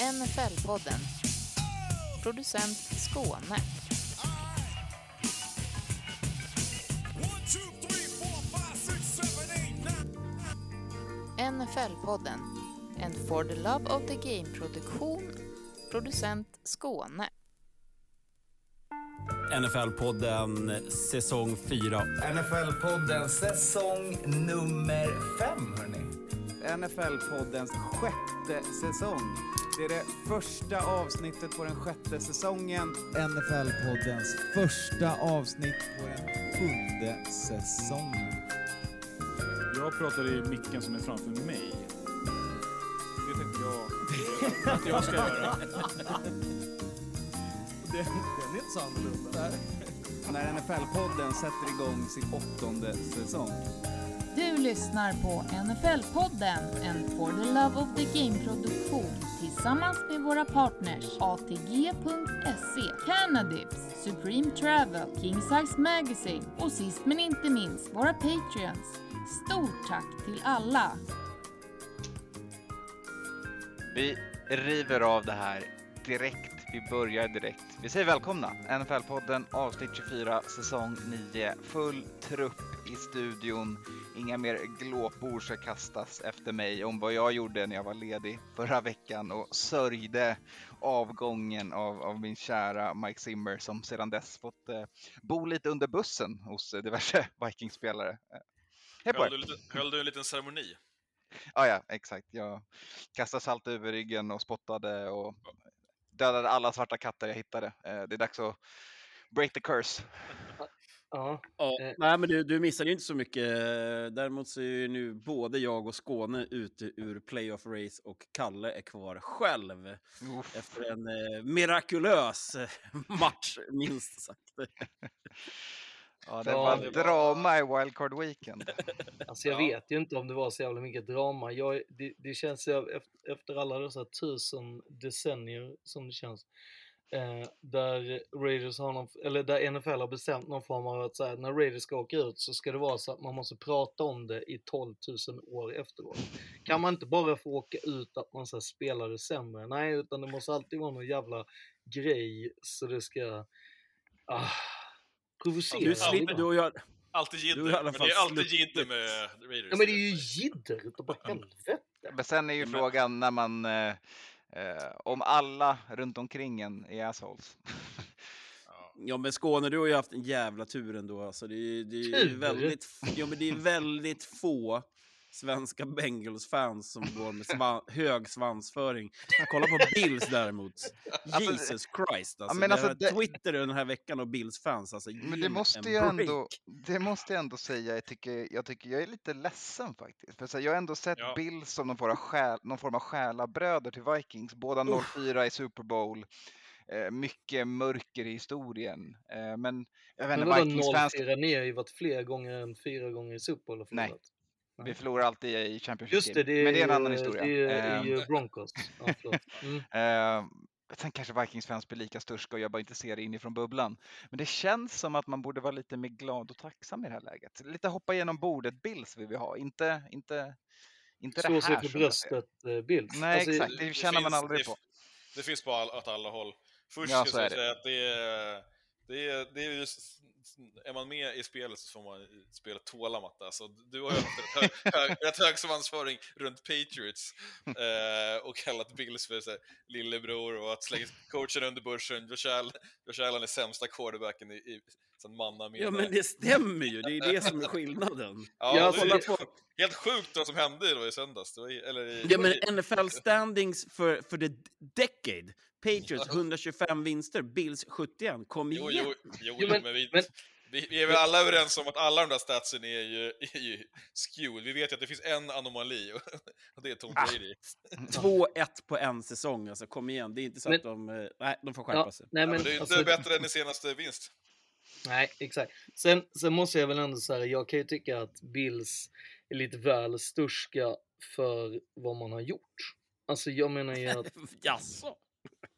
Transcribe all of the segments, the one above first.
NFL-podden. Producent Skåne. NFL-podden. En For the Love of the Game-produktion. Producent Skåne. NFL-podden säsong 4. NFL-podden säsong nummer fem, hörni. NFL-poddens sjätte säsong. Det är det första avsnittet på den sjätte säsongen. NFL-poddens första avsnitt på den sjunde säsongen. Jag pratar i micken som är framför mig. Det tänkte jag att jag ska göra. Den, den är inte så annorlunda. När NFL-podden sätter igång sin åttonde säsong. Du lyssnar på NFL-podden, en For the Love of the Game-produktion tillsammans med våra partners ATG.se, Canadips, Supreme Travel, King Size Magazine och sist men inte minst våra Patreons. Stort tack till alla! Vi river av det här direkt. Vi börjar direkt. Vi säger välkomna! NFL-podden avsnitt 24, säsong 9. Full trupp i studion. Inga mer glåpord ska kastas efter mig om vad jag gjorde när jag var ledig förra veckan och sörjde avgången av, av min kära Mike Zimmer som sedan dess fått eh, bo lite under bussen hos eh, diverse Vikings-spelare. Eh, Hej på Höll du, lite- höll du en liten ceremoni? Ja, ja, exakt. Jag kastade salt över ryggen och spottade och dödade alla svarta katter jag hittade. Eh, Det är dags att break the curse. Ja, Ja, Eh. nej, men du, du missade ju inte så mycket. Däremot så är ju nu både jag och Skåne ute ur playoff-race och Kalle är kvar själv Uff. efter en eh, mirakulös match, minst sagt. Ja, det var drama i wildcard weekend. alltså jag Ja. vet ju inte om det var så jävla mycket drama. Jag, det, det känns efter alla dessa tusen decennier som det känns. Eh, där Raiders har någon, eller där NFL har bestämt någon form av att så här, när Raiders ska åka ut så ska det vara så att man måste prata om det i 12 000 år efteråt. Kan man inte bara få åka ut att man så här, spelade sämre? Nej, utan det måste alltid vara någon jävla grej så det ska ah, provocera. Du slipper, du och jag, Alltid Du har i jidder, men det är alltid jidder med Raiders. Ja men det är ju jidder utav bara helvete. Men sen är ju Men- frågan när man, eh, eh, om alla runt omkring en är assholes. Ja. Ja men Skåne, du har ju haft en jävla tur ändå. Alltså, det, är, det, är Tur? väldigt, ja, men det är väldigt få svenska Bengals-fans som går med svan, hög svansföring. Kolla på Bills däremot. Jesus Christ. Alltså, men det alltså, det- Twitter den här veckan och Bills-fans. Alltså, Men det måste break. ändå, det måste jag ändå säga, jag tycker, jag tycker jag är lite ledsen faktiskt. För så här, jag har ändå sett Ja. Bills som någon form av, själ, någon form av själabröder till Vikings. Båda 0-4 i Super Bowl. Eh, mycket mörker i historien. Eh, men jag vet inte, 0-4? Ni har ju varit fler gånger än fyra gånger i Super Bowl och Nej. Förlorat. vi förlorar alltid i Championship Just det, det är, Men det är en annan historia. Det är, ju Broncos. Ja, mm. Eh, sen kanske Vikings-fans blir lika sturska och jag bara inte ser det inifrån bubblan. Men det känns som att man borde vara lite mer glad och tacksam i det här läget. Lite hoppa igenom bordet Bills vill vi ha, inte, inte, inte det Slå här. sig för som jag ser. bröstet, eh, Bills. Nej, Alltså, exakt. Det känner man finns- aldrig det, på. Det finns på all, åt alla håll. Först Ja, ska jag det. säga att det är... Det är, det är just, är man med i spelet så får man i spelet tåla matte. Alltså, du har ju haft rätt hög, hög, rätt hög svansföring runt Patriots eh, och kallat Bills för så här, lillebror och att slänga coachen under bussen. Josh Allen, är sämsta quarterbacken i, i sen mannaminne. Ja men det stämmer ju, det är det som är skillnaden. Ja, Ja, det är kolla helt, på- helt sjukt vad som hände då i söndags. Det var, i- eller i, Ja men NFL standings för, för the decade. Patriots Ja. 125 vinster, Bills 71. Kom igen! jo, jo, Jo, men- men, vi, men- vi, vi är väl alla överens om att alla de där statsen är ju, är ju skewed. Vi vet ju att det finns en anomali och, det är Tom Ah. Brady. 2-1 på en säsong, alltså kom igen. Det är inte så Men- att de... eh, Nej, de får skärpa Ja, sig. nej, Ja, men, men det är ju alltså, inte bättre än i senaste vinst. Nej, exakt. Sen, sen måste jag väl ändå säga, jag kan ju tycka att Bills är lite väl sturska för vad man har gjort. Alltså jag menar ju att, Jaså?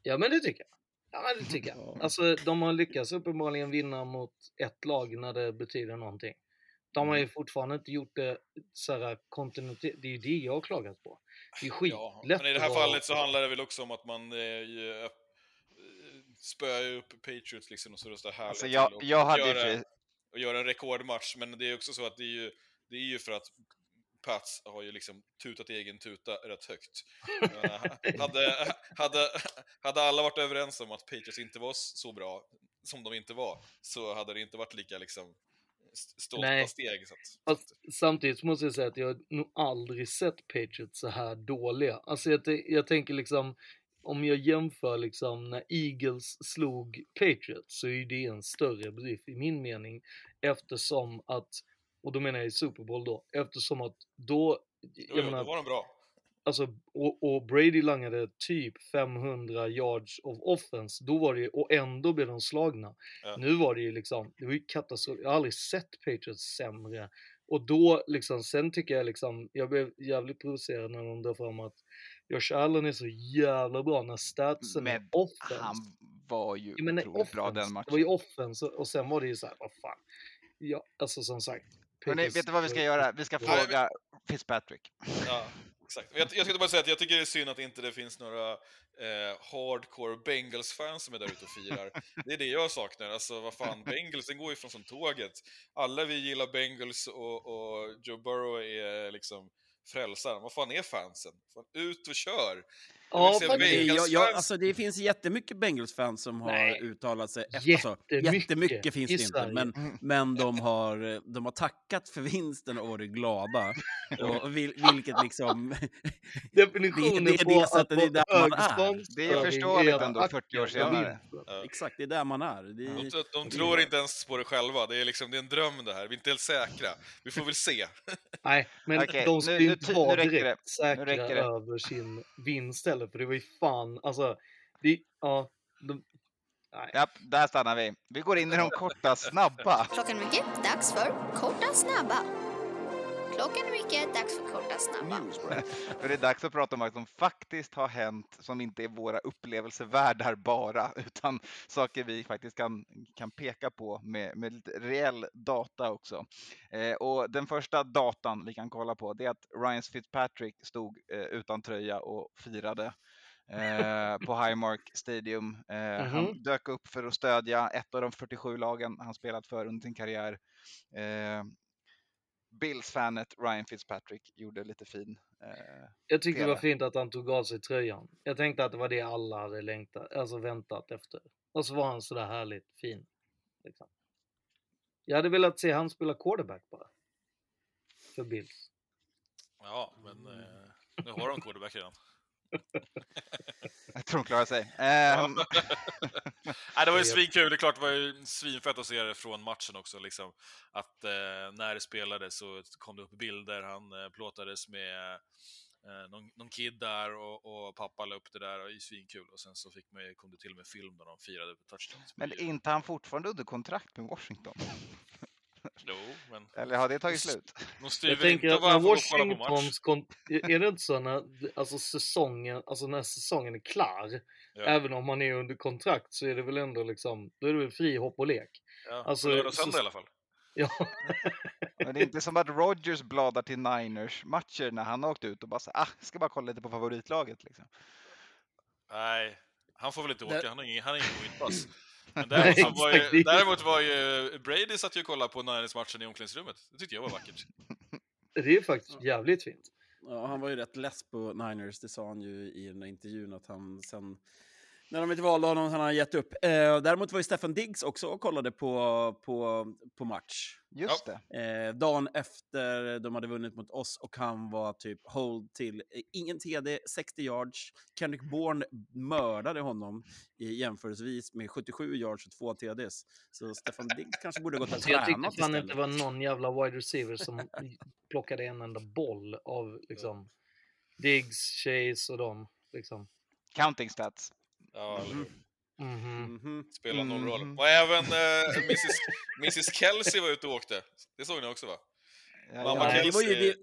Ja men det tycker jag. Ja men det tycker jag. Ja. Alltså de har lyckats uppenbarligen vinna mot ett lag när det betyder någonting. De har ju fortfarande inte gjort det så här kontinuitet. Det är ju det jag har klagat på. Det är Ja, skitlätt men i det här fallet så handlar det väl också om att man eh, ju, spöar ju upp Patriots liksom och så röstar härligt Alltså jag, och, jag och, hade ju göra, för, och göra en rekordmatch, men det är också så att det är ju, det är ju för att Pats har ju liksom tutat egen tuta rätt högt. Menar, hade, hade, hade alla varit överens om att Patriots inte var så bra som de inte var, så hade det inte varit lika liksom st- stolta Nej. steg. Så att, samtidigt måste jag säga att jag nog aldrig sett Patriots så här dåliga. Alltså jag, jag tänker liksom, om jag jämför liksom när Eagles slog Patriots så är det en större bedrift i min mening eftersom att, och då menar jag i Super Bowl då, eftersom att då, jo, jag jo, menar, då var de bra. Alltså, och, och Brady langade typ 500 yards of offense, då var det ju, och ändå blev de slagna. Ja. Nu var det ju liksom, det var ju katastrof. Jag har aldrig sett Patriots sämre. Och då liksom, sen tycker jag liksom, jag blev jävligt provocerad när de drar fram att Josh Allen är så jävla bra när statsen är Men offense. han var ju Jag menar, otroligt bra offense. den Det var ju matchen. offense och, och sen var det ju så här, vad fan. Ja, alltså som sagt. Hörrni, vet du vad vi ska göra? Vi ska Ja, fråga Fitzpatrick. Ja, exakt. Jag, jag skulle bara säga att jag tycker det är synd att inte det finns några eh, hardcore Bengals-fans som är där ute och firar. Det är det jag saknar. Alltså, vad fan, Bengals, den går ju från som tåget. Alla vi gillar Bengals och, och Joe Burrow är liksom frälsaren. Vad fan är fansen? Fan, ut och kör! Ja, jag, jag, alltså, det finns jättemycket Bengals-fans som har Nej. uttalat sig. Efter, alltså, Jättemycket jättemycket finns det inte, men, men de, har, de har tackat för vinsten och varit glada. Och vil, vilket liksom... Definitionen Det- det är på det sättet, att det är där man är. Det är förståeligt ändå, tacka 40 år senare. vinsten. Exakt, det är där man är. Det De, är de, de tror inte ens på det själva. Det är, liksom, det är en dröm det här. Vi är inte helt säkra. Vi får väl se. Nej, men Okej, de skulle nu inte vara direkt det. säkra över sin vinst heller, för det var ju fan, alltså, det, ja, de, nej. Ja, där stannar vi. Vi går in i de korta, snabba. Klockan är mycket, dags för korta snabba. Klockan är mycket, dags för korta snabba. För det är dags att prata om vad som faktiskt har hänt som inte är våra upplevelsevärdar bara, utan saker vi faktiskt kan, kan peka på med, med lite reell data också. Eh, och den första datan vi kan kolla på det är att Ryan Fitzpatrick stod eh, utan tröja och firade eh, på Highmark Stadium. Eh, Han Mhm. dök upp för att stödja ett av de 47 lagen han spelat för under sin karriär. Eh, Bills-fanet Ryan Fitzpatrick gjorde lite fin. Eh, Jag tyckte det var fint att han tog av sig tröjan. Jag tänkte att det var det alla hade längtat, alltså väntat efter. Och så var han sådär härligt fin. Liksom. Jag hade velat se han spela quarterback bara. För Bills. Ja, men eh, nu har de quarterback redan. jag tror de klarar sig. Ehm, Nej, det var ju svinkul. Det är klart, det var ju svinfett att se det från matchen också. Liksom. Att eh, när det spelades så kom det upp bilder. Han eh, plåtades med eh, någon, någon kid där och, och pappa la upp det där. Och det är svinkul. Och sen så fick man, kom det till och med film där de firade på touchdowns. men är inte han fortfarande under kontrakt med Washington? Jo, men Eller har det tagit slut? de Jag styr väl tänker inte att när han får kolla på match. Kon- är det inte så när, alltså säsongen, alltså när säsongen är klar, Ja, även om man är under kontrakt så är det väl ändå liksom, då är det väl fri hopp och lek. ja. alltså, lördag och så- i alla fall. Ja, Men det är inte som att Rodgers bladar till Niners-matcher när han har åkt ut och bara så, ah, ska bara kolla lite på favoritlaget. Liksom. Nej, han får väl inte åka. Han har ingen, han har ingen covidpass. Men däremot, var ju, är- däremot var ju Brady satt ju och kollade på Niners-matchen i omklädningsrummet. Det tyckte jag var vackert. det är faktiskt jävligt fint. Ja, han var ju rätt less på Niners, det sa han ju i den där intervjun att han sen när de inte valde honom han har gett upp. Eh, däremot var ju Stefan Diggs också och kollade på, på, på match. Just det. Eh, dagen efter de hade vunnit mot oss och han var typ hold till eh, ingen TD, 60 yards. Kendrick Bourne mördade honom i jämförelsevis med 77 yards och två TDs. Så Stefan Diggs kanske borde gått och Så jag tyckte tränat fan istället. inte det var någon jävla wide receiver som plockade en enda boll av liksom Diggs, Chase och dem. Liksom. Counting stats. Ja, hur? Mhm. Mhm. Spelar någon roll. Mhm. Och även eh, Mrs, Mrs Kelsey var ute och åkte. Det såg ni också va? Ja, Mamma ja. Var ju Kelsey- det,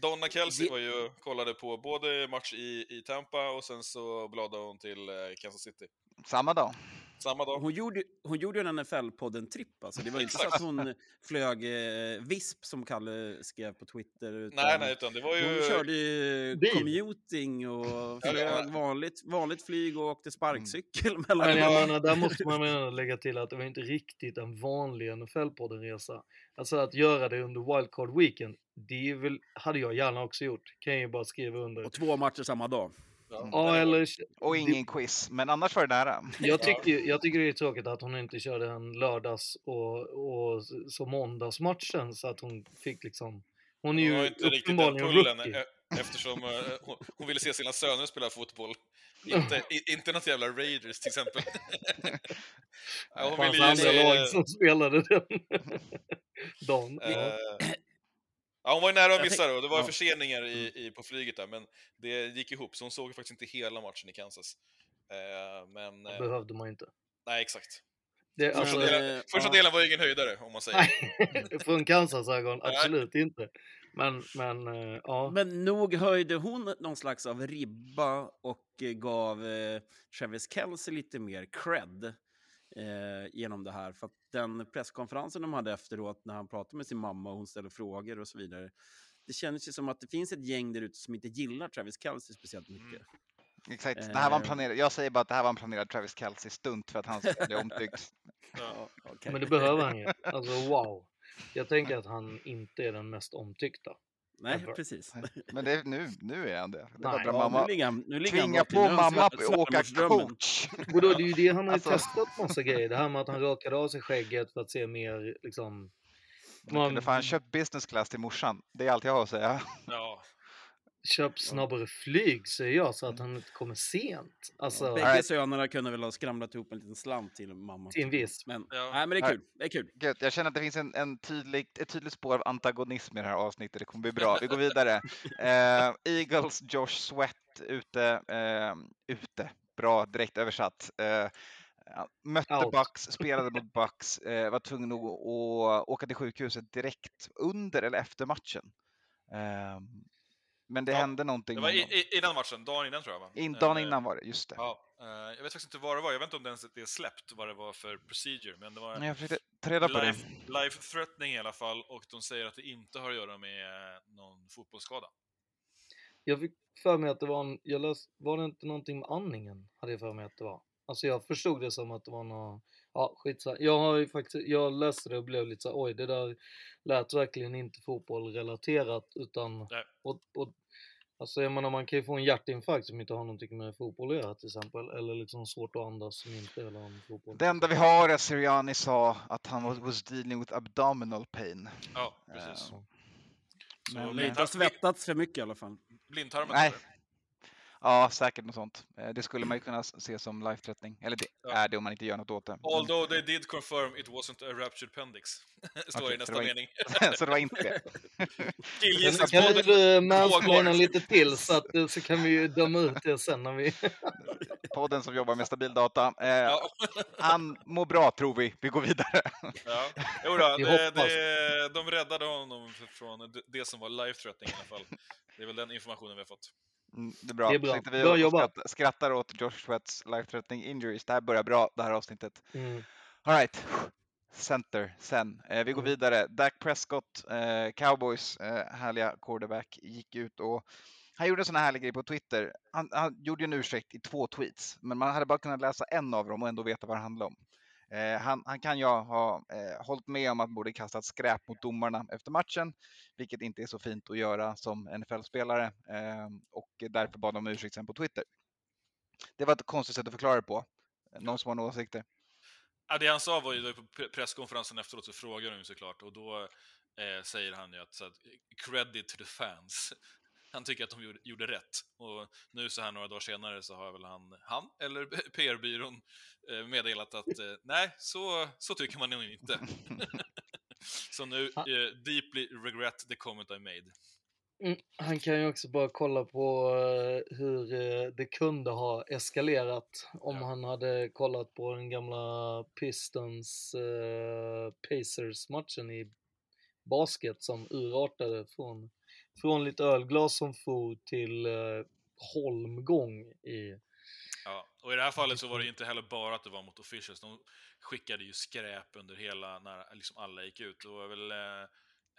Donna Kelsey var ju kollade på både match i, i Tampa och sen så bladade hon till eh, Kansas City. Samma dag. Samma dag. Hon gjorde, hon gjorde en NFL-podden-tripp. Alltså. Det var inte så att hon flög eh, visp, som Kalle skrev på Twitter. Utan Nej, nej, utan det var ju... Hon körde ju Bil. commuting och flög vanligt, vanligt flyg och åkte sparkcykel Men mellan jag menar, där måste man lägga till att det var inte riktigt en vanlig NFL-podden-resa. Alltså att göra det under wildcard weekend, det väl, hade jag gärna också gjort. Kan jag ju bara skriva under. och två matcher samma dag. Ja, det- eller... Och det- ingen quiz, men annars var det nära. Jag tycker, jag tycker det är tråkigt att hon inte körde en lördags och, och så måndagsmatchen så att hon fick liksom... Hon är ju har inte riktigt den uppenbarligen pullen rookie. e- eftersom eh, hon, hon ville se sina söner spela fotboll. Inte, i, inte något jävla Raiders till exempel. ja, hon Fanns ville ju andra se... lag som spelade den dagen. eh, Ja. hon var ju nära att missa det och det var ju ja. förseningar i, i, på flyget där, men det gick ihop så hon såg ju faktiskt inte hela matchen i Kansas. Eh, men, Det eh, behövde man inte. nej exakt. Det, Första, alltså, delen, eh, första ja. delen var ju ingen höjdare, om man säger. nej, från Kansas ögon, Nej. absolut inte. Men, men eh, ja. Men nog höjde hon någon slags av ribba och gav eh, Travis Kelce lite mer cred eh, genom det här. För att den presskonferensen de hade efteråt när han pratade med sin mamma och hon ställde frågor och så vidare. Det kändes ju som att det finns ett gäng där ute som inte gillar Travis Kelce speciellt mycket. Exakt. Det här var en Eh. planerad, jag säger bara att det här var en planerad Travis Kelce-stunt för att han ska bli omtyckt. Ja. okej. Men det behöver han ju. Alltså wow. Jag tänker att han inte är den mest omtyckta. Nej, Ever. precis. Men det, är- nu, nu är han det. Det Nej. Ja, mamma, nu ligger han, nu ligger han tvinga till på mamma att åka coach. Vadå, det är ju det han har ju Alltså- testat massa grejer. Det här med att han rakade av sig skägget för att se mer liksom... Man kunde fan köpt business class till morsan. Det är allt jag har att säga. Ja. Köp snabbare flyg säger jag så att han inte kommer sent. Alltså, Bägge Alright. sönerna kunde väl ha skramlat ihop en liten slant till mamma. till en viss. Men, Ja. nej, men det är kul. Det är kul. Gött, jag känner att det finns en, en tydlig, ett tydligt spår av antagonism i det här avsnittet. Det kommer bli bra. Vi går vidare. Eh, Eagles Josh Sweat ute. Eh, ute. Bra, direkt översatt. Eh, mötte Out. Bucks, spelade mot Bucks, eh, var tvungen att, att åka till sjukhuset direkt under eller efter matchen. Eh, men det Ja, hände någonting Det var i, honom. i, innan matchen, dagen innan tror jag va? In, dagen Eh, innan var det, just det. Ja, eh, jag vet faktiskt inte vad det var, jag vet inte om det ens det är släppt vad det var för procedure, men det var Jag försökte ta reda på det. life, life threatening i alla fall och de säger att det inte har att göra med eh, någon fotbollsskada. Jag fick för mig att det var en, jag läs, var det inte någonting med andningen? Hade jag för mig att det var. Alltså jag förstod det som att det var något, ja skitsamma. Jag har ju faktiskt, jag läste det och blev lite så oj det där lät verkligen inte fotbollrelaterat utan, Nej. och, och, alltså jag menar man kan ju få en hjärtinfarkt som inte har någonting med fotboll att göra till exempel, eller liksom svårt att andas som inte har med fotboll. Det enda vi har är att Sirianni sa att han was, was dealing with abdominal pain. Ja, precis. Eh, Så men, inte har svettats för mycket i alla fall. blindtarmen Nej. jag. Ja, säkert något sånt. Eh, Det skulle man ju kunna se som life-threatening. Eller det Ja. är det om man inte gör något åt det. Although they did confirm it wasn't a raptured appendix. Står Okej, i nästa så mening. så det var inte det. Kan, kan Killgissningspodden du mansplaina lite till så, att, eh, så kan vi ju döma ut det sen när vi... Podden som jobbar med stabil data. Eh, Ja, Han mår bra tror vi. Vi går vidare. ja. Jo då, det, det, de räddade honom från det- som var life threatening i alla fall. Det är väl den informationen vi har fått. Mm, det är bra. Det är bra. Så inte vi Bra jobbat. skrattar, skrattar åt Josh Sweats life-threatening injuries. Det här börjar bra, det här avsnittet. Mm. All right. Center sen. Eh, vi går Mm. vidare. Dak Prescott, eh, Cowboys eh, härliga quarterback, gick ut och han gjorde en sån här härlig grej på Twitter. Han, han gjorde en ursäkt i två tweets, men man hade bara kunnat läsa en av dem och ändå veta vad det handlade om. Eh, han, han kan ju ha eh, hållit med om att man borde kastat skräp mot domarna efter matchen, vilket inte är så fint att göra som NFL-spelare eh, och därför bad de om ursäkt sen på Twitter. Det var ett konstigt sätt att förklara det på. Någon som har några åsikter? Ja, det han sa var ju på presskonferensen efteråt så frågade de ju såklart och då eh, säger han ju att, så att credit to the fans. Han tycker att de gjorde, gjorde rätt. Och nu så här några dagar senare så har väl han, han eller PR-byrån eh, meddelat att eh, nej, så, så tycker man nog inte. så nu, eh, deeply regret the comment I made. Mm, han kan ju också bara kolla på eh, hur det kunde ha eskalerat om Ja. han hade kollat på den gamla Pistons eh, Pacers-matchen i basket som urartade från, från lite ölglas som for till eh, holmgång i Ja, och i det här fallet så var det inte heller bara att det var mot officials. De skickade ju skräp under hela, när liksom alla gick ut. Det var väl eh,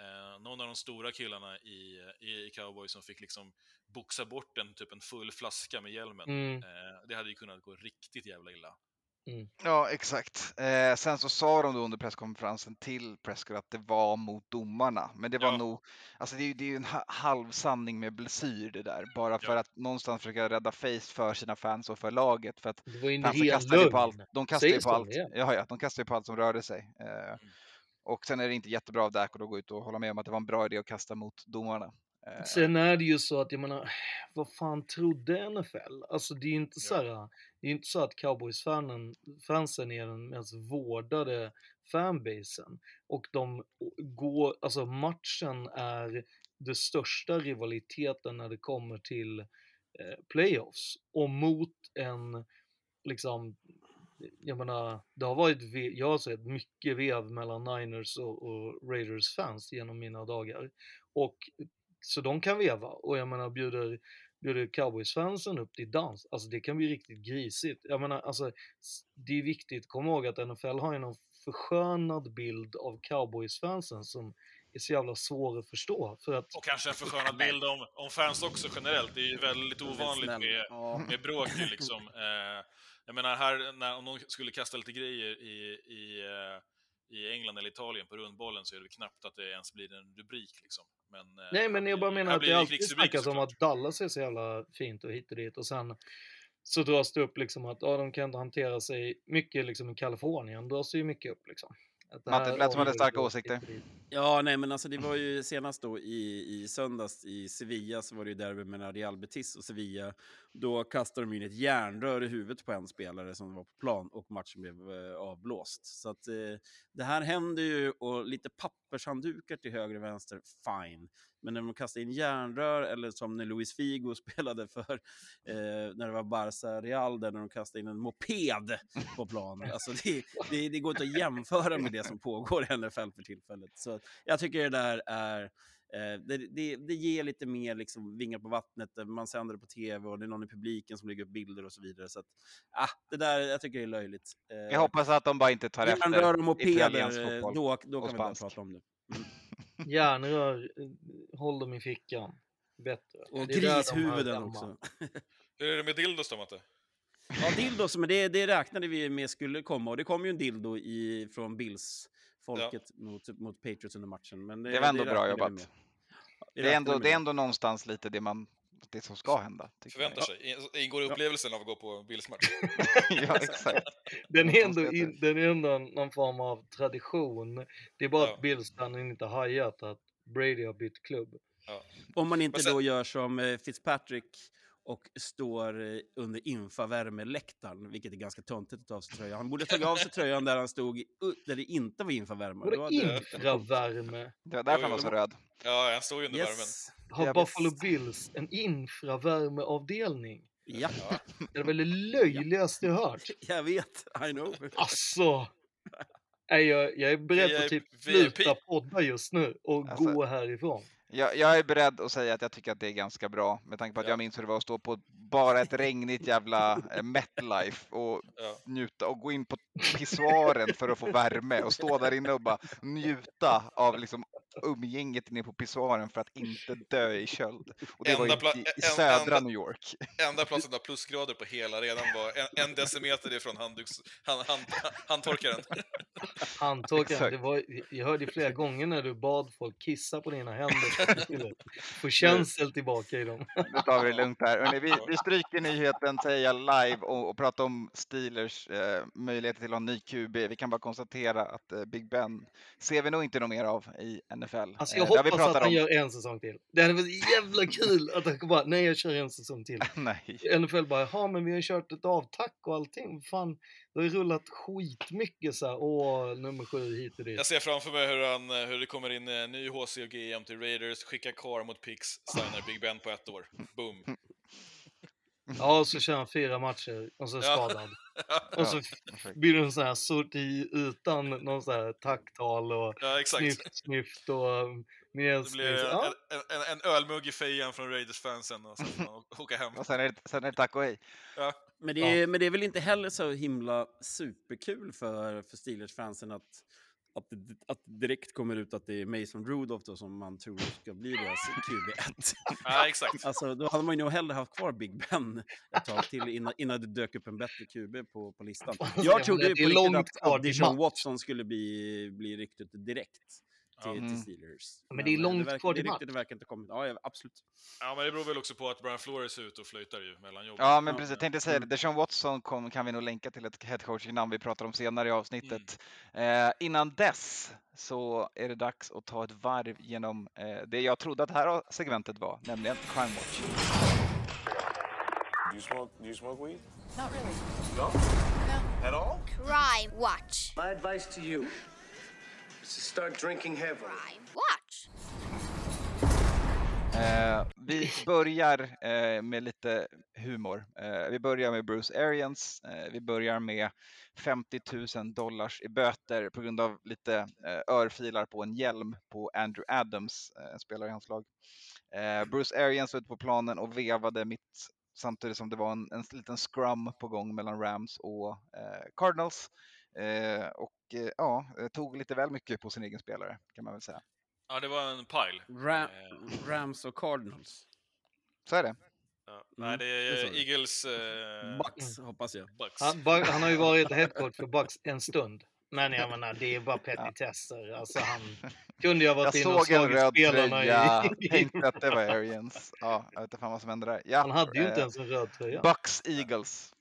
eh, någon av de stora killarna i, i, i Cowboy som fick liksom boxa bort en, typ en full flaska med hjälmen. Mm. Eh, det hade ju kunnat gå riktigt jävla illa. Ja, exakt. Eh, sen så sa de då under presskonferensen till Prescott att det var mot domarna. Men det var Ja. nog, alltså det är ju det är en ha- halvsanning med blessyr det där. Bara för Ja. att någonstans försöka rädda face för sina fans och för laget. För att fansen ren kastade ju på allt. De kastade ju på allt. igen? Ja, ja, de kastade ju på allt som rörde sig. Eh, och sen är det inte jättebra av Dak att gå ut och hålla med om att det var en bra idé att kasta mot domarna. Eh, Sen är det ju så att, jag menar, vad fan trodde NFL? Alltså det är ju inte Ja. här, det är inte så att cowboys-fanen, fansen är den mest vårdade fanbasen. Och de går, alltså matchen är den största rivaliteten när det kommer till eh, playoffs. Och mot en, liksom, jag menar, det har varit, jag har sett mycket vev mellan Niners och, och Raiders fans genom mina dagar. Och så de kan veva och jag menar bjuder, bjuder cowboys-fansen upp till dans, alltså det kan bli riktigt grisigt. Jag menar alltså, det är viktigt, kom ihåg att NFL har ju någon förskönad bild av cowboys-fansen som är så jävla svår att förstå. För att, Och kanske en förskönad bild om, om fans också generellt. Det är ju väldigt ovanligt med, med bråk liksom. Eh, jag menar här, när, om någon skulle kasta lite grejer i, i, eh, i England eller Italien på rundbollen så är det knappt att det ens blir en rubrik liksom. Men, eh, nej men jag bara menar att det alltid snackas om att Dallas är så jävla fint och hit och dit och sen så dras det upp liksom att ja, de kan inte hantera sig mycket liksom i Kalifornien, dras ju mycket upp liksom. Att det Matte, här det lät som hade starka åsikter. Ja, nej, men alltså det var ju senast då i, i söndags i Sevilla så var det ju derby mellan Real Betis och Sevilla. Då kastade de in ett järnrör i huvudet på en spelare som var på plan och matchen blev eh, avblåst. Så att eh, det här händer ju och lite pappershanddukar till höger och vänster, fine. Men när de kastar in järnrör eller som när Luis Figo spelade för eh, när det var Barca Real där de kastade in en moped på plan. Alltså det, det, det går inte att jämföra med det som pågår i NFL för tillfället. Så jag tycker det där är eh, det, det, det ger lite mer liksom vingar på vattnet, man sänder det på tv och det är någon i publiken som lägger upp bilder och så vidare. Så att, ah, det där, jag tycker det är löjligt. Jag hoppas att de bara inte tar efter italiensk fotboll. då, då kan vi börja prata om det. Järnrör, eh, håll dem i fickan. Bättre. Och Det grishuvuden också. Hur är det med dildos då, Matte? Ja, dildos, men det, det räknade vi med skulle komma. Och det kom ju en dildo i, från Bills-folket mot, mot Patriots under matchen. Men det, Det var ändå bra räknade vi jobbat. Ja, vi Det är, ändå, det är ändå någonstans lite det, man, det som ska hända. Förväntar sig. In- Ingår i upplevelsen av att gå på Bills-match? ja, exakt. Den är, ändå in, den är ändå någon form av tradition. Det är bara Ja. att Billsfanen inte hajat att Brady har bytt klubb. Om man inte sen- då gör som eh, Fitzpatrick och står eh, under infravärmeläktaren, vilket är ganska töntigt att ta av sig tröjan. Han borde ta av sig tröjan där han stod, där det inte var infravärme. Var det infravärme? Det var därför han var så röd. Ja, han står ju under värmen. Har Jag Buffalo. Bills en infravärmeavdelning? Ja, Det är väl det löjligaste jag hört. jag vet. I know. Alltså! Nej, jag, jag är beredd Vi är att typ sluta podda just nu och Alltså- gå härifrån. Jag, jag är beredd att säga att jag tycker att det är ganska bra med tanke på att Ja. jag minns hur det var att stå på bara ett regnigt jävla eh, MetLife och Ja. njuta och gå in på pissoaren för att få värme och stå där inne och bara njuta av liksom umgänget inne på pissoaren för att inte dö i köld. Och det var Enda pla- i, i en- södra enda- New York. Enda platsen där plusgrader på hela arenan var en, en decimeter ifrån handduks, hand, hand, handtorkaren. Handtorkaren, det var, jag hörde ju flera gånger när du bad folk kissa på dina händer få känsel tillbaka i dem. Nu tar vi det lugnt här. Hörrni, vi, vi stryker nyheten, säger jag live och, och pratar om Steelers eh, möjligheter till att ha en ny QB. Vi kan bara konstatera att eh, Big Ben ser vi nog inte något mer av i NFL. Alltså Eh, jag vi hoppas att han om. gör en säsong till. Det hade varit jävla kul att han bara, nej jag kör en säsong till. Nej. NFL bara, ja men vi har kört ett avtack och allting. Fan, det har ju rullat skitmycket så här, åh, nummer sju hit och dit. Jag ser framför mig hur, han, eh, hur det kommer in eh, ny HC och GM till Raiders, skickar Carr mot Pix, signar Big Ben på ett år. Boom. Ja, och så kör han fyra matcher och så är Ja. skadad. Och så blir det en sån här sorti utan någon sån här tacktal och Ja, snyft, snyft och Min Det blir ja. en, en, en ölmugg i fejan från Raiders-fansen och sen åka hem. Och sen är det, sen är det tack och hej. Ja. Men det, är, men det är väl inte heller så himla superkul för, för Steelers-fansen att, att, det, att direkt kommer ut att det är Mason Rudolph då, som man tror ska bli deras QB1. ja, exakt. Alltså, då hade man ju nog hellre haft kvar Big Ben ett tag till innan, innan det dök upp en bättre QB på, på listan. Jag trodde det ju på riktigt långt att, att Deshaun. Watson skulle bli, bli ryktet direkt till. Mm. till Steelers. Men det är eh, långt verkar, kvar det till ryktet verkar inte kommit. Ja, absolut. Ja, men det beror väl också på att Brian Flores är ute och flöjtar ju mellan jobben. Ja, men precis. Jag tänkte säga det. Deshaun Watson kom, kan vi nog länka till ett headcoaching-namn vi pratar om senare i avsnittet. Eh, innan dess så är det dags att ta ett varv genom eh, det jag trodde att det här segmentet var, nämligen Crime Watch. Do you smoke? Do you smoke weed? Not really. No. At all? Crime Watch. My advice to you start drinking heavily. Watch. Eh, vi börjar eh, med lite humor. Eh, vi börjar med Bruce Arians. Eh, vi börjar med 50 000 dollars i böter på grund av lite eh, örfilar på en hjälm på Andrew Adams, eh, en spelare i hans lag. Eh, Bruce Arians var ute på planen och vevade mitt samtidigt som det var en, en liten scrum på gång mellan Rams och eh, Cardinals. Eh, och ja, tog lite väl mycket på sin egen spelare kan man väl säga. Ja, det var en pile. Ra Eh. Rams och Cardinals. Så är det. Ja. Mm, Nej, det är du. Eagles... Eh, Bucks, hoppas jag. Bucks. Han, han har ju varit headcoach för Bucks en stund. Men jag menar, det är bara petitesser. Alltså han kunde ju ha varit Jag inne och såg en slagit röd spelarna tröja, i... tänkte att det var Arians. Ja, jag vet inte fan vad som hände där. Ja, Han hade ju inte eh, ens en röd tröja. Bucks Eagles.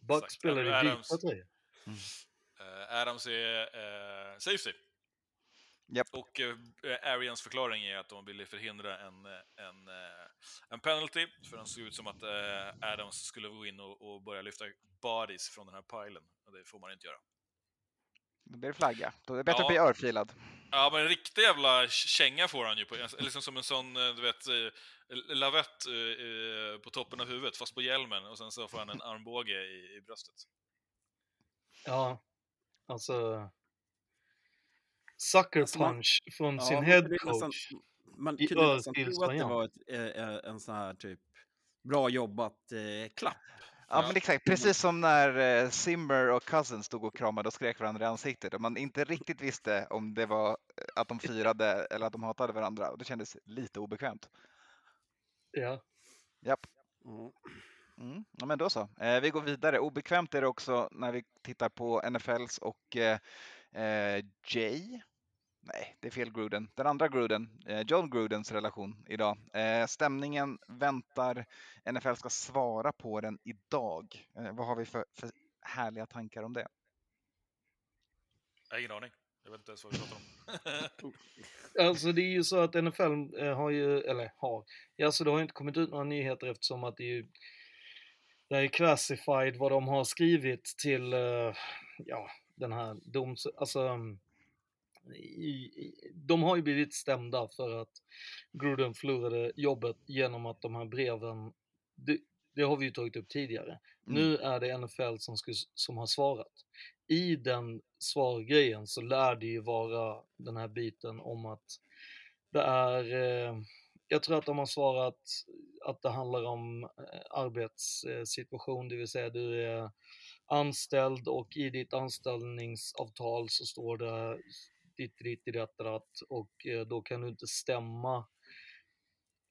Bucks spelade i vita tröjor. Eh, Adams är eh, safety. Japp. Och eh, Arians förklaring är att de ville förhindra en, eh, en, eh, en penalty, för det såg ut som att eh, Adams skulle gå in och, och börja lyfta bodies från den här pilen. Och det får man inte göra. Då blir det flagga. Då är det bättre Ja. att bli örfilad. Ja, men en riktig jävla känga får han ju, på, liksom som en sån, eh, du vet, eh, lavett eh, eh, på toppen av huvudet, fast på hjälmen, och sen så får han en armbåge i, i bröstet. Ja, alltså... Sucker Alltså, man- punch från Ja, sin man head kunde nästan- coach. Man i kunde nästan tro att det var ett, eh, en sån här typ bra jobbat eh, klapp. Ja, men exakt. Precis som när eh, Simmer och Cousins stod och kramade och skrek varandra i ansiktet och man inte riktigt visste om det var att de firade eller att de hatade varandra. Och det kändes lite obekvämt. Ja. Japp. Ja. Mm. Ja, men då så. Eh, vi går vidare. Obekvämt är det också när vi tittar på NFLs och eh, eh, Jay. Nej, det är fel Gruden. Den andra Gruden, eh, John Grudens relation idag. Eh, stämningen väntar. NFL ska svara på den idag. Eh, vad har vi för, för härliga tankar om det? Jag har ingen aning. Jag vet inte ens vad vi pratar om. Alltså det är ju så att NFL har ju, eller har, ja, alltså det har ju inte kommit ut några nyheter eftersom att det är ju det är classified vad de har skrivit till, eh, ja, den här doms, alltså mm, i, i, de har ju blivit stämda för att Gruden förlorade jobbet genom att de här breven, det, det har vi ju tagit upp tidigare. Nu är det NFL som, ska, som har svarat. I den svargrejen så lär det ju vara den här biten om att det är, eh, jag tror att de har svarat att det handlar om eh, arbetssituation, det vill säga du är anställd och i ditt anställningsavtal så står det ditt, ditt, ditt, ditt, och eh, då kan du inte stämma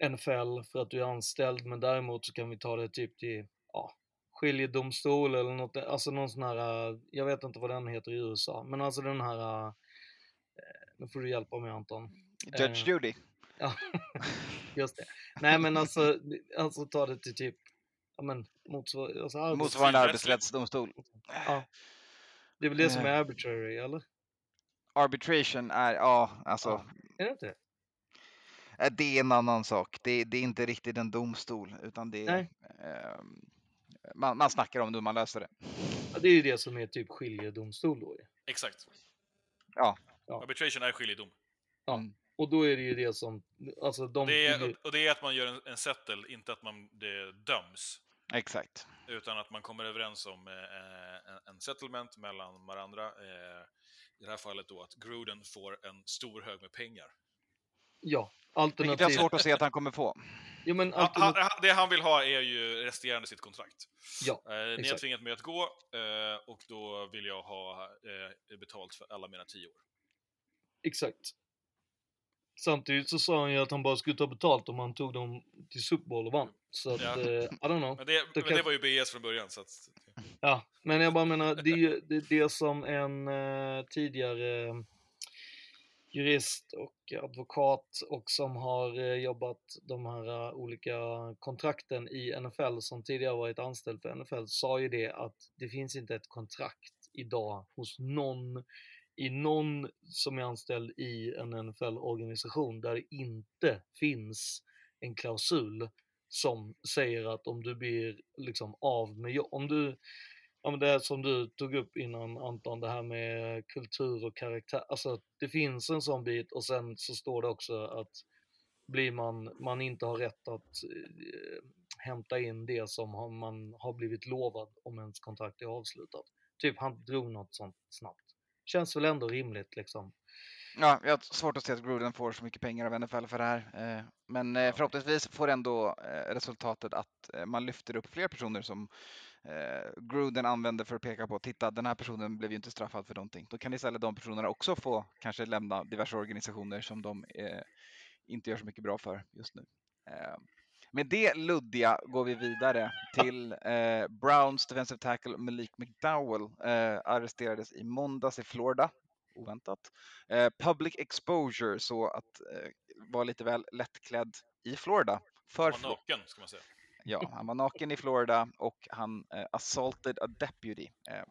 NFL för att du är anställd, men däremot så kan vi ta det typ till ja, skiljedomstol eller något, alltså någon sån här, eh, jag vet inte vad den heter i USA, men alltså den här, nu får du hjälpa mig Anton. Judge Judy. Ja, just det. Nej men alltså, alltså ta det till typ, ja men motsvar, alltså arbets- Motsvarande arbetsrättsdomstol. Ja. Det är väl det som är Eh. arbitrary, eller? Arbitration är, ja, alltså. Ja. Är det inte? eh, Det är en annan sak. Det, det är inte riktigt en domstol, utan det är... Nej. ehm, man, man snackar om det hur man löser det. Ja, det är ju det som är typ skiljedomstol då. Exakt. Ja. Ja. Arbitration är skiljedom. Ja. Mm. Och då är det ju det som, alltså de... Det är, och det är att man gör en, en settle, inte att man det döms. Exakt. Utan att man kommer överens om eh, en, en settlement mellan varandra. Eh, I det här fallet då att Gruden får en stor hög med pengar. Ja, Vilket jag har alternativt. svårt att se att han kommer få. Ja, men Han, alternativt. han, det han vill ha är ju resterande sitt kontrakt. Ja, Eh, ni har tvingat mig att gå eh, och då vill jag ha eh, betalt för alla mina tio år. Exakt. Samtidigt så sa han ju att han bara skulle ta betalt om han tog dem till Super Bowl och vann. Så att, Ja. eh, I don't know. Men det, men kan- det var ju BS från början. Så att, Ja, men jag bara menar, det är ju det, det som en eh, tidigare eh, jurist och advokat och som har eh, jobbat de här eh, olika kontrakten i NFL som tidigare varit anställd för NFL sa ju det att det finns inte ett kontrakt idag hos någon i någon som är anställd i en NFL-organisation där det inte finns en klausul som säger att om du blir liksom av med jobb, om du, ja men det är som du tog upp innan Anton, det här med kultur och karaktär, alltså det finns en sån bit och sen så står det också att blir man, man inte har rätt att eh, hämta in det som man har blivit lovad om ens kontrakt är avslutat. Typ han drog något sånt snabbt. Känns väl ändå rimligt liksom. Ja, jag har svårt att se att Gruden får så mycket pengar av NFL för det här. eh, Men eh, förhoppningsvis får ändå eh, resultatet att man lyfter upp fler personer som Gruden använder för att peka på, titta den här personen blev ju inte straffad för någonting. Då kan istället de personerna också få kanske lämna diverse organisationer som de inte gör så mycket bra för just nu. Med det luddiga går vi vidare till eh, Browns defensive tackle Malik McDowell eh, arresterades i måndags i Florida oväntat. Eh, public exposure, så att eh, vara lite väl lättklädd i Florida. För han var naken, ska man säga. Ja, han var naken i Florida och han eh, assaulted a deputy. Eh,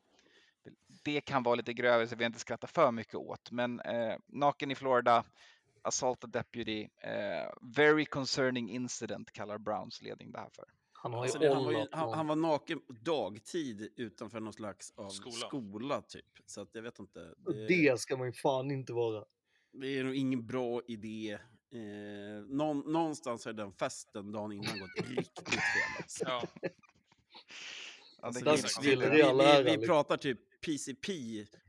det kan vara lite grövre så vi inte skratta för mycket åt, men eh, naken i Florida, assault a deputy, eh, very concerning incident kallar Browns ledning det här för. Han har ju Alltså, det, han, var ju, han, någon. han var naken dagtid utanför någon slags av Skola. skola, typ. Så att jag vet inte. Det, det ska man ju fan inte vara. det är nog ingen bra idé. Eh, någon, någonstans har den festen dagen innan gått riktigt fel. Alltså. Ja. Ja, Alltså, det vi, vi, vi, liksom. pratar typ PCP,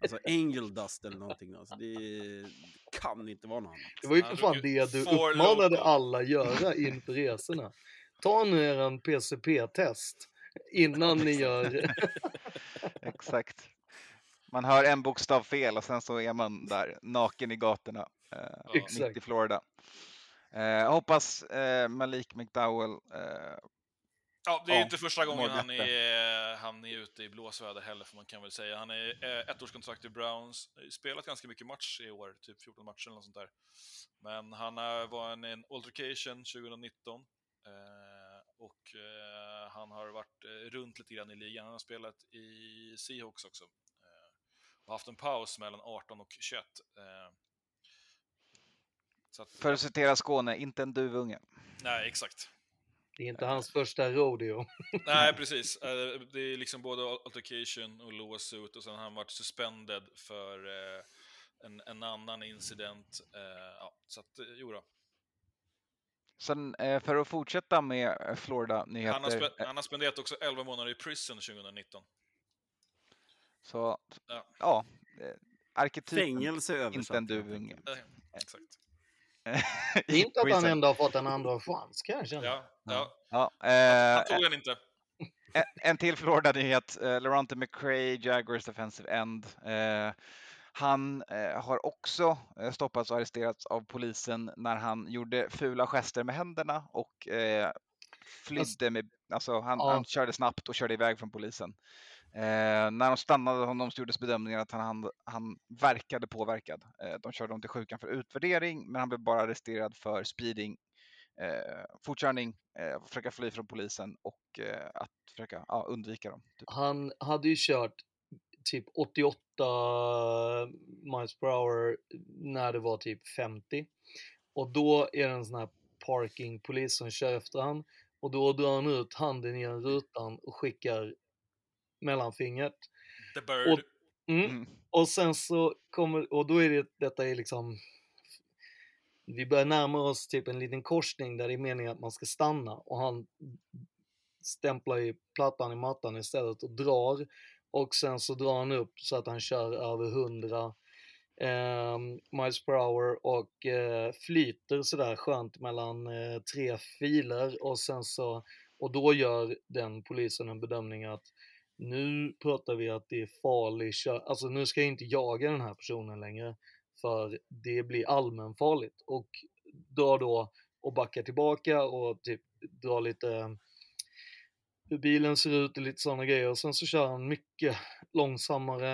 alltså angel dust eller någonting. Alltså, det kan inte vara något annat. Det var ju för fan det du uppmanade alla göra inför resorna. Ta nu er en PCP-test innan ni gör... Exakt. Man hör en bokstav fel och sen så är man där naken i gatorna eh, mitt i. Florida. Eh, jag hoppas eh, Malik McDowell eh, Ja, det är Ja, inte första gången han är, han är ute i blåsväder heller, får man kan väl säga. Han är eh, ettårskontrakt i Browns, spelat ganska mycket match i år, typ 14 matcher eller något sånt där. Men han eh, var en, en altercation 2019 eh, och eh, han har varit eh, runt lite grann i ligan. Han har spelat i Seahawks också eh, och haft en paus mellan 18 och 21. Eh, så att, för att citera Skåne, inte en duvunge. Nej, exakt. Det är inte hans första rodeo. Nej, precis. Eh, Det är liksom både altercation och lawsuit och sen har han varit suspended för eh, en, en annan incident. Eh, Ja, så att, jo då. Sen för att fortsätta med Florida-nyheter. Han spe, han har spenderat också 11 månader i prison 2019. Så Ja. ja, arketypen, Fängelse inte översatt. en duvunge. Eh, Exakt. Det är inte att han ändå har fått en andra chans kan jag känna. Ja, ja. Ja, Han eh, tog den inte. En, en till Florida-nyhet. Uh, Laurante McCray, Jaguars defensive end. Eh, han eh, har också eh, stoppats och arresterats av polisen när han gjorde fula gester med händerna och eh, flydde med, alltså han, Ja. han körde snabbt och körde iväg från polisen. Eh, när de stannade honom så gjordes bedömningen att han, han, han verkade påverkad. Eh, de körde honom till sjukan för utvärdering men han blev bara arresterad för speeding, eh, fortkörning, eh, försöka fly från polisen och eh, att försöka ja, undvika dem. Typ. Han hade ju kört typ 88 miles per hour när det var typ 50. Och då är det en sån här parkingpolis som kör efter han och då drar han ut handen i en rutan och skickar mellanfingret. The Bird. Och, mm, Mm. och sen så kommer, och då är det, detta är liksom vi börjar närma oss typ en liten korsning där det är meningen att man ska stanna och han stämplar i plattan i mattan istället och drar och sen så drar han upp så att han kör över 100 eh, miles per hour och eh, flyter sådär skönt mellan eh, tre filer och sen så och då gör den polisen en bedömning att nu pratar vi att det är farlig alltså nu ska jag inte jaga den här personen längre för det blir allmänfarligt. Och drar då och backar tillbaka och typ drar lite hur bilen ser ut och lite sådana grejer. Och sen så kör han mycket långsammare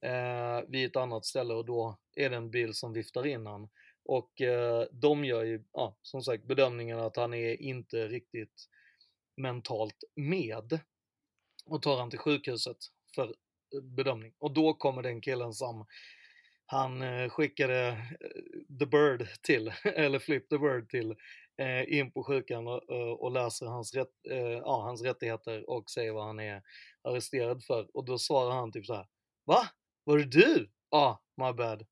eh, vid ett annat ställe och då är det en bil som viftar in han. Och eh, de gör ju, ja, som sagt bedömningen att han är inte riktigt mentalt med och tar han till sjukhuset för eh, bedömning. Och då kommer den killen som han eh, skickade eh, The Bird till, eller Flip the Bird till, in på sjukan och, läser hans, rätt, ja, hans rättigheter och säger vad han är arresterad för. Och då svarar han typ så här. Va? Var det du? Ja, ah, my bad.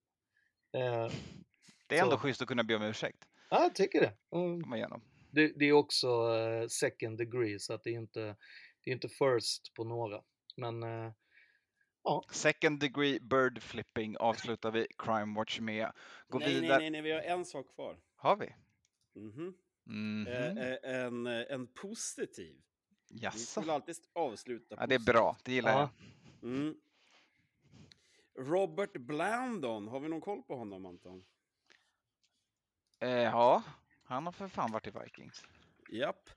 Det är ändå så- schysst att kunna be om ursäkt. Ja, jag tycker det. Igenom. det, det är också second degree så att det är inte, det är inte first på några. Men eh, ja. Second degree bird flipping avslutar vi Crime Watch med. Gå nej, vidare. nej, nej, nej, vi har en sak kvar. Har vi? Mhm. Mhm. Eh, eh, en, eh, en positiv. Vi Jaså? vill alltid avsluta Ja, det är positivt. bra. Det gillar jag. Mm. Robert Blandon, har vi någon koll på honom Anton? Eh, ja, han har för fan varit i Vikings. Japp.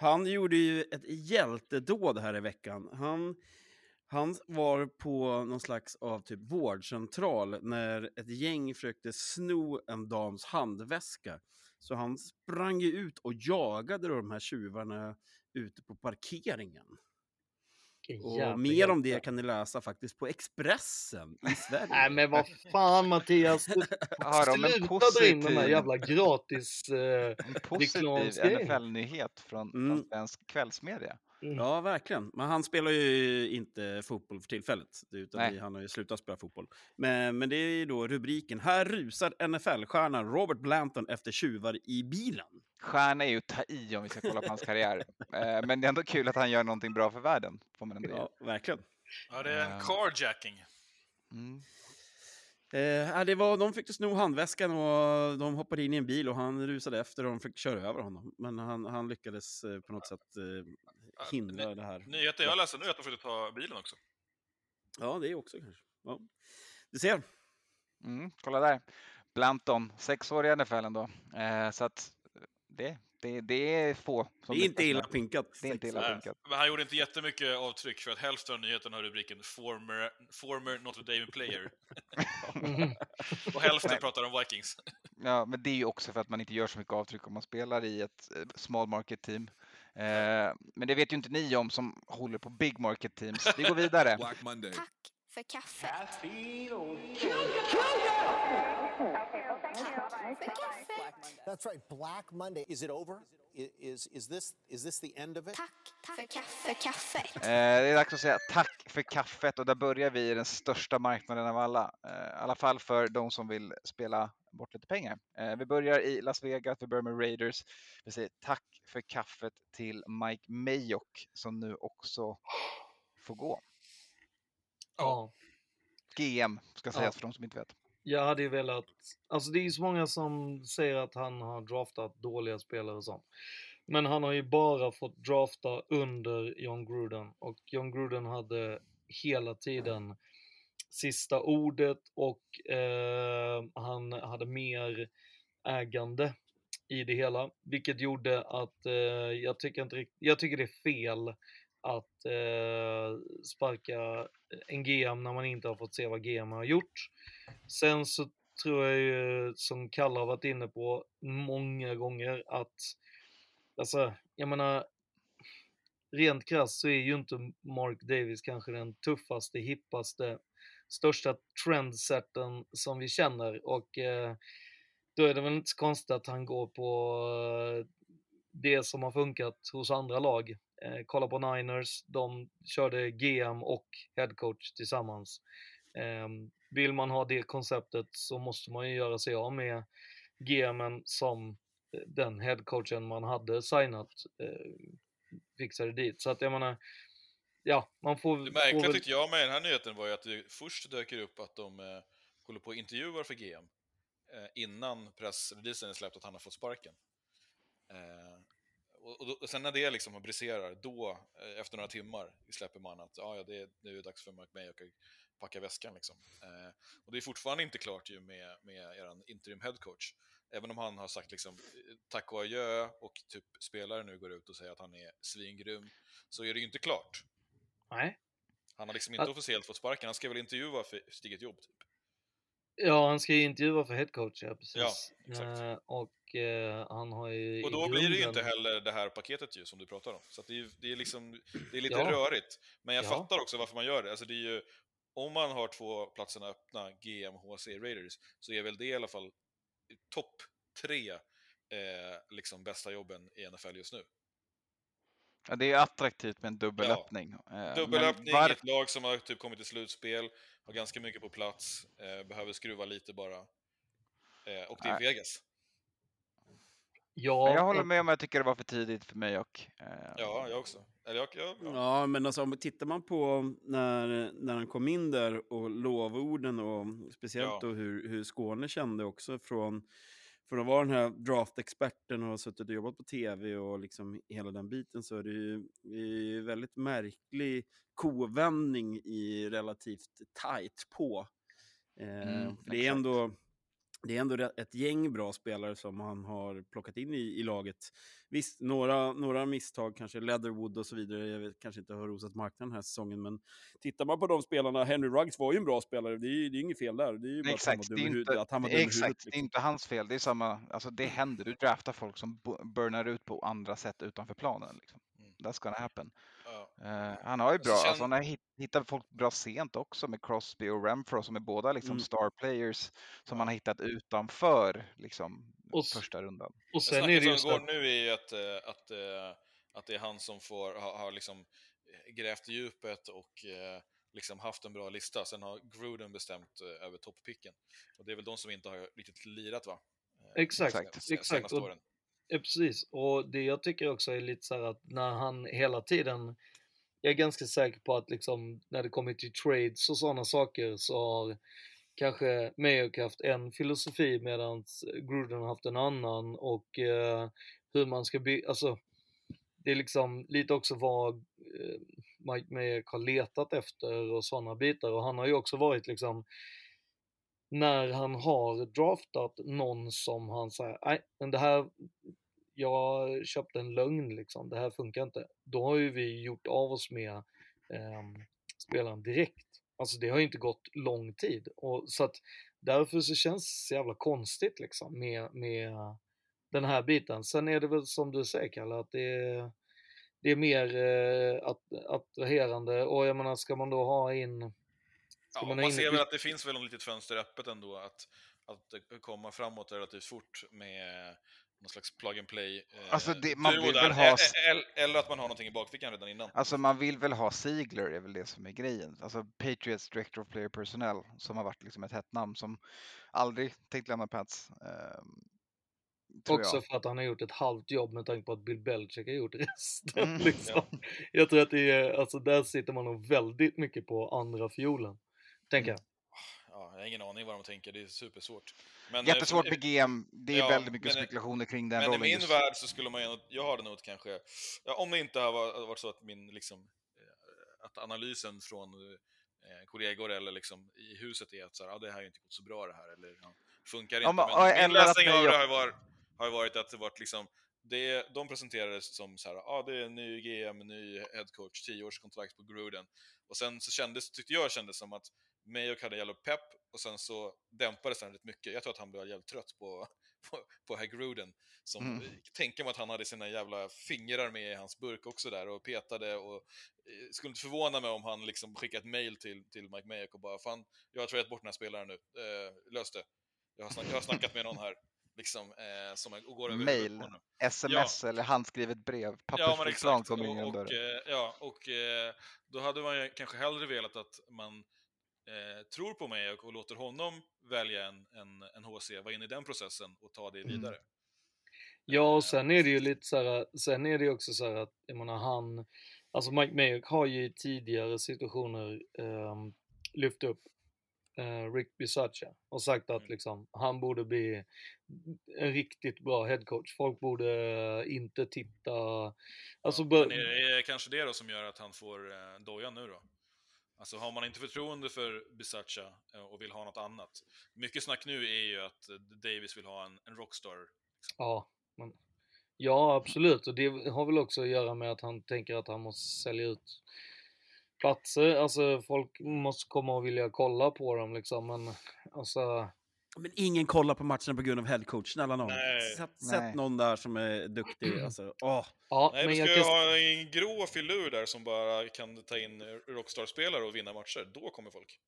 Han gjorde ju ett hjältedåd här i veckan. Han, han var på någon slags av typ vårdcentral när ett gäng försökte sno en dams handväska. Så han sprang ju ut och jagade de här tjuvarna ute på parkeringen. Vilken Och jävla mer om det kan ni läsa faktiskt på Expressen i Sverige. Nej men vad fan Mattias, Har de en sluta dra in de här positiv- jävla gratis eh, Positiv reklamsgrejerna. NFL-nyhet från, Mm. från svensk kvällsmedia. Ja, verkligen. Men han spelar ju inte fotboll för tillfället, utan Nej. han har ju slutat spela fotboll. Men, men det är ju då rubriken. Här rusar NFL-stjärnan Robert Blanton efter tjuvar i bilen. Stjärna är ju ta i om vi ska kolla på hans karriär. Eh, men det är ändå kul att han gör någonting bra för världen. Får man ändå. Ja, verkligen. Ja, det är en Ehm. carjacking. Mm. Eh, det var, de fick sno handväskan och de hoppade in i en bil och han rusade efter och de fick köra över honom. Men han, han lyckades eh, på något sätt hindra det här. Nyheten jag läste nu är att de försökte ta bilen också. Ja, det är också kanske. Ja. Du ser. Mm, kolla där. Blanton, sex år i NFL ändå. Eh, så att det, det, det är få. Som Det är inte illa pinkat. Det är inte illa pinkat. Men han gjorde inte jättemycket avtryck för att hälften av nyheten har rubriken former, former Notre Dame player. Och hälften Nej. pratar om Vikings. Ja, men det är ju också för att man inte gör så mycket avtryck om man spelar i ett eh, small market team. Eh, men det vet ju inte ni om som håller på big market teams. Vi går vidare. Black Monday. Tack för kaffe. Tack för kaffet. That's right, Black Monday. Is it over? Is, is, this, is this the end of it? Tack för kaffe. För kaffet. Eh, det är dags att säga tack för kaffet och där börjar vi i den största marknaden av alla. Eh, I alla fall för de som vill spela bort lite pengar. Eh, vi börjar i Las Vegas, vi börjar med Raiders. Vi säger tack för kaffet till Mike Mayock som nu också får gå. Ja. GM ska sägas Ja. för de som inte vet. Jag hade ju velat, alltså det är ju så många som säger att han har draftat dåliga spelare och sånt. Men han har ju bara fått drafta under John Gruden och John Gruden hade hela tiden sista ordet och eh, han hade mer ägande i det hela, vilket gjorde att eh, jag tycker inte jag tycker det är fel att eh, sparka en GM när man inte har fått se vad GM har gjort. Sen så tror jag ju, som Kalle har varit inne på många gånger, att alltså, jag menar, rent krasst så är ju inte Mark Davis kanske den tuffaste, hippaste, största trendsetten som vi känner och eh, då är det väl inte så konstigt att han går på eh, det som har funkat hos andra lag. Eh, kolla på Niners, de körde GM och headcoach tillsammans. Eh, vill man ha det konceptet så måste man ju göra sig av med GMen som eh, den headcoachen man hade signat eh, fixade dit. Så att jag menar, ja, man får... Det märkliga väl- tyckte jag med den här nyheten var ju att det först dök upp att de eh, håller på och intervjuar för GM eh, innan pressreleasen är släppt att han har fått sparken. Eh, och, och, och sen när det liksom briserar, då, eh, efter några timmar, släpper man att ah, ja, det är, nu är det dags för May att packa väskan. Liksom. Eh, och det är fortfarande inte klart ju med, med er interim headcoach. Även om han har sagt liksom, tack och adjö och typ spelare nu går ut och säger att han är svingrym, så är det ju inte klart. Nej. Han har liksom inte officiellt fått sparken, han ska väl intervjua för eget jobb. Typ. Ja, han ska ju intervjua för headcoach, ja precis. Ja, exakt. Eh, och eh, han har ju Och då blir det ju grunden- inte heller det här paketet ju, som du pratar om. Så det, är, det, är liksom, det är lite Ja. rörigt. Men jag Ja. fattar också varför man gör det. Alltså det är ju, om man har två platserna öppna, GM, HC, Raiders, så är väl det i alla fall topp tre eh, liksom bästa jobben i NFL just nu. Ja, det är attraktivt med en dubbelöppning. Eh, men Dubbelöppning var- ett lag som har typ kommit till slutspel, har ganska mycket på plats, eh, behöver skruva lite bara. Eh, och det är Nej. Vegas. Ja, jag håller med om jag tycker det var för tidigt för mig och... Eh, Ja, jag också. Eller jag, jag, ja. Ja, men alltså om tittar man på när, när han kom in där och lovorden och speciellt Ja. då hur, hur Skåne kände också från, från att vara den här draftexperten och ha suttit och jobbat på tv och liksom hela den biten så är det ju, det ju väldigt märklig kovändning i relativt tight på. Eh, Mm, för det är ändå det är ändå ett gäng bra spelare som han har plockat in i, i laget. Visst, några, några misstag, kanske Leatherwood och så vidare, jag vet, kanske inte har rosat marknaden den här säsongen, men tittar man på de spelarna, Henry Ruggs var ju en bra spelare, det är ju det är inget fel där. Det är ju bara att han Exakt, var i huvudet. inte, Att han var dum exakt, huvudet, det är liksom. inte hans fel. Det är samma, alltså det händer. Du draftar folk som bu- burnar ut på andra sätt utanför planen. Liksom. Mm. That's gonna happen. Ja. Eh, han har ju bra, Alltså, alltså känn- han har hit, hittat folk bra sent också med Crosby och Renfro som är båda liksom Mm. star players som han har hittat utanför liksom, Och första rundan. och Det sen är det som går nu är ju att, eh, att, eh, att det är han som får, har, har liksom grävt i djupet och liksom haft en bra lista. Sen har Gruden bestämt över toppicken. Och det är väl de som inte har riktigt lirat va? Exakt, exakt. Senaste Och- åren. Ja, precis. Och det jag tycker också är lite så här att när han hela tiden, jag är ganska säker på att liksom när det kommer till trades och sådana saker så har kanske Mayock haft en filosofi medan Gruden har haft en annan och eh, hur man ska bygga, alltså det är liksom lite också vad eh, Mike Mayock har letat efter och sådana bitar och han har ju också varit liksom när han har draftat någon som han säger, nej men det här jag köpte en lögn liksom, det här funkar inte. Då har ju vi gjort av oss med ehm, spelaren direkt. Alltså det har ju inte gått lång tid. Och, så att därför så känns det så jävla konstigt liksom med, med den här biten. Sen är det väl som du säger Kalle, att det är, det är mer eh, att, attraherande och jag menar ska man då ha in Ja, man man, in ser väl att det finns väl något litet fönster öppet ändå att, att eh, komma framåt relativt fort med någon slags plug and play. Eh, Alltså, det- man vill där. väl ha- Eller att man har någonting i bakfickan redan innan. Alltså man vill väl ha Ziegler är väl det som är grejen. Alltså Patriots Director of Player Personnel som har varit liksom ett hett namn som aldrig tänkt lämna Pats. tror Också jag. för att han har gjort ett halvt jobb med tanke på att Bill Belichick har gjort resten. Mm, liksom. Jag tror att det är, alltså där sitter man nog väldigt mycket på andra fiolen. Tänker jag. Ja, jag har ingen aning vad de tänker, det är supersvårt. Men, eh, Jättesvårt för- med GM. Det är Ja, väldigt mycket men- spekulationer kring den Men rollen i min just. värld så skulle man ju, jag har det nog kanske, ja, om det inte har va- varit så att min, liksom, eh, att analysen från eh, kollegor eller liksom i huset är att så här, ja, det här har ju inte gått så bra det här, eller ja, funkar inte. men- Men, min läsning av det har ju varit, har varit att det varit liksom, det, de presenterades som så här, ja det är en ny GM, ny headcoach, 10 års kontrakt på Gruden. Och sen så kändes, tyckte jag kändes som att Mayock hade jävla pepp och sen så dämpades han rätt mycket. Jag tror att han blev jävligt trött på, på, på herr Gruden. Som Mm. mm. tänker mig att han hade sina jävla fingrar med i hans burk också där och petade och eh, skulle inte förvåna mig om han liksom skickade ett mail till, till Mike Mayock och bara fan, jag har tradat bort den här spelaren nu, eh, lös det. Jag har, snack, jag har snackat med någon här, liksom, eh, som och går över Mail, sms eller handskrivet brev. Ja, Pappersflygplan exakt. kommer in Och, genom och, dörren. eh, ja, och eh, då hade man ju kanske hellre velat att man eh, tror på mig och, och låter honom välja en, en, en HC, vara inne i den processen och ta det Mm. vidare. Ja, och sen är det ju lite så här, sen är det ju också så här att, jag menar han, alltså Mike Mayock har ju i tidigare situationer ehm, lyft upp eh, Rick Bisaccia och sagt att Mm. liksom, han borde bli en riktigt bra headcoach. Folk borde eh, inte titta... Alltså, Men är det kanske det då som gör att han får eh, dojan nu då? Alltså har man inte förtroende för Bisaccia eh, och vill ha något annat. Mycket snack nu är ju att eh, Davis vill ha en, en rockstar. Liksom. Ja, men, ja, absolut. Och det har väl också att göra med att han tänker att han måste sälja ut platser. Alltså folk måste komma och vilja kolla på dem liksom. Men alltså, men ingen kollar på matchen på grund av headcoach, snälla. Nej. Sätt, Nej. sätt någon där som är duktig. Alltså, åh. ja, Nej, men jag ska ju kan... ha en grå filur där som bara kan ta in rockstar-spelare och vinna matcher. Då kommer folk.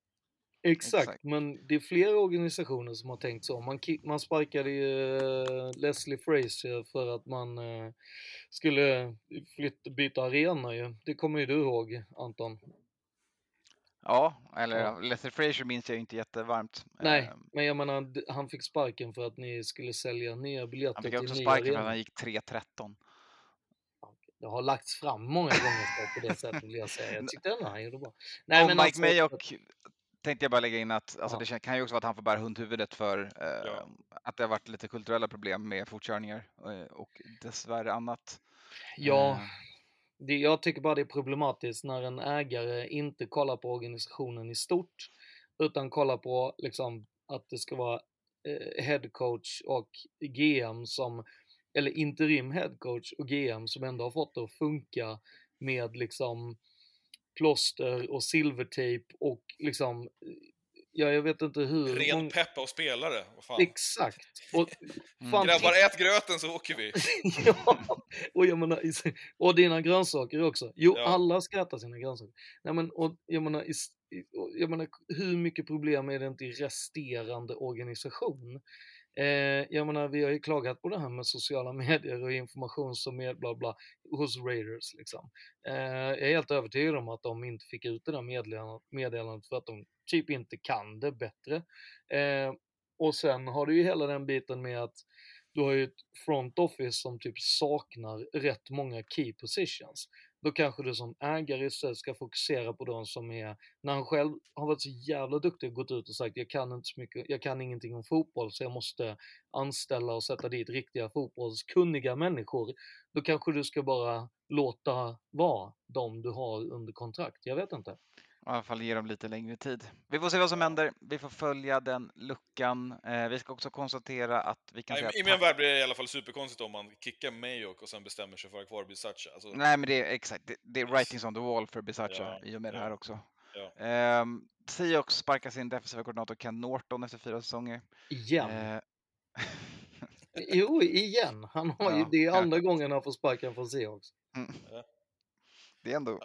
Exakt, Exakt. men det är flera organisationer som har tänkt så. Man, man sparkade ju eh, Leslie Frazier för att man eh, skulle flytta, byta arena ju. Det kommer ju du ihåg Anton. Ja, eller Ja. Lester Frazier minns jag inte jättevarmt. Nej, Ehm, men jag menar han fick sparken för att ni skulle sälja nya biljetter Han fick till också sparken för att han gick 3-13. Det har lagts fram många gånger på det sättet vill jag säga. Jag tyckte ändå han gjorde bra. Nej, och men Mike alltså- Mayock tänkte jag bara lägga in att alltså, Ja. det kan ju också vara att han får bära hundhuvudet för eh, Ja. att det har varit lite kulturella problem med fortkörningar eh, och dessvärre annat. Ja, Eh, det, jag tycker bara det är problematiskt när en ägare inte kollar på organisationen i stort utan kollar på liksom att det ska vara eh, headcoach och GM som, eller interim headcoach och GM som ändå har fått det att funka med liksom plåster och silvertejp och liksom, ja jag vet inte hur. Ren många- peppa och spelare. Exakt. Och, Mm. fan, Grabbar, ät gröten så åker vi. ja, och jag menar, och dina grönsaker också. Jo, Ja. alla ska äta sina grönsaker. Nej, men, och, jag, menar, jag menar, hur mycket problem är det inte i resterande organisation? Eh, jag menar, vi har ju klagat på det här med sociala medier och information som är bla bla hos Raiders. Liksom. Eh, jag är helt övertygad om att de inte fick ut det där meddelandet, meddelandet för att de typ inte kan det bättre. Eh, och sen har du ju hela den biten med att du har ju ett front office som typ saknar rätt många key positions. Då kanske du som ägare istället ska fokusera på de som är, när han själv har varit så jävla duktig och gått ut och sagt jag kan inte så mycket, jag kan ingenting om fotboll så jag måste anställa och sätta dit riktiga fotbollskunniga människor. Då kanske du ska bara låta vara de du har under kontrakt, jag vet inte. I alla fall ge dem lite längre tid. Vi får se vad som händer. Vi får följa den luckan. Eh, vi ska också konstatera att vi kan Nej, säga I min värld blir det i alla fall superkonstigt om man kickar Mayock och sen bestämmer sig för att ha kvar Bisaccia. Alltså, Nej, men det är exakt. Det, det är writings on the wall för Bisaccia Ja, i och med det ja, här också. ja. Ehm, Seahawks sparkar sin defensiva koordinator Ken Norton efter fyra säsonger. Igen. Eh, Jo, igen. Han har ju, Ja, det är ja. andra gången han får sparken från Seahawks. det är ändå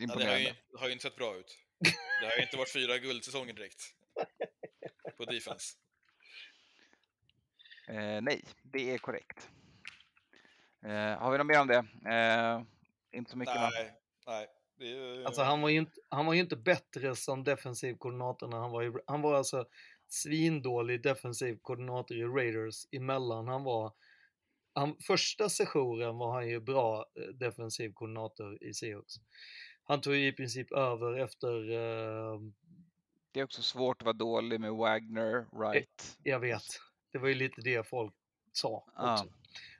Ja, det, har imponerande. ju, det har ju inte sett bra ut. Det har ju inte varit fyra guldsäsonger direkt. På defense. Eh, nej, det är korrekt. Eh, har vi något mer om det? Eh, inte så mycket? Nej, nej. Det är, ju- Alltså han var ju inte, han var ju inte bättre som defensiv koordinator när han var i, han var alltså svindålig defensiv koordinator i Raiders emellan han var, han, första sessionen var han ju bra eh, defensiv koordinator i Seahawks. Han tog ju i princip över efter, eh, Det är också svårt att vara dålig med Wagner, Wright. jag vet, det var ju lite det folk sa också.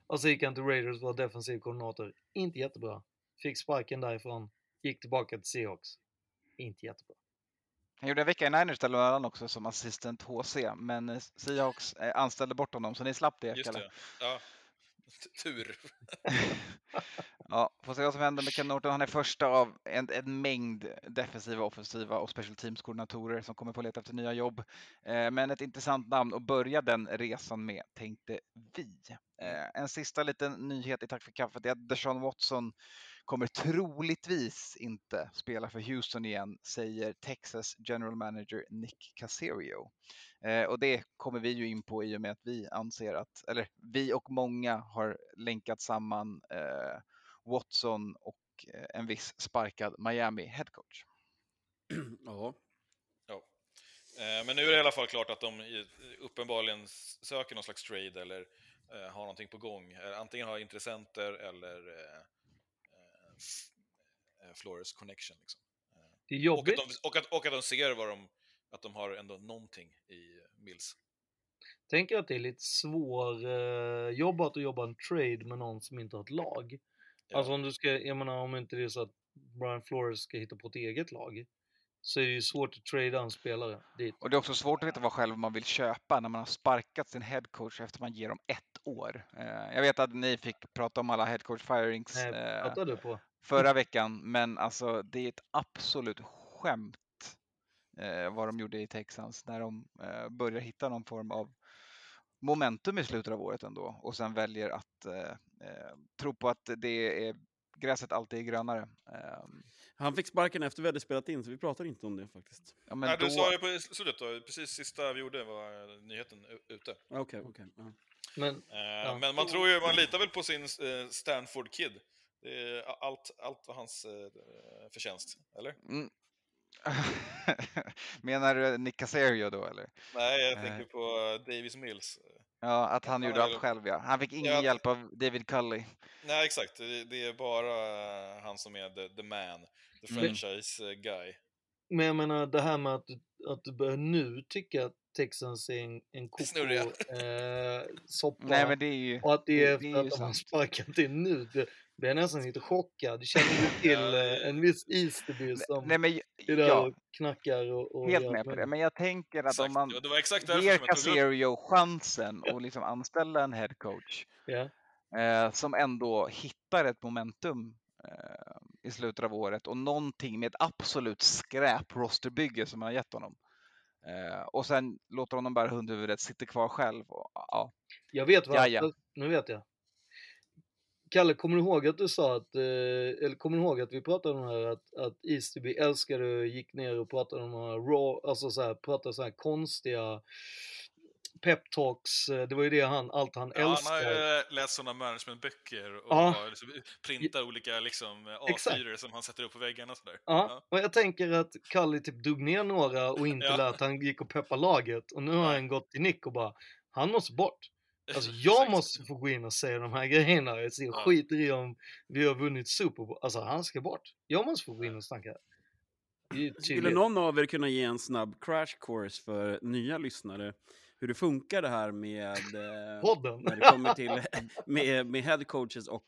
Och så gick han till Raiders, var defensiv koordinator, inte jättebra. Fick sparken därifrån, gick tillbaka till Seahawks, inte jättebra. Han gjorde en vecka i Niners däremellan också som assistent HC, men eh, Seahawks eh, anställde bort honom så ni slapp det. Just det. Ja. Tur. Ja, får se vad som händer med Ken Norton. Han är första av en, en mängd defensiva, offensiva och special teams-koordinatorer som kommer få leta efter nya jobb. Eh, men ett intressant namn att börja den resan med, tänkte vi. Eh, en sista liten nyhet i Tack för kaffet är att Deshaun Watson kommer troligtvis inte spela för Houston igen, säger Texas general manager Nick Caserio. Eh, och det kommer vi ju in på i och med att vi anser att, eller vi och många har länkat samman eh, Watson och eh, en viss sparkad Miami headcoach. ja. Ja. Eh, Men nu är det i alla fall klart att de uppenbarligen söker någon slags trade eller eh, har någonting på gång. Antingen har intressenter eller Flores connection. Liksom. Det är Och jobbigt. att, de, och, att, och att de ser vad de att de har ändå någonting i Mills. Tänker att det är lite svår eh, jobbat att jobba en trade med någon som inte har ett lag. Alltså om du ska, jag menar om inte det är så att Brian Flores ska hitta på ett eget lag så är det ju svårt att trada en spelare dit. Och det är också svårt att veta vad själv man vill köpa när man har sparkat sin headcoach efter man ger dem ett år. Eh, Jag vet att ni fick prata om alla headcoach firings Nej, eh, förra veckan, men alltså det är ett absolut skämt eh, vad de gjorde i Texans när de börjar hitta någon form av momentum i slutet av året ändå och sen väljer att eh, eh, tro på att det är gräset alltid är grönare. Eh, Han fick sparken efter vi hade spelat in, så vi pratar inte om det faktiskt. ja, Nej, du sa ju på slutet då, precis sista vi gjorde var eh, nyheten ute. Okej, okej. ja. Men, Eh, Men man tror ju, man litar väl på sin Stanford-kid. Det allt, allt var hans förtjänst, eller? Mm. Menar du Nick Casario då eller? Nej, jag Eh. tänker på Davis Mills. Ja, att han Han gjorde är allt själv ja. Han fick ingen Ja, hjälp av David Cully. Nej, exakt. Det, det är bara eh, han som är the, the man, the Mm. franchise eh, guy. men jag menar det här med att, du- att du börjar nu tycka att Texans är en, en koko Snurriga. eh, soppa Nej men det är ju... och att det är det är efter ju att de har sparkat in nu. Det, blir nästan lite chockad. Känner du till eh, en viss Easterby som Nej men är där ja, och knackar och, och helt med på det. Men jag tänker att om Exakt. man Ja, det var exakt ger Casario chansen att liksom anställa en headcoach Ja. eh, som ändå hittar ett momentum eh, i slutet av året och någonting med ett absolut skräp rosterbygge som man har gett honom. Eh, och sen låter honom bära hundhuvudet, sitter kvar själv. Och, ja. Jag vet varför. Jaja. Nu vet jag. Kalle, kommer du ihåg att du sa att, eh, eller kommer du ihåg att vi pratade om det här att, att Easterby älskade, gick ner och pratade om raw, alltså så här, pratade så här konstiga peptalks. eh, Det var ju det han, allt han Ja, han älskar. har ju läst sådana managementböcker och Ja. liksom printar olika liksom, eh, Exakt. A4 som han sätter upp på väggarna och sådär. Ja, och jag tänker att Kalle typ dog ner några och inte Ja. lät han gick och peppa laget och nu har han gått till Nick och bara, han måste bort. Alltså jag måste få gå in och säga de här grejerna. Jag skiter i om vi har vunnit Super Bowl. Alltså han ska bort. Jag måste få gå in och snacka. Ju Skulle någon av er kunna ge en snabb crash course för nya lyssnare? Hur det funkar det här med... Eh, Podden. när det kommer till med, med head coaches och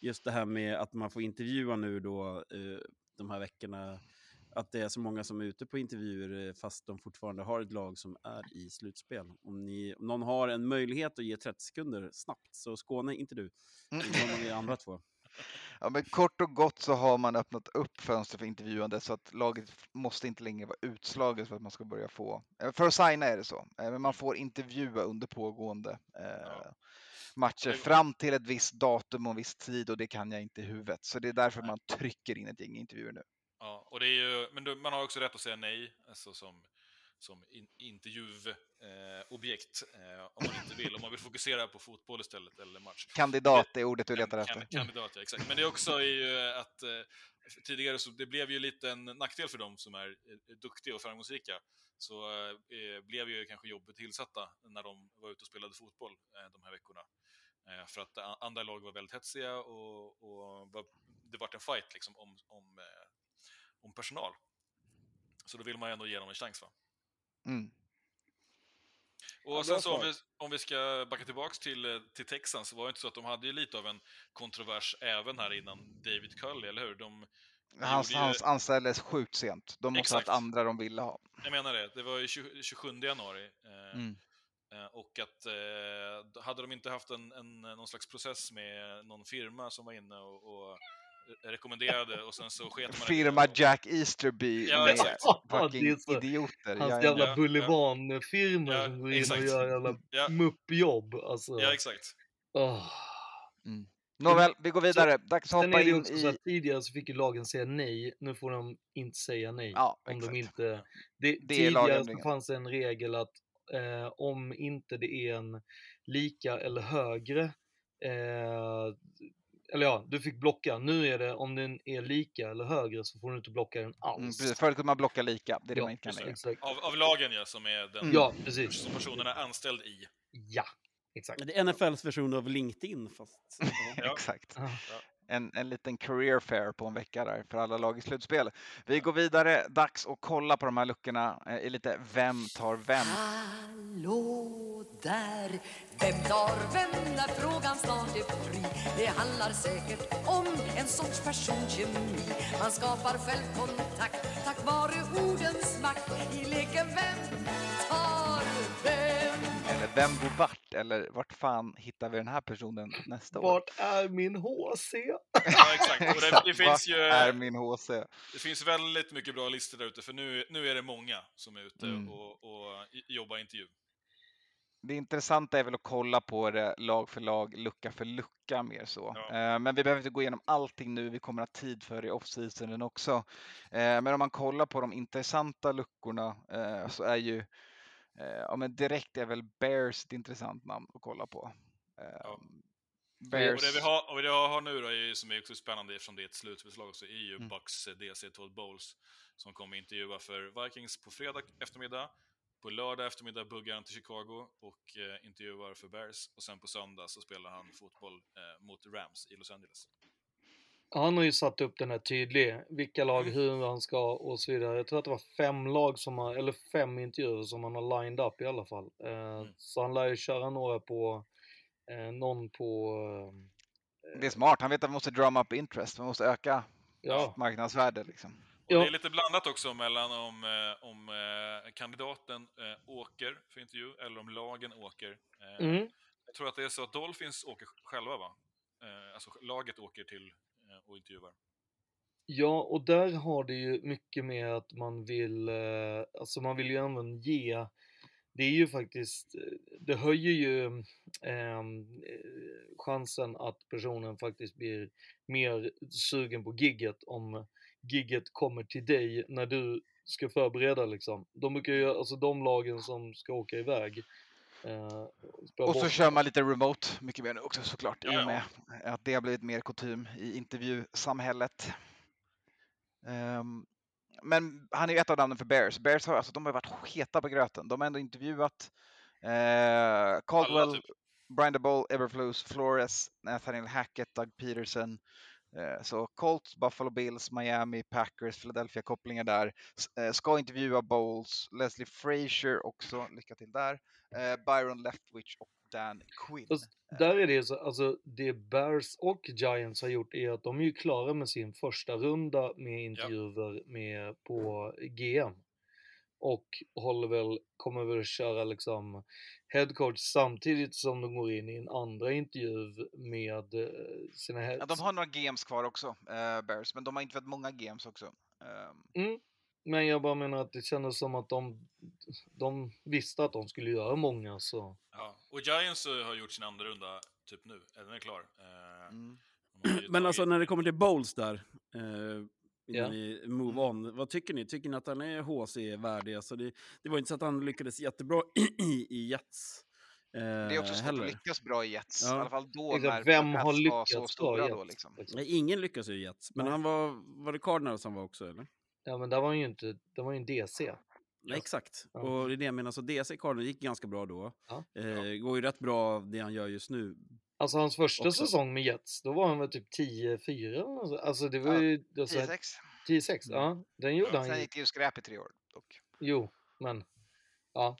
just det här med att man får intervjua nu då eh, de här veckorna. Att det är så många som är ute på intervjuer eh, fast de fortfarande har ett lag som är i slutspel. Om, ni, om någon har en möjlighet att ge 30 sekunder snabbt, så Skåne, inte du. Mm. Utan er andra två. Ja, men kort och gott så har man öppnat upp fönster för intervjuande så att laget måste inte längre vara utslaget för att man ska börja få, eh, för att signa är det så, Eh, men man får intervjua under pågående eh, matcher fram till ett visst datum och en viss tid och det kan jag inte i huvudet. Så det är därför man trycker in ett gäng intervjuer nu. Ja, och det är ju, men du, man har också rätt att säga nej, alltså som, som in, intervjuobjekt, eh, eh, om man inte vill. Om man vill fokusera på fotboll istället, eller match. Kandidat är ordet du letar efter. Kandidat, ja, exakt. Men det är också ju att eh, tidigare så det blev ju lite en nackdel för dem som är eh, duktiga och framgångsrika. Så eh, blev ju kanske jobbet tillsatta när de var ute och spelade fotboll eh, de här veckorna. Eh, för att andra lag var väldigt hetsiga och, och var, det vart en fight liksom om, om, eh, om personal. Så då vill man ju ändå ge dem en chans. Va? Mm. Och Ja, sen så om vi, om vi ska backa tillbaks till, eh, till Texans, så var det inte så att de hade ju lite av en kontrovers även här innan David Cully, eller hur? De, Hans, ju- hans anställdes sjukt sent. De måste ha haft andra de ville ha. Jag menar det, det var ju 20, 27 januari. Eh, Mm. eh, och att eh, hade de inte haft en, en, någon slags process med någon firma som var inne och, och rekommenderade och sen så sket man Firma och- Jack Easterby Ja, med exakt. fucking det är så- idioter. Hans jävla ja, bulvanfirma Ja, som går in exakt. och gör jävla Ja. muppjobb. Alltså. Ja, exakt. Åh. Mm. Nåväl, vi går vidare. Dags att hoppa in också så i... att tidigare så fick ju lagen säga nej, nu får de inte säga nej. Ja, om exakt. de inte... Det, Det är tidigare så fanns en regel att eh, om inte det är en lika eller högre, eh, eller ja, du fick blocka. Nu är det om den är lika eller högre så får du inte blocka den alls. Mm, precis. Förut kunde man blocka lika, det är det Ja, man inte kan längre. exakt. Av, av lagen ja, som är den Mm. Ja, precis. som personen är anställd i. Ja, exakt. Det är NFLs version av LinkedIn, fast... Ja. Exakt. Ah. En, en liten career fair på en vecka där för alla lag i slutspel. Vi går vidare, dags att kolla på de här luckorna eh, i lite Vem tar vem? Hallå där, vem tar vem när frågan snart är fri? Det handlar säkert om en sorts personkemi. Man skapar självkontakt tack vare ordens makt i leken Vem Vem bor vart? Eller vart fan hittar vi den här personen nästa år? Vart är min HC? Ja, exakt. Och det, det finns Vart ju... är min HC? Det finns väldigt mycket bra listor där ute, för nu, nu är det många som är ute Mm. och, och jobbar intervju. Det intressanta är väl att kolla på det lag för lag, lucka för lucka mer så. Eh, Men vi behöver inte gå igenom allting nu, vi kommer ha tid för det i off-seasonen också. Eh, Men om man kollar på de intressanta luckorna eh, så är ju, ja men direkt är väl Bears ett intressant namn att kolla på. Eh, Och Bears, det vi har, och det jag har nu då, är som är också spännande eftersom det är ett slutspelslag, så är ju Mm. Bucks eh, DC Todd Bowles som kommer intervjua för Vikings på fredag eftermiddag. På lördag eftermiddag buggar han till Chicago och eh, intervjuar för Bears. Och sen på söndag så spelar han fotboll eh, mot Rams i Los Angeles. Han har ju satt upp den här tydlig, vilka lag, Mm. hur han ska och så vidare. Jag tror att det var fem lag som har, eller fem intervjuer som han har lined up i alla fall. Eh, Mm. Så han lär ju köra några på, eh, någon på, eh, det är smart, han vet att vi måste drum up interest, vi måste öka ja, marknadsvärde liksom. Och. Det är lite blandat också mellan om, eh, om eh, kandidaten eh, åker för intervju eller om lagen åker. Eh, Mm. Jag tror att det är så att Dolphins åker själva, va? Eh, alltså laget åker till eh, och intervjuar. Ja, och där har det ju mycket med att man vill, eh, alltså man vill ju även ge, det är ju faktiskt, det höjer ju ehm, eh, chansen att personen faktiskt blir mer sugen på gigget om gigget kommer till dig när du ska förbereda liksom. De brukar ju, alltså de lagen som ska åka iväg. Eh, Och så bort- kör man lite remote mycket mer nu också såklart, i Ja, och med att det har blivit mer kutym i intervjusamhället. Ehm, men han är ju ett av namnen för Bears. Bears har, alltså, de har varit heta på gröten. De har ändå intervjuat eh, Caldwell, Alla, typ. Brian DeBole, Eberflus, Flores, Nathaniel Hackett, Doug Peterson. Eh, Så Colts, Buffalo Bills, Miami, Packers, Philadelphia kopplingar där. Eh, Ska intervjua Bowles, Leslie Frazier också, lycka till där. Eh, Byron Leftwich och Dan Quinn. Fast där är det så, alltså det Bears och Giants har gjort är att de är ju klara med sin första runda med intervjuer med på GM. Och håller väl, kommer väl köra liksom headcoach samtidigt som de går in i en andra intervju med eh, sina heads. Ja, de har några games kvar också, eh, Bears, men de har intervjuat många games också. Ehm, Mm. Men jag bara menar att det kändes som att de, de visste att de skulle göra många så. Ja. Och Giants har gjort sin andra runda typ nu, den är klar. Eh, mm. Men alltså när det kommer till Bowles där, eh, innan Ja. ni move on, vad tycker ni? Tycker ni att han är HC-värdig? Alltså det, det var inte så att han lyckades jättebra i, i Jets. Eh, Det är också svårt heller. att lyckas bra i Jets, Ja. i alla fall då Exakt, när vem har var lyckats så stora då. Liksom. Liksom. Nej, ingen lyckas ju i Jets, men Nej. han var, var det Cardinals han var också eller? Ja men där var han ju inte, det var ju en DC. Nej, exakt. Ja. Och det är det jag menar, så DC Cardinals gick ganska bra då. Ja. Eh, går ju rätt bra det han gör just nu. Alltså hans första Också. säsong med Jets, då var han väl typ 10-4 eller något sånt. Alltså det var Ja, ju... det var så här- 10-6. 10-6, ja. Den gjorde han Sen gick det ju skräp i tre år dock. Jo, men... Ja.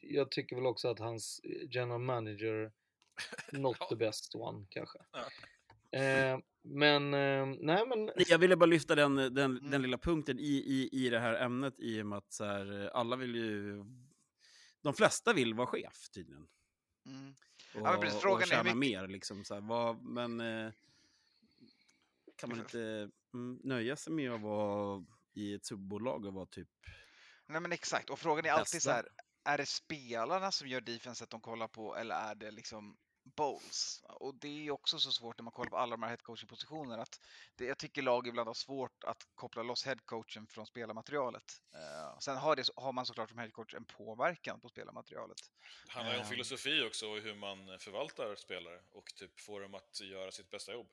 Jag tycker väl också att hans general manager, not Ja. the best one kanske. Ja. Eh, men, eh, nej men... Nej, Jag ville bara lyfta den, den, Mm. den lilla punkten i, i, i det här ämnet i och med att så här, alla vill ju... De flesta vill vara chef tydligen. Mm. Och, men precis, frågan och tjäna mycket- mer liksom. Så här, vad, men eh, kan man inte mm, nöja sig med att vara i ett subbolag och vara typ... Nej men exakt, och frågan är alltid så Bästa. här, är det spelarna som gör defenset de kollar på eller är det liksom Bowles? Och det är ju också så svårt när man kollar på alla de här headcoaching-positionerna att det, jag tycker lag ibland har svårt att koppla loss headcoachen från spelarmaterialet. Uh, sen har, det, har man såklart som headcoach en påverkan på spelarmaterialet. Det handlar ju om Ehm. filosofi också och hur man förvaltar spelare och typ får dem att göra sitt bästa jobb.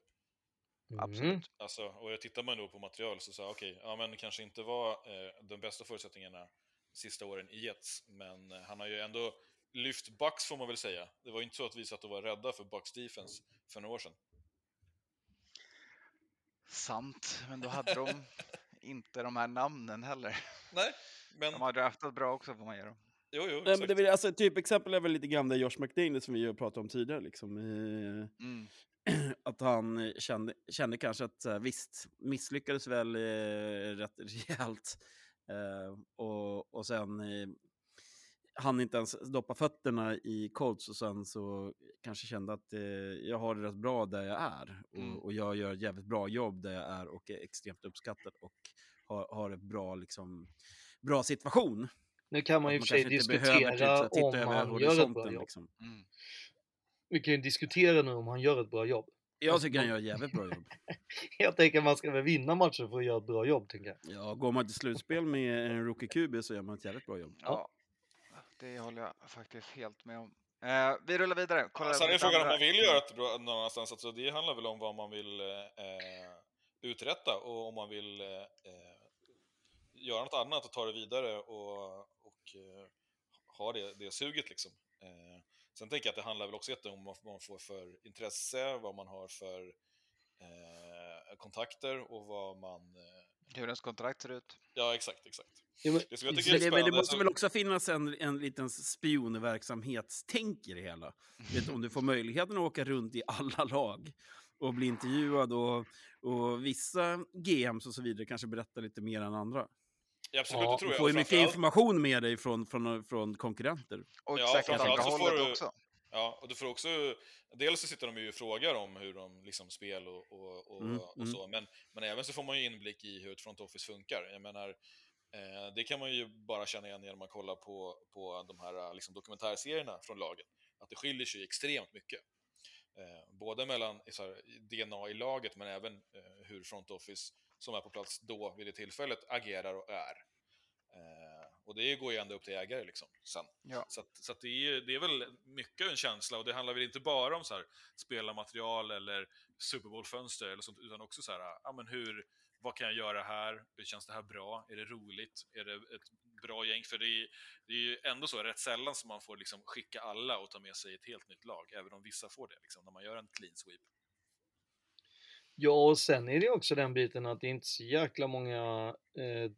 Mm. Absolut. Alltså, och tittar man då på material så sa okej, ja men kanske inte var eh, de bästa förutsättningarna sista åren i Jets, men eh, han har ju ändå lyft Bucks får man väl säga. Det var ju inte så att vi satt och var rädda för Bucks defense för några år sedan. Sant, men då hade de inte de här namnen heller. Nej, men... De har draftat bra också får man ge dem. Jo, jo, Nej, men det alltså, typ exempel är väl lite grann det Josh McDaniel som vi har pratat om tidigare. Liksom. Mm. att han kände, kände kanske att visst, misslyckades väl eh, rätt rejält. Eh, och, och sen eh, han inte ens doppa fötterna i Colts och sen så kanske kände att eh, jag har det rätt bra där jag är. Och, Mm. och jag gör ett jävligt bra jobb där jag är och är extremt uppskattad och har, har ett bra, liksom, bra situation. Nu kan man ju i och för sig inte behöver, typ, diskutera om han gör ett bra jobb. Liksom. Mm. Vi kan ju diskutera nu om han gör ett bra jobb. Jag tycker han gör ett jävligt bra jobb. Jag tänker man ska väl vinna matcher för att göra ett bra jobb, tänker jag. Ja, går man till slutspel med en rookie QB så gör man ett jävligt bra jobb. Ja, det håller jag faktiskt helt med om. Eh, vi rullar vidare. Kolla sen är frågan om man vill göra ett bra någonstans. Alltså, det handlar väl om vad man vill eh, uträtta och om man vill eh, eh, göra något annat och ta det vidare och, och eh, ha det, det suget liksom. Eh, sen tänker jag att det handlar väl också om vad man får för intresse, vad man har för kontakter och vad man... Hur ens kontrakt ser ut. ja, exakt, exakt. Ja, men- Det som jag tycker Men är det, men spännande... det måste väl också finnas en, en liten spionverksamhetstänk i det hela. Vet, om du får möjligheten att åka runt i alla lag och bli intervjuad och, och vissa GMs och så vidare kanske berättar lite mer än andra. Ja, absolut, Ja, det tror Du jag. får ju mycket information med dig från, från, från konkurrenter. Och Ja, säkert framförallt så får du- också. Ja, och du får också... Dels så sitter de ju och frågar om hur de liksom spel och, och, och, Mm, och mm. så, men, men även så får man ju inblick i hur ett front office funkar. Jag menar, eh, det kan man ju bara känna igen när man kollar på, på de här liksom, dokumentärserierna från lagen. Att det skiljer sig extremt mycket. Eh, både mellan så här, DNA i laget, men även eh, hur front office som är på plats då, vid det tillfället, agerar och är. Eh, och det går ju ända upp till ägare liksom, sen. Ja. Så, att, så att det, är, det är väl mycket en känsla, och det handlar väl inte bara om så här, spelarmaterial eller Super Bowl-fönster, eller sånt, utan också så här, ja, men hur, vad kan jag göra här? Hur känns det här bra? Är det roligt? Är det ett bra gäng? För det är, det är ju ändå så rätt sällan som man får liksom skicka alla och ta med sig ett helt nytt lag, även om vissa får det, liksom, när man gör en clean sweep. Ja, och sen är det också den biten att det är inte så jäkla många eh,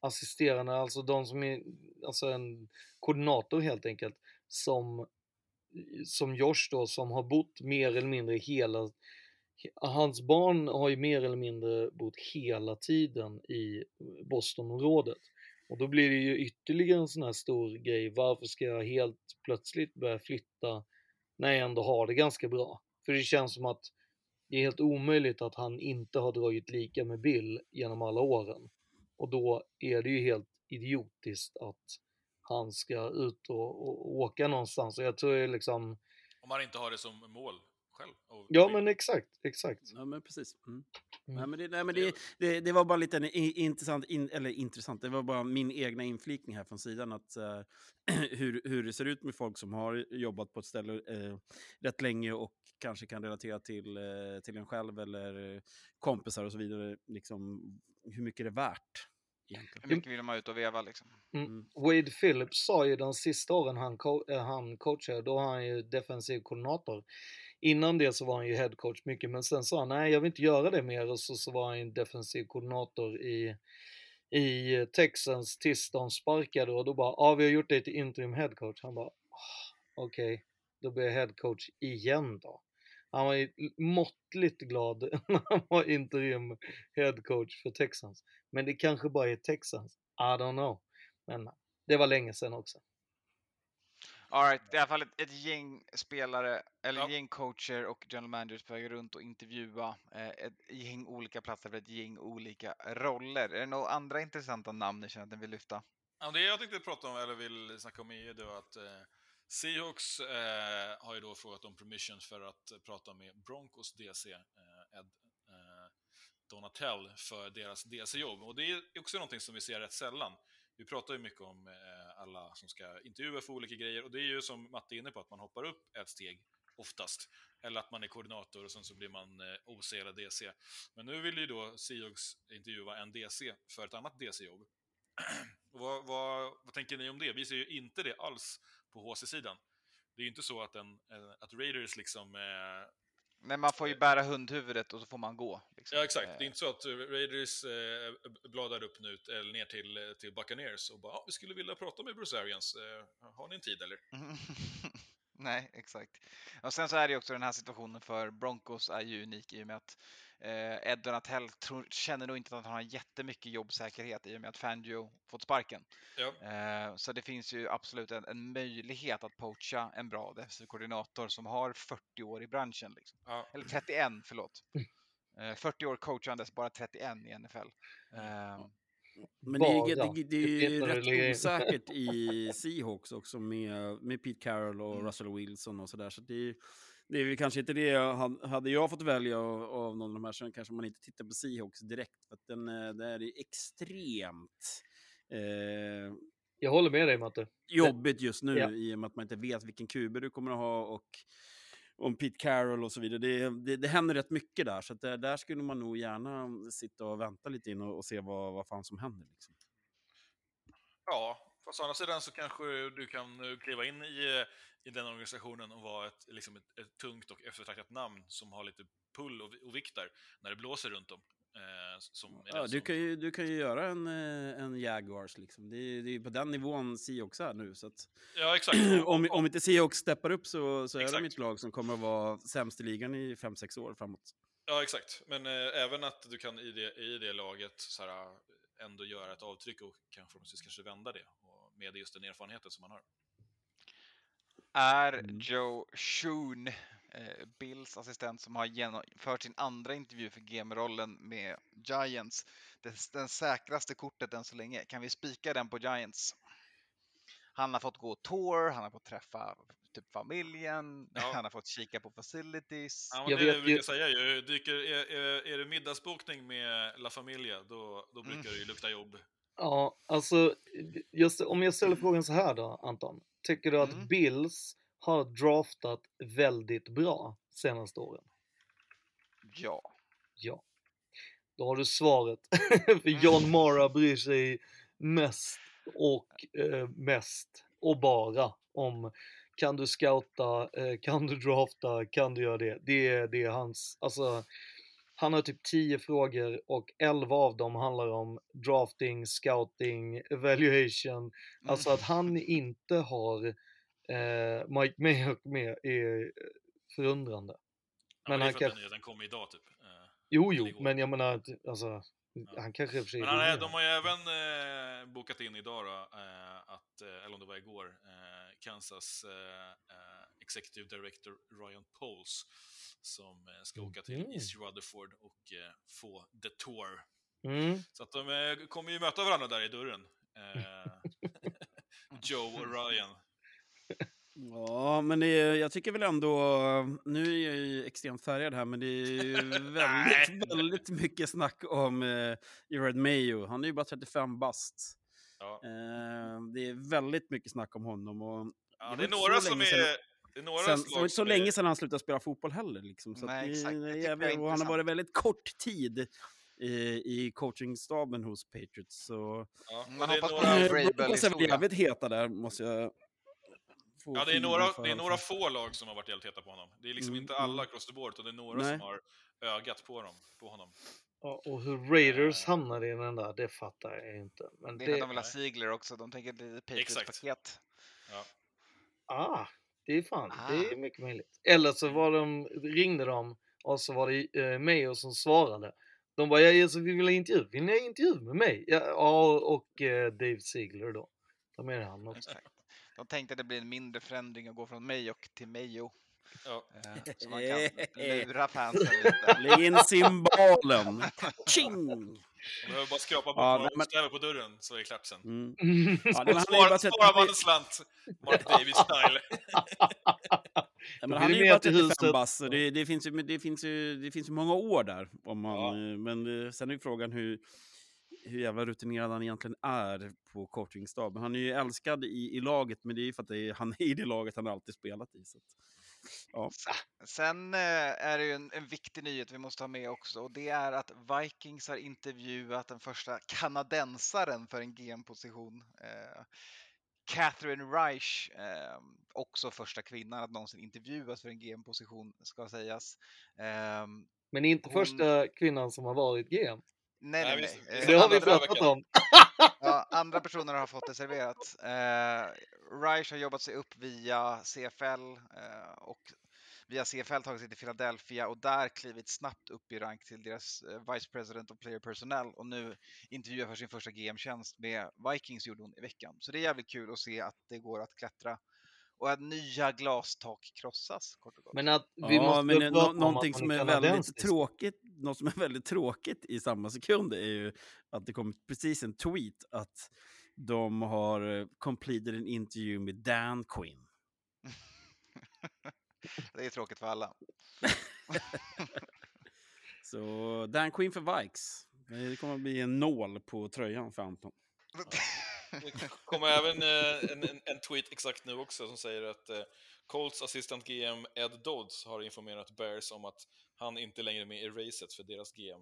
assisterande, alltså de som är, alltså en koordinator helt enkelt, som, som Josh då, som har bott mer eller mindre hela, hans barn har ju mer eller mindre bott hela tiden i Bostonområdet. Och då blir det ju ytterligare en sån här stor grej, varför ska jag helt plötsligt börja flytta när jag ändå har det ganska bra? För det känns som att det är helt omöjligt att han inte har dragit lika med Bill genom alla åren. Och då är det ju helt idiotiskt att han ska ut och, och åka någonstans. Och jag tror liksom, Om man inte har det som mål själv. Och ja men exakt, exakt. Ja, men precis. Mm. Mm. Nej, men det, nej, men det, det, det var bara lite en intressant, in, eller intressant, det var bara min egna inflikning här från sidan. Att, eh, hur, hur det ser ut med folk som har jobbat på ett ställe eh, rätt länge och kanske kan relatera till, eh, till en själv eller kompisar och så vidare. Liksom, hur mycket det är värt. Egentligen. Hur mycket vill man ut och veva liksom? Mm. Wade Phillips sa ju de sista åren han, co- han coachade, då var han ju defensiv koordinator. Innan det så var han ju headcoach mycket, men sen sa han nej jag vill inte göra det mer och så, så var han defensiv koordinator i, i Texans tills de sparkade och då bara, ja vi har gjort dig till interim headcoach. Han bara, "Ah, okej, då blir jag headcoach igen då. Han var ju måttligt glad när han var interim headcoach för Texans. Men det kanske bara är Texans. I don't know. Men det var länge sedan också. All right, det är i alla fall ett, ett gäng spelare, eller Ja. gäng coacher och general managers på väg runt och intervjua eh, ett gäng olika platser för ett gäng olika roller. Är det några andra intressanta namn ni känner att ni vill lyfta? Ja, det jag tänkte prata om, eller vill snacka om, är då att eh, Seahawks eh, har ju då frågat om permission för att prata med Broncos DC, eh, Ed eh, Donatell, för deras DC-jobb. Och det är också någonting som vi ser rätt sällan. Vi pratar ju mycket om eh, alla som ska intervjua för olika grejer, och det är ju som Matte är inne på, att man hoppar upp ett steg oftast. Eller att man är koordinator och sen så blir man eh, OC eller DC. Men nu vill ju då Seahawks intervjua en DC för ett annat DC-jobb. Vad, vad, vad tänker ni om det? Vi ser ju inte det alls på HC-sidan. Det är ju inte så att, en, eh, att Raiders liksom... Eh, Nej, man får ju bära hundhuvudet och så får man gå. Liksom. Ja, exakt. Det är Eh, inte så att eh, Raiders eh, bladar upp nu eller ner till, eh, till Buccaneers och bara ah, vi skulle vilja prata med Bruce Arians. Eh, har ni en tid eller? Nej, exakt. Och sen så är det ju också den här situationen för Broncos är ju unik i och med att eh, Ed Donatell tror, känner nog inte att han har jättemycket jobbsäkerhet i och med att Fangio fått sparken. Ja. Eh, så det finns ju absolut en, en möjlighet att poacha en bra defensiv koordinator som har 40 år i branschen. Liksom. Ja. Eller 31, förlåt. Eh, 40 år coachandes, bara 31 i NFL. Eh, Men det är, det, det är ju rätt osäkert i Seahawks också med, med Pete Carroll och Mm. Russell Wilson och sådär. Så det är, det är väl kanske inte det, jag hade- jag fått välja av, av någon av de här så kanske man inte tittar på Seahawks direkt. För att den, eh, det är extremt eh, Jag håller med dig Matte. jobbigt just nu Ja. i och med att man inte vet vilken QB du kommer att ha och om Pete Carroll och så vidare. Det, det, det händer rätt mycket där, så att där, där skulle man nog gärna sitta och vänta lite in och, och se vad, vad fan som händer. Liksom. Ja, fast å andra sidan så kanske du kan eh, kliva in i, i den organisationen och vara ett, liksom ett, ett tungt och eftertraktat namn som har lite pull och, och vikt där när det blåser runt om. Eh, Ja, du, som- kan ju, du kan ju göra en, eh, en Jaguars, liksom. det, är, det är på den nivån Seahawks är nu. Så att, Ja, exakt. om, om inte Seahawks steppar upp så, så är de Exakt. ett lag som kommer att vara sämst i ligan i 5-6 år framåt. Ja, exakt. Men eh, även att du kan i det, i det laget så här, eh, ändå göra ett avtryck och kan förhoppningsvis kanske vända det och med just den erfarenheten som man har. är Mm. Joe Schoon, eh, Bills assistent som har genomfört sin andra intervju för GM-rollen med Giants. Det, den säkraste kortet än så länge. Kan vi spika den på Giants? Han har fått gå tour, han har fått träffa typ familjen, Ja. han har fått kika på facilities. Ja, men Jag det vet brukar ju- säga ju. Dyker, är, är, är det middagsbokning med La Familia, då, då brukar Mm. det ju lukta jobb. Ja, alltså just, om jag ställer frågan så här då, Anton. Tycker du att Mm. Bills har draftat väldigt bra senaste åren? Ja. Ja. Då har du svaret. För John Mara bryr sig mest och eh, mest och bara om kan du scouta, eh, kan du drafta, kan du göra det? Det är, det är hans, alltså han har typ 10 frågor och 11 av dem handlar om drafting, scouting, evaluation. Alltså att han inte har eh, Mike Mayock med är förundrande. Ja, Men men han för att kan- den nyheten kom idag typ. Eh, Jo, jo, igår. men jag menar, alltså, han kanske för sig Men han är, de har ju även eh, bokat in idag då, eh, att, eh, eller om det var igår, eh, Kansas eh, eh, Executive Director Ryan Poles som eh, ska åka till Mhm. East Rutherford och eh, få the tour. Mm. Så att de eh, kommer ju möta varandra där i dörren. Eh, Joe och Ryan. Ja, men det är, jag tycker väl ändå, nu är jag ju extremt färgad här, men det är ju väldigt, väldigt mycket snack om eh, Mayo. Han är ju bara 35 bast. Ja. Eh, det är väldigt mycket snack om honom. Och Ja, det är några som är... Det några Sen, lag det var inte så som länge sedan han slutade spela fotboll heller. Liksom. Så Nej, att det, exakt. Det det är och han har varit väldigt kort tid i, i coachingstaben hos Patriots. Så Ja, Man det hoppas på några, en Eh, Vrabel Broncos är väl historia. jävligt heta där, måste jag ja, det är några, för det är alla några få lag som har varit jävligt heta på honom. Det är liksom Mm, inte alla mm. across the board, utan det är några Nej. som har ögat på, dem, på honom. Ja, och hur Raiders hamnade i den där, det fattar jag inte. Men Det är för att det, de vill ha Ziegler också, de tänker lite Patriots-paket. Ja. ah, det är fan, Ah. det är mycket möjligt. Eller så var de, ringde de och så var det eh, Mayo som svarade. De bara, ja, alltså, vi vill ha intervju. Vill ni ha intervju med mig? Ja, och eh, Dave Ziegler då. De är han också. Exakt. De tänkte att det blir en mindre förändring att gå från Mayock till Mayo. Ja. Eh, Så man kan lura fansen lite. Lägg in cymbalen. Ching! De behöver bara skrapa bort Ja, men- bokstäver på dörren, så är det klart sen. Mm. Ja, han är ju Spara, bara spara man 35 en slant, Mark Davis-style. Ja, men han är det ju bara till 35 huset. bast, så det, det, finns ju, det, finns ju, det finns ju många år där. Om man, Ja. eh, Men eh, sen är ju frågan hur, hur jävla rutinerad han egentligen är på coachingstaben. Han är ju älskad i, i laget, men det är ju för att det är, han är i det laget han har alltid spelat i. Så att, ja. Sen eh, är det ju en, en viktig nyhet vi måste ha med också och det är att Vikings har intervjuat den första kanadensaren för en GM-position. Eh, Catherine Reich, eh, också första kvinnan att någonsin intervjuas för en GM-position, ska sägas. Eh, Men inte Hon- första kvinnan som har varit GM. nej, nej, nej. Det har vi pratat om. Ja, andra personer har fått det serverat. Eh, Reich har jobbat sig upp via CFL eh, och via CFL tagit sig till Philadelphia och där klivit snabbt upp i rank till deras eh, Vice President of Player Personnel och nu intervjuar för sin första GM-tjänst med Vikings gjorde hon i veckan. Så det är jävligt kul att se att det går att klättra och att nya glastak krossas kort och gott. Men att vi ja, måste men nå- någonting som är väldigt tråkigt, något som är väldigt tråkigt i samma sekund är ju att det kom precis en tweet att de har eh, completed en intervju med Dan Quinn. Det är tråkigt för alla. Så Dan Quinn för Vikes. Det kommer att bli en nål på tröjan för Anton. Det kommer även eh, en, en, en tweet exakt nu också som säger att eh, Colts assistant GM Ed Dodds har informerat Bears om att han inte längre är med i racet för deras GM.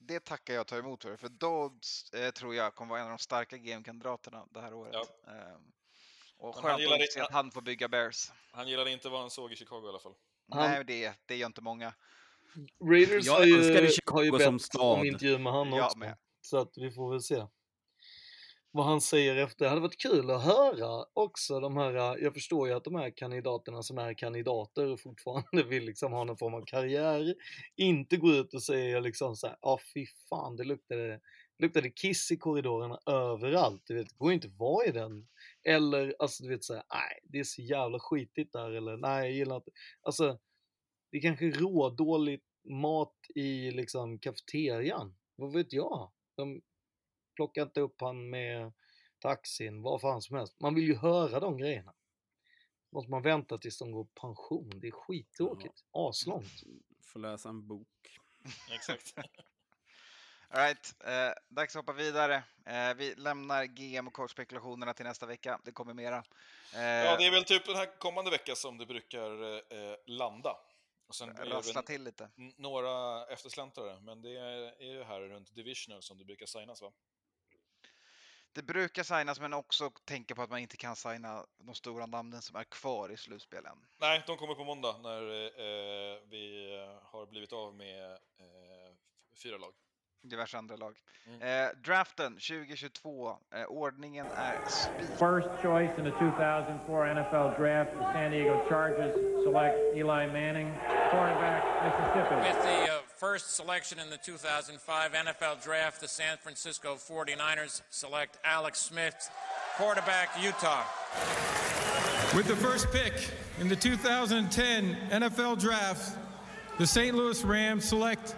Det tackar jag och tar emot för, för Dodds eh, tror jag kommer vara en av de starka GM-kandidaterna det här året. Ehm, och Men han skönt gillar att se att han får bygga Bears. Han gillade inte vad han såg i Chicago i alla fall. Han- Nej, det, det gör inte många. Raiders Jag har ju, älskade Chicago har ju som bett om stad. intervju med han Jag också. med. Så att vi får väl se vad han säger efter. Det hade varit kul att höra också de här, jag förstår ju att de här kandidaterna som är kandidater och fortfarande vill liksom ha någon form av karriär, inte gå ut och säga liksom så här, ja ah, fy fan det luktade, luktade kiss i korridorerna överallt, du vet, det går ju inte att vara i den. Eller alltså du vet såhär, nej det är så jävla skitigt där eller nej jag gillar inte, alltså det är kanske rådåligt mat i liksom kafeterian, vad vet jag? De plockar inte upp han med taxin, vad fan som helst. Man vill ju höra de grejerna. Måste man vänta tills de går pension, det är skittråkigt. Aslångt. Får läsa en bok. Exakt. All right, eh, dags att hoppa vidare. Eh, vi lämnar GM och coach-spekulationerna till nästa vecka. Det kommer mera. Eh, Ja, det är väl typ den här kommande vecka som det brukar eh, landa. Och sen Rassla till lite. några eftersläntrare, men det är ju här runt Divisional som det brukar signas va? Det brukar signas, men också tänka på att man inte kan signa de stora namnen som är kvar i slutspelen. Nej, de kommer på måndag när eh, vi eh, har blivit av med eh, fyra lag. Diverse andra lag. Mm. Eh, draften 2022. Eh, ordningen är spik. First choice in the 2004 NFL Draft, the San Diego Chargers select Eli Manning, quarterback, Mississippi. With the uh, first selection in the 2005 NFL Draft, the San Francisco 49ers select Alex Smith, quarterback, Utah. With the first pick in the 2010 NFL Draft, the St. Louis Rams select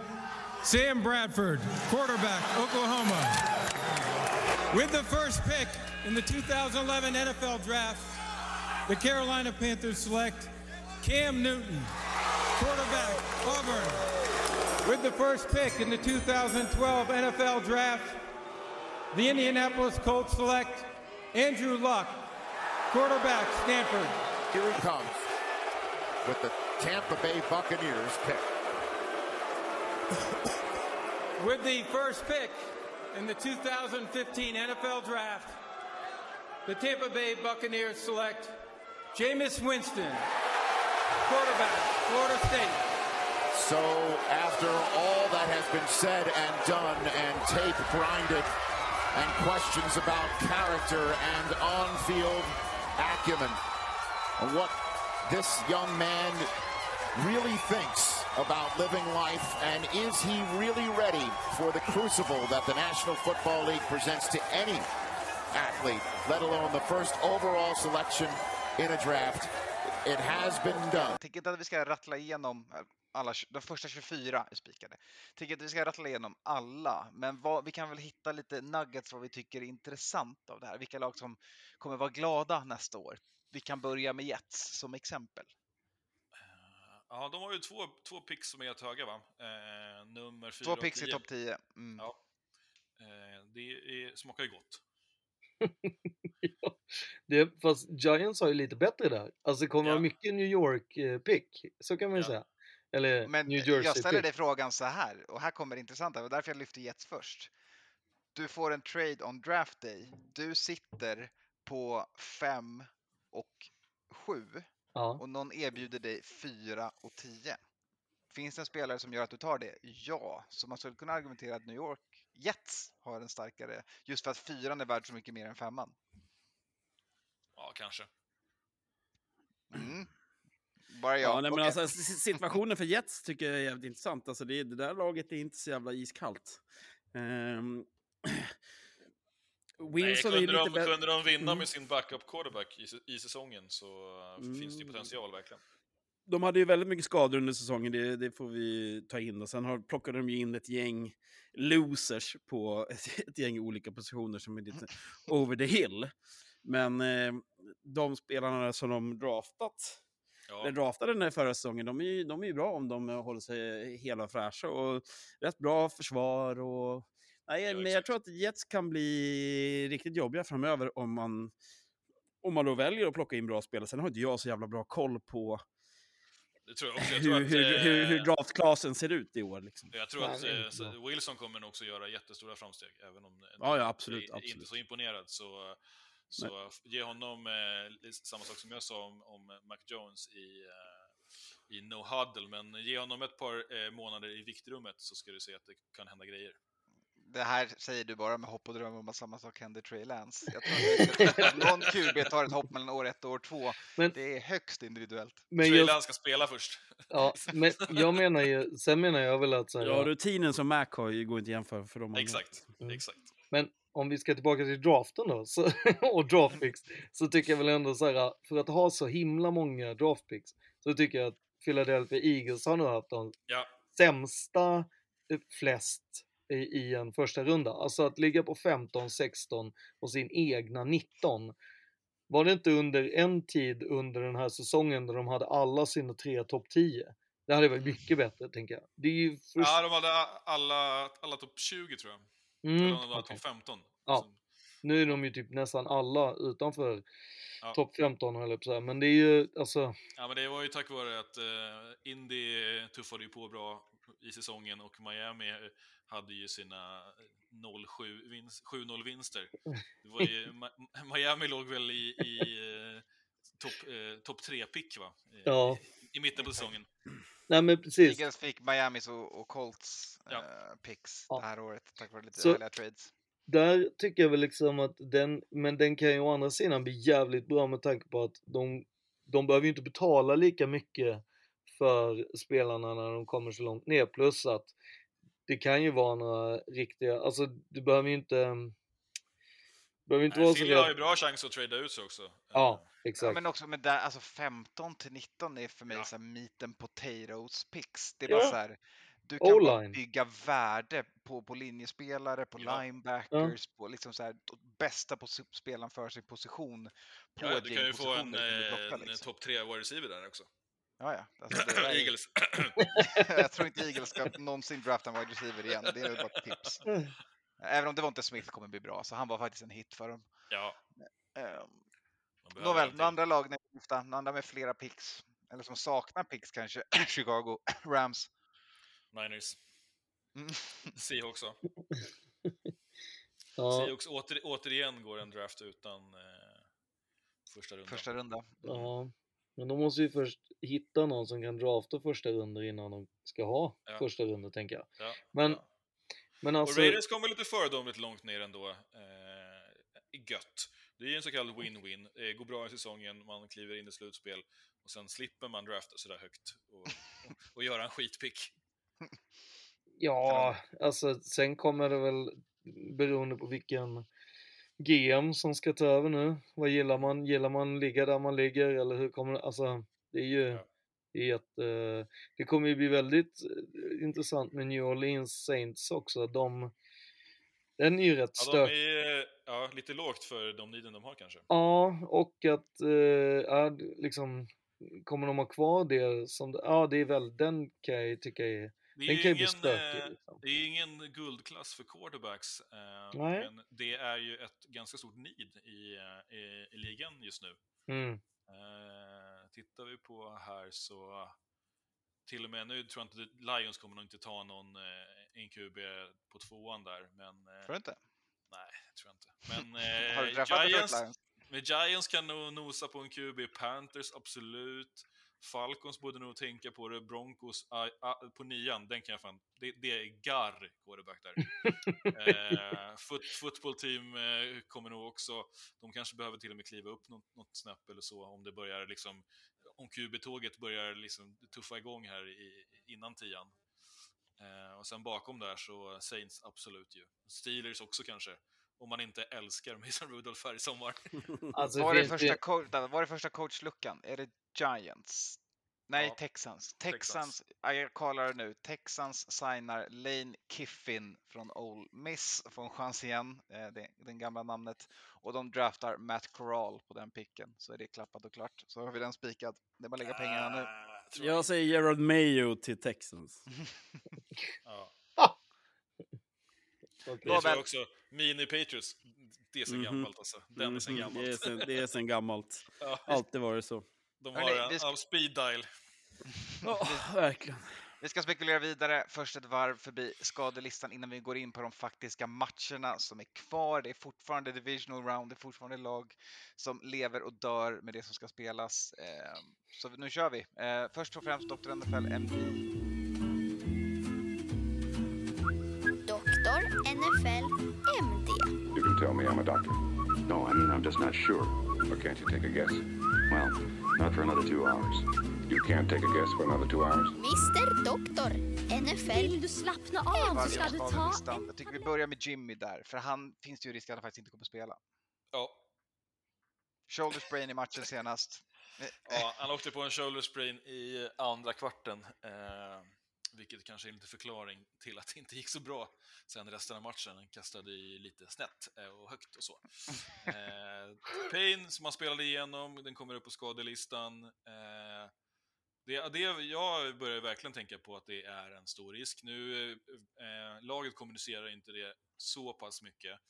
Sam Bradford, quarterback, Oklahoma. With the first pick in the 2011 NFL Draft, the Carolina Panthers select Cam Newton, quarterback, Auburn. With the first pick in the 2012 NFL Draft, the Indianapolis Colts select Andrew Luck, quarterback, Stanford. Here he comes with the Tampa Bay Buccaneers pick. With the first pick in the 2015 NFL Draft, the Tampa Bay Buccaneers select Jameis Winston, quarterback, Florida State. So, after all that has been said and done, and tape grinded, and questions about character and on field acumen, and what this young man really thinks about living life, and is he really ready for the crucible that the National Football League presents to any athlete, let alone the first overall selection in a draft? It has been done. Jag tänker inte att vi ska rattla igenom alla, de första 24 är spikade. Inte att vi ska rattla igenom alla, men vad, vi kan väl hitta lite nuggets vad vi tycker är intressant av det här. Vilka lag som kommer vara glada nästa år. Vi kan börja med Jets som exempel. Ja, de har ju två, två picks som är rätt höga va? Eh, nummer fyra Två och picks i topp 10. Mm. Ja. Eh, det är, smakar ju gott. Det, fast Giants har ju lite bättre där. Alltså det kommer vara mycket New York-pick, så kan man ju säga. Eller Men New Jersey jag ställer dig frågan så här, och här kommer det intressanta, det var därför jag lyfte Jets först. Du får en trade on draft day. Du sitter på 5 och 7 Ja. och någon erbjuder dig 4 och 10. Finns det en spelare som gör att du tar det? Ja, så man skulle kunna argumentera att New York Jets har en starkare, just för att fyran är värd så mycket mer än femman. Ja, kanske. Mm. Bara jag. Ja, nej, men Okej. alltså, situationen för Jets tycker jag är jävligt intressant. Alltså, det, det där laget är inte så jävla iskallt. Um, Nej, Wilson är ju kunde, de, lite bä- kunde de vinna Mm. med sin backup quarterback i, i säsongen så uh, finns det ju Mm. potential verkligen. De hade ju väldigt mycket skador under säsongen, det, det får vi ta in. Och sen har, plockade de ju in ett gäng losers på ett, ett gäng olika positioner som är lite over the hill. Men eh, de spelarna som de draftat, Ja. eller draftade den här förra säsongen, de är, ju, de är ju bra om de eh, håller sig hela och fräscha. Och rätt bra försvar och... Nej, men jag tror att Jets kan bli riktigt jobbiga framöver om man, om man då väljer att plocka in bra spelare. Sen har inte jag så jävla bra koll på Det tror jag också. Jag tror hur, att, hur, hur, hur eh, draftklassen ser ut i år. Liksom. Jag tror att eh. Wilson kommer nog också göra jättestora framsteg, även om Ja, ja, absolut, jag är inte absolut. så imponerad. Så, så ge honom eh, samma sak som jag sa om, om Mac Jones i, eh, i No Huddle, men ge honom ett par eh, månader i viktrummet så ska du se att det kan hända grejer. Det här säger du bara med hopp och dröm om att samma sak händer Trey Lance. Jag tror att någon QB tar ett hopp mellan år ett och år två. Men- det är högst individuellt. Men Trey jag- Lance ska spela först. Ja, men jag menar ju, sen menar jag väl att så här, Ja, rutinen som Mac har går inte att jämföra för dem. Exakt, exakt. Men om vi ska tillbaka till draften då, så, och draftpicks, så tycker jag väl ändå så här, för att ha så himla många draftpicks, så tycker jag att Philadelphia Eagles har nu haft de Ja. sämsta eh, flest i, i en första runda. Alltså att ligga på 15, 16 och sin egna 19. Var det inte under en tid under den här säsongen där de hade alla sina tre topp 10? Det hade varit mycket bättre, tänker jag. Det är ju. Ja, de hade alla, alla topp 20 tror jag. Mm, Eller var topp 15. Ja. Nu är de ju typ nästan alla utanför Ja. topp 15 höll jag på säga. Men det är ju alltså, Ja, men det var ju tack vare att uh, Indy tuffade ju på bra i säsongen och Miami eh, hade ju sina 0-7 vinst, 7-0 vinster. Det var ju, Miami låg väl i, i topp uh, top 3-pick va? Ja. I, mitten på säsongen. nej men precis. Eagles fick Miamis och, och Colts Ja. eh, picks Ja. det här året tack vare lite Så- härliga trades. Där tycker jag väl liksom att den, men den kan ju å andra sidan bli jävligt bra med tanke på att de, de behöver ju inte betala lika mycket för spelarna när de kommer så långt ner. Plus att det kan ju vara några riktiga, alltså du behöver ju inte, behöver inte Nej, vara så har ju bra chans att trada ut sig också. Ja, Ja, exakt. men också med där, alltså 15 till 19 är för mig Ja. så här meat and potatoes picks. Det är Ja. bara så här, du kan bygga värde på, på linjespelare, på Ja. linebackers, på liksom så här, bästa pos- spelaren för sin position på Ja, du kan ju få en, eh, en liksom. topp 3 wide receiver där också. Ja, ja. Alltså, är- Eagles. jag tror inte Eagles ska någonsin drafta en wide receiver igen. Det är bara ett tips. Även om Devonte Smith kommer bli bra, så han var faktiskt en hit för dem. Ja, de behöver Nåväl, några andra lag lyfta, några andra med flera picks, eller som saknar picks kanske, Chicago, Rams. Niners. Mm. Seahawks också. Ja, Seahawks åter, återigen går en draft utan eh, första rundan. Första runda. ja. Men de måste ju först hitta någon som kan drafta första runder innan de ska ha Ja. första runder tänker jag. Ja. Men, men alltså, Och Raiders kommer lite föredömligt långt ner ändå. Eh, gött. Det är ju en så kallad win-win. Det går bra i säsongen, man kliver in i slutspel och sen slipper man drafta sådär högt och, och, och göra en skitpick. Ja, alltså sen kommer det väl beroende på vilken GM som ska ta över nu. Vad gillar man? Gillar man ligga där man ligger eller hur kommer det? Alltså, det är ju Ja. Är ett, eh, det kommer ju bli väldigt eh, intressant med New Orleans Saints också. De, den är ju rätt Ja, de stök. är ja, lite lågt för de niden de har kanske. Ja, och att eh, d- liksom kommer de ha kvar det som, ja det är väl, den kan jag tycka är, Det är ingen, stökig. eh, Liksom. det är ingen guldklass för quarterbacks, eh, men det är ju ett ganska stort need i, eh, i, i ligan just nu. Mm. Tittar vi på här så till och med nu tror jag inte Lions kommer nog inte ta någon eh, en QB på tvåan där, men... Eh, Tror du inte? Nej, det tror jag inte. Men Har du eh, träffat Detroit Giants? Men Giants kan nog nosa på en QB, Panthers absolut. Falcons borde nog tänka på det, Broncos ah, ah, på nian, den kan jag fan... Det, det är Garr quarterback där. eh, foot, football team eh, kommer nog också, de kanske behöver till och med kliva upp något, något snäpp eller så om det börjar liksom, om QB-tåget börjar liksom tuffa igång här i, innan tian. Eh, och sen bakom där så Saints absolut ju. Steelers också kanske. Om man inte älskar Mason Rudolph här i sommar. Alltså, var, är första det- coach, var är första coachluckan? Är det Giants? Nej, Ja, Texans. Texans. Texans, ja, jag kollar det nu. Texans signar Lane Kiffin från Ole Miss. Får en chans igen, eh, det, det gamla namnet. Och de draftar Matt Corral på den picken. Så är det klappat och klart. Så har vi den spikad. Det är bara att lägga pengarna nu. Jag säger Gerard Mayo till Texans. Ja. Tror jag också. Mini Patriots, det är så Mhm. gammalt alltså. Den är så Mhm, gammalt. Det är sen, det är sen gammalt. Ja. Alltid varit så. De Hörrni, har vi en ska- av speed dial. verkligen. Vi ska spekulera vidare. Först ett varv förbi skadelistan innan vi går in på de faktiska matcherna som är kvar. Det är fortfarande divisional round, det är fortfarande lag som lever och dör med det som ska spelas. Eh, Så nu kör vi. Eh, Först och främst Dr. NFL MD. Doktor NFL MD. You can tell me I'm a doctor. No, I mean, I'm just not sure. Or can't you take a guess? Well, not for another two hours. You can't take a guess for another two hours? Mr Doktor NFL Vill du slappna av så ska du ta. Jag tycker vi börjar med Jimmy där, för han finns det ju risk att han faktiskt inte kommer spela. Ja. Shoulder sprain i matchen senast. Ja, han åkte på en shoulder sprain i andra kvarten. Eh, vilket kanske är lite förklaring till att det inte gick så bra sen resten av matchen. Han kastade ju lite snett eh, och högt och så. Eh, Payne som han spelade igenom, den kommer upp på skadelistan. Eh, det, det, jag börjar verkligen tänka på att det är en stor risk. Nu, eh, laget kommunicerar inte det så pass mycket,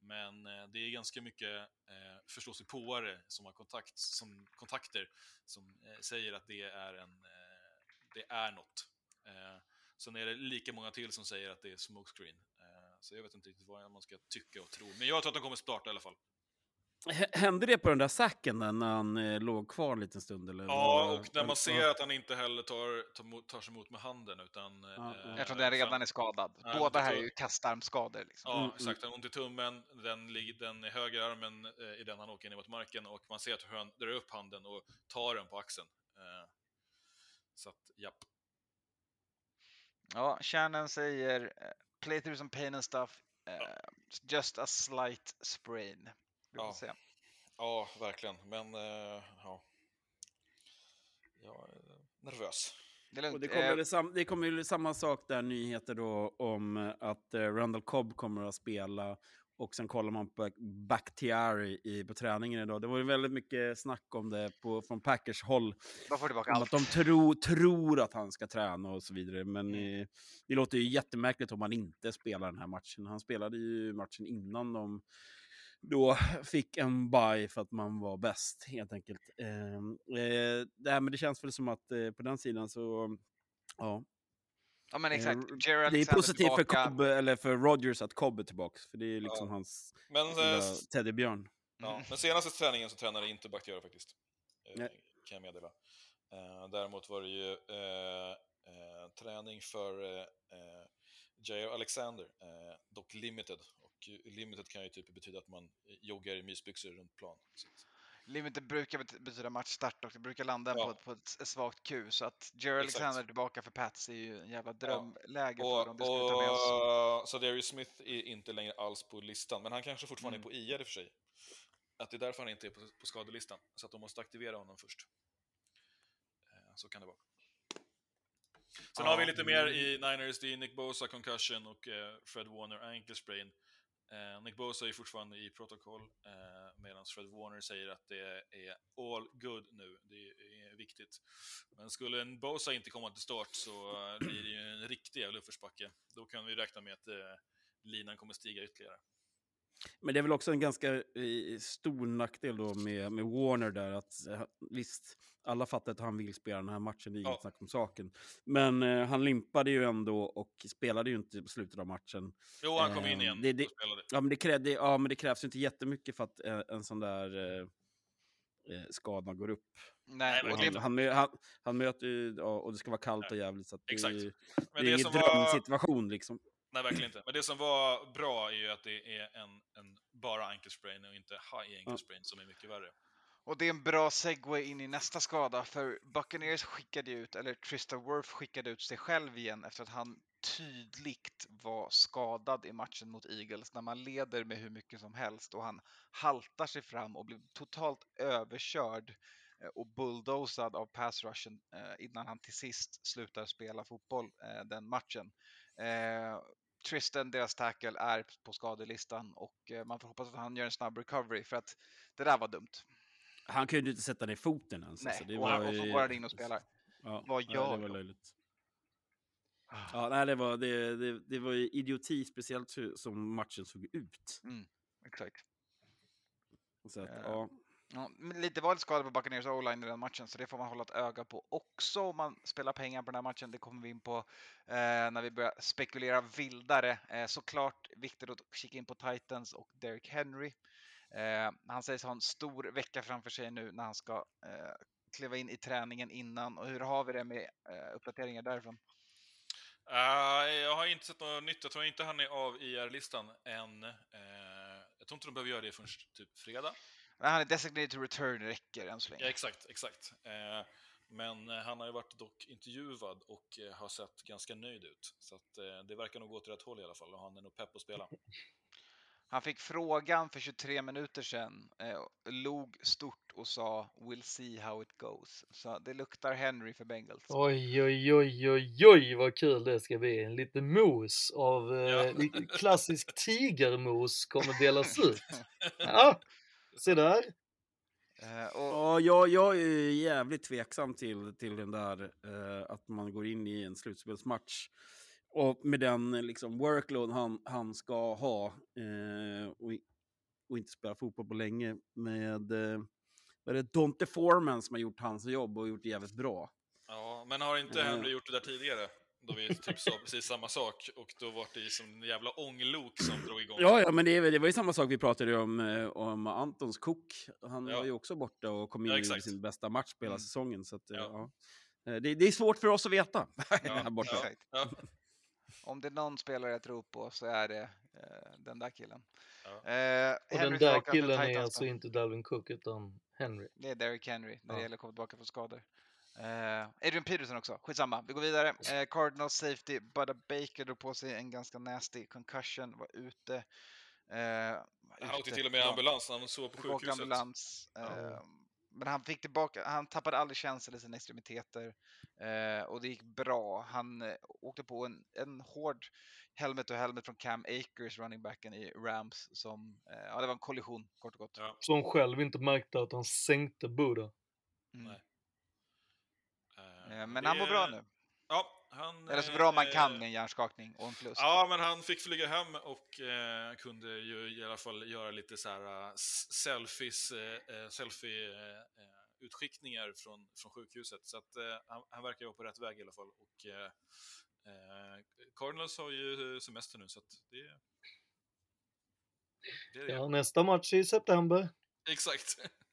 men eh, det är ganska mycket eh, förståsigpåare som har kontakt, som, kontakter som eh, säger att det är, en, eh, det är något. Eh, sen är det lika många till som säger att det är smokescreen. Eh, så jag vet inte riktigt vad man ska tycka och tro. Men jag tror att de kommer starta i alla fall. Hände det på den där sacken där när han eh, låg kvar en liten stund? Eller Ja, och när man ser att han inte heller tar, tar, sig emot med handen utan... Ja, eh, Eftersom den redan är skadad. I Båda här är ju kastarmskador. Liksom. Ja, Mm, exakt. Han har ont i tummen, den, ligger- den i högerarmen eh, i den han åker ner mot marken och man ser att han drar upp handen och tar den på axeln. Eh, så att, japp. Ja, kärnan säger eh, play through some pain and stuff. eh, Just a slight sprain. Vi Ja. se. Ja, verkligen. Men, eh, ja. Jag är nervös. Det är det kommer, väl sam, det kommer ju samma sak där, nyheter då om att Randall Cobb kommer att spela. Och sen kollar man på Bakhtiari i, på träningen idag. Det var ju väldigt mycket snack om det på, från Packers håll. De får tillbaka allt. att de tro, tror att han ska träna och så vidare. Men eh, det låter ju jättemärkligt om han inte spelar den här matchen. Han spelade ju matchen innan de då fick en bye för att man var bäst, helt enkelt. Eh, eh, det, här, men det känns väl som att eh, på den sidan så, ja. Ja men exakt. r- Jerry det är Alexander positivt för. Cobb, eller för Rodgers att Cobb är tillbaka, för det är liksom Ja. hans Men, eh, teddybjörn. Ja, men senaste träningen så tränade inte Bakhtiari faktiskt. Eh, Nej. Kan jag meddela. Eh, däremot var det ju eh, eh, träning för eh, Jair Alexander, eh, dock limited. Och limited kan ju typ betyda att man joggar i mysbyxor runt plan. Så att, Limited brukar bet- betyda matchstart och det brukar landa Ja. på, ett- på ett svagt Q. Så att Jerry. Alexander tillbaka för Pats är ju en jävla Ja. drömläge för dem. och, Det ta med oss. och, så Darius Smith är inte längre alls på listan, men han kanske fortfarande Mm. är på IR i och för sig. Att det är därför han inte är på, på skadelistan, så att de måste aktivera honom först. Eh, Så kan det vara. Sen Ja. har vi lite mer i Niners, det är Nick Bosa concussion och eh, Fred Warner ankle sprain. Eh, Nick Bosa är fortfarande i protokoll, eh, medan Fred Warner säger att det är all good nu. Det är viktigt. Men skulle en Bosa inte komma till start så eh, blir det ju en riktig jävla uppförsbacke. Då kan vi räkna med att eh, linan kommer stiga ytterligare. Men det är väl också en ganska eh, stor nackdel då med, med Warner där. Att, eh, visst, alla fattar att han vill spela den här matchen, det är inget Ja. snack om saken. Men eh, han limpade ju ändå och spelade ju inte på slutet av matchen. Jo, han kom in Eh, igen Det, det, och spelade. ja, men det, krä, det, ja, men det krävs ju inte jättemycket för att eh, en sån där eh, eh, skada går upp. Nej, Och han, det- han, han, han möter ju, ja, och det ska vara kallt och jävligt. Så det, Exakt. är Men det är det ingen var- drömsituation liksom. Nej, verkligen inte. Men det som var bra är ju att det är en, en bara ankelsprain och inte high ankle sprain som är mycket värre. Och det är en bra segway in i nästa skada, för Buccaneers skickade ut, eller Tristan Wirth skickade ut sig själv igen efter att han tydligt var skadad i matchen mot Eagles när man leder med hur mycket som helst och han haltar sig fram och blir totalt överkörd eh, och bulldozad av pass rushen eh, innan han till sist slutar spela fotboll eh, den matchen. Tristan, deras tackle, är på skadelistan och eh, man får hoppas att han gör en snabb recovery för att det där var dumt. Han kunde ju inte sätta ner foten ens. Nej, alltså, och, han, och så går han in och spelar. Ja, Vad ja, gör det var löjligt. Ja, nej, det, var, det, det, det var ju idioti, speciellt hur, som matchen såg ut. Mm, exakt. Så att, Eh, ja. Ja, men lite var skada på Buccaneers o-line i den matchen, så det får man hålla ett öga på också om man spelar pengar på den här matchen. Det kommer vi in på eh, när vi börjar spekulera vildare. Eh, såklart viktigt att kika in på Titans och Derrick Henry. Eh, han sägs ha en stor vecka framför sig nu när han ska eh, kliva in i träningen innan. Och hur har vi det med eh, uppdateringar därifrån? Uh, jag har inte sett något nytt. Jag tror inte han är av e IR-listan än. Uh, jag tror inte de behöver göra det förrän typ fredag. Men Han är designated to return räcker än så länge. Ja, exakt, exakt. Eh, men eh, han har ju varit dock intervjuad och eh, har sett ganska nöjd ut. Så att, eh, det verkar nog gå åt rätt håll i alla fall och han är nog pepp att spela. Han fick frågan för 23 minuter sedan, eh, log stort och sa “We'll see how it goes”. Så det luktar Henry för Bengals. Oj, oj, oj, oj, oj, vad kul det ska bli. En liten mos av eh, lite klassisk tigermos kommer delas ut. Ja, se där. Eh, Ja, jag, jag är jävligt tveksam till, till den där eh, att man går in i en slutspelsmatch och med den eh, liksom, workload han, han ska ha eh, och, och inte spela fotboll på länge med eh, är det Donte Foreman som har gjort hans jobb och gjort det jävligt bra. Ja, men har inte. Henry gjort det där tidigare? Då vi typ sa precis samma sak och då var det i som en jävla ånglok som drog igång. Ja, ja men det, är väl- det var ju samma sak vi pratade om, eh, om Antons Cook. Han Ja. var ju också borta och kom in Ja, exakt. sin bästa match på hela Mm. säsongen. Så att, eh, Ja. ja. Eh, Det, det är svårt för oss att veta här borta. Om det är någon spelare jag tror på så är det eh, den där killen. Eh, Och den där killen är alltså inte Dalvin Cook utan Henry. Det är Derrick Henry när det Ja. gäller att komma tillbaka från skador. Eh, Adrian Peterson också, skitsamma. Vi går vidare. Eh, Cardinals safety Budda Baker drog på sig en ganska nasty concussion, var ute. Eh, Han åkte till och med ja, ambulans när han sov på sjukhuset. ambulans. Eh, Ja. Men han fick tillbaka, han tappade aldrig känsel i sina extremiteter eh, och det gick bra. Han eh, åkte på en, en hård helmet och helmet från Cam Akers, running backen i Rams, som, eh, ja det var en kollision kort och gott. Som själv inte märkte att han sänkte Buddha. Mm. Eh, Men det- han mår bra nu. Ja, han... Eller så bra man eh, kan med en hjärnskakning och en förlust. Ja, men han fick flyga hem och eh, kunde ju i alla fall göra lite så här uh, selfies, eh, eh, selfie eh, eh, utskickningar från, från sjukhuset. Så att eh, han, han verkar vara på rätt väg i alla fall. Och eh, eh, Cardinals har ju semester nu så att det, det är det. Ja, nästa match i september. Exakt.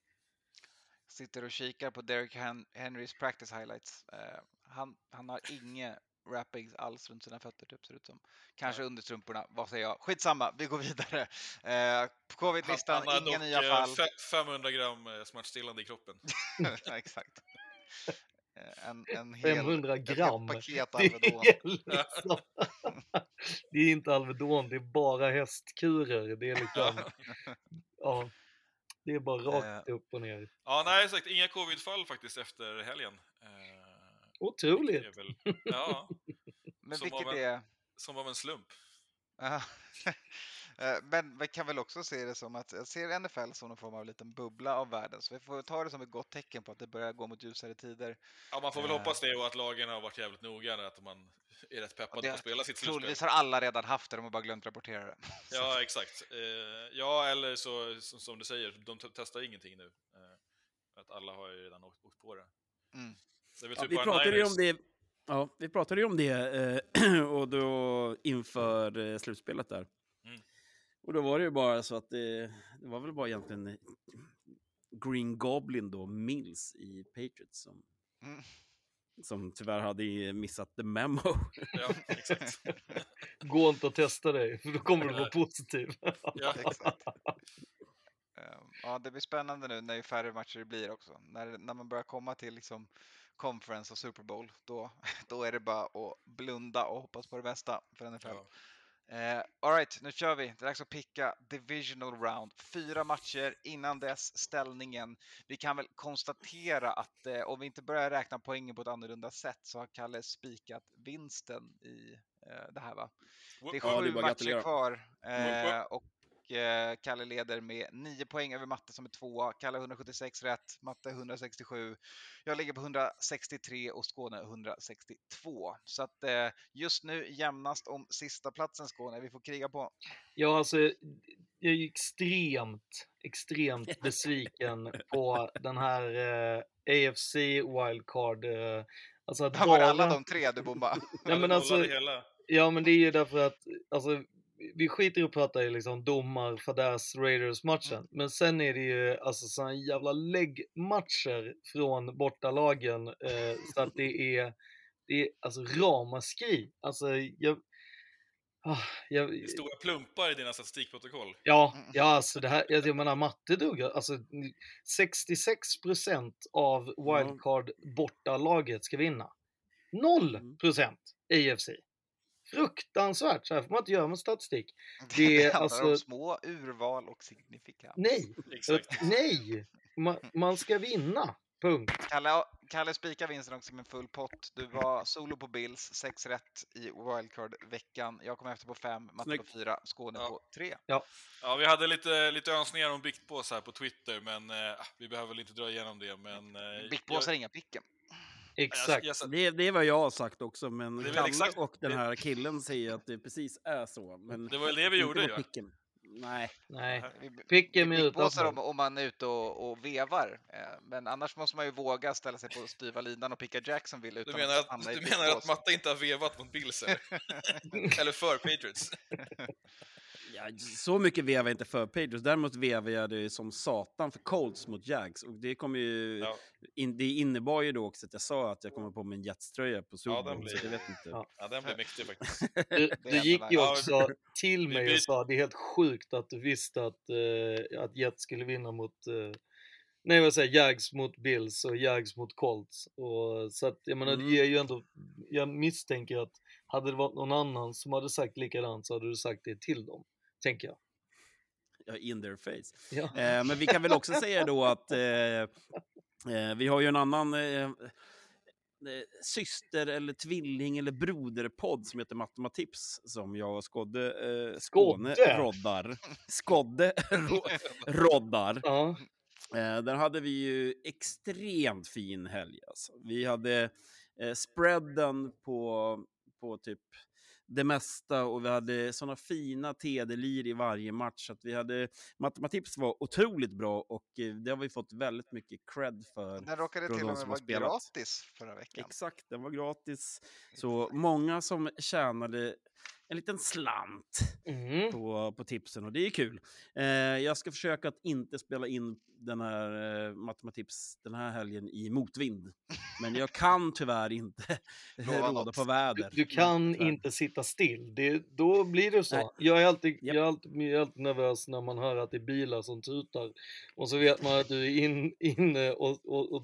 Sitter och kikar på Derrick Hen- Henrys practice highlights. Eh, han, han har inga wrappings alls runt sina fötter, typ, ser det ut som. Kanske understrumporna, vad säger jag? Skitsamma, vi går vidare. Eh, på covid-listan, inga dock, nya eh, fall. fe- 500 gram eh, smärtstillande i kroppen. Ja, Exakt. Eh, En, en hel, 500 ett helt gram. paket Det Alvedon. är, liksom, det är inte Alvedon, det är bara hästkurer. Det är liksom, ja, det är bara rakt upp och ner. Ja, nej, exakt. Inga covid-fall faktiskt efter helgen. Eh, Otroligt. är väl, ja, Men som vilket av en, är... Som av en slump. Eh, Men vi kan väl också se det som att jag ser NFL som någon form av liten bubbla av världen. Så vi får ta det som ett gott tecken på att det börjar gå mot ljusare tider. Ja, man får väl Eh, hoppas det och att lagen har varit jävligt noga att man är rätt peppade på att spela sitt slutspel. Troligtvis har alla redan haft det, de har bara glömt rapportera det. Ja, exakt. Eh, ja, eller så som, du säger, de te- testar ingenting nu. Att alla har ju redan åkt, på det. Mm. Det är väl Ja, typ vi pratade ju om det, ja, vi pratade ju om det eh, och då inför eh, slutspelet där. Och då var det ju bara så att det, det var väl bara egentligen Green Goblin då, Mills i Patriots som, Mm. som tyvärr hade missat the memo. Ja, exakt. Gå inte och testa dig, för då kommer du vara positiv. Ja, exakt. Ehm, Ja, det blir spännande nu när ju färre matcher det blir också. När, när man börjar komma till liksom conference och Super Bowl, då, då är det bara att blunda och hoppas på det bästa för NFL. Eh, Alright, nu kör vi. Det är dags att picka divisional round. Fyra matcher innan dess ställningen. Vi kan väl konstatera att eh, om vi inte börjar räkna poängen på ett annorlunda sätt så har Kalle spikat vinsten i eh, det här va? Det är Ja, det är sju bara att matcher gratulera. kvar eh, och Kalle leder med 9 poäng över Matte som är tvåa. Kalle 176 rätt, Matte 167. Jag ligger på 163 och Skåne 162. Så att eh, just nu jämnast om sista platsen Skåne. Vi får kriga på. Ja, alltså, jag är extremt, extremt besviken på den här eh, AFC wildcard. Eh, alltså att Var det alla bara- de tre du bombade? Ja, men alltså, ja, men det är ju därför att alltså, vi skiter i att prata i liksom domar, fadäs, Raiders-matchen. Men sen är det ju alltså såna jävla läggmatcher från bortalagen eh, så att det är, det är alltså ramaskri. Alltså, jag, ah, jag, Det är stora plumpar i dina statistikprotokoll. Ja, ja alltså det här, jag menar matte duggar, alltså 66% av wildcard bortalaget ska vinna. 0% AFC. Fruktansvärt, så här får man inte göra med statistik. Det är handlar alltså, om små urval och signifikans. nej, nej, man, man ska vinna, punkt. Kalle, Kalle spikar vinsten också med full pott. Du var solo på Bills, 6 rätt i wildcard-veckan. Jag kom efter på 5, Matte på 4, Skåne på 3. Ja. Ja, vi hade lite, lite önskningar om biktpåsar här på Twitter, men eh, vi behöver väl inte dra igenom det. Men, eh, Biktpåsar är jag- inga picken. Exakt. Jag, jag, Det, det är vad jag har sagt också, men Kalle exakt- och den här killen säger att det precis är så. Men Det var väl det vi gjorde, på ja. picken. Nej. Nej. Vi- Picken vi är utanför. om, om man är ute och, och vevar. Eh, Men annars måste man ju våga ställa sig på styva linan och picka Jacksonville du utan menar att, i du menar att. Matte inte har vevat mot Bills, eller? eller för Patriots? Ja, så mycket vevar jag inte för Patriots. Däremot vevar jag det som satan för Colts mot Jags. Och det, kom ju, in, det innebar ju då också att jag sa att jag kommer på min Jetströja på Super Ja, Bowl. den blir, så jag vet inte. ja. den blir mäktig faktiskt. Du, du gick ju Ja, också till mig och sa det är helt sjukt att du visste att, eh, att Jets skulle vinna mot eh, Nej vad säger Jags mot Bills och Jags mot Colts. Och, så att jag menar Mm. det ger ju ändå, jag misstänker att hade det varit någon annan som hade sagt likadant så hade du sagt det till dem. Tänker jag. Ja, in their face. Ja. Eh, men vi kan väl också säga då att eh, eh, vi har ju en annan eh, eh, syster eller tvilling eller broderpodd som heter Matematips som jag och Skådde, eh, Skåne Skådde? roddar. Skådde ro, roddar. Ja. Eh, där hade vi ju extremt fin helg. Alltså. Vi hade eh, spreaden på, på typ det mesta och vi hade såna fina TD-lir i varje match. Att vi hade, Matematips var otroligt bra och eh, det har vi fått väldigt mycket cred för. Den råkade till och med vara gratis förra veckan. Exakt, den var gratis. Så många som tjänade en liten slant Mm. på, på tipsen och det är kul. Eh, jag ska försöka att inte spela in den här eh, Matematips den här helgen i motvind. Men jag kan tyvärr inte råda på väder. Du kan Tyvärr. inte sitta still. Det, då blir det så. Nej. Jag är, alltid, jag, är alltid, jag är alltid nervös när man hör att det är bilar som tutar. Och så vet man att du är in, inne och, och, och,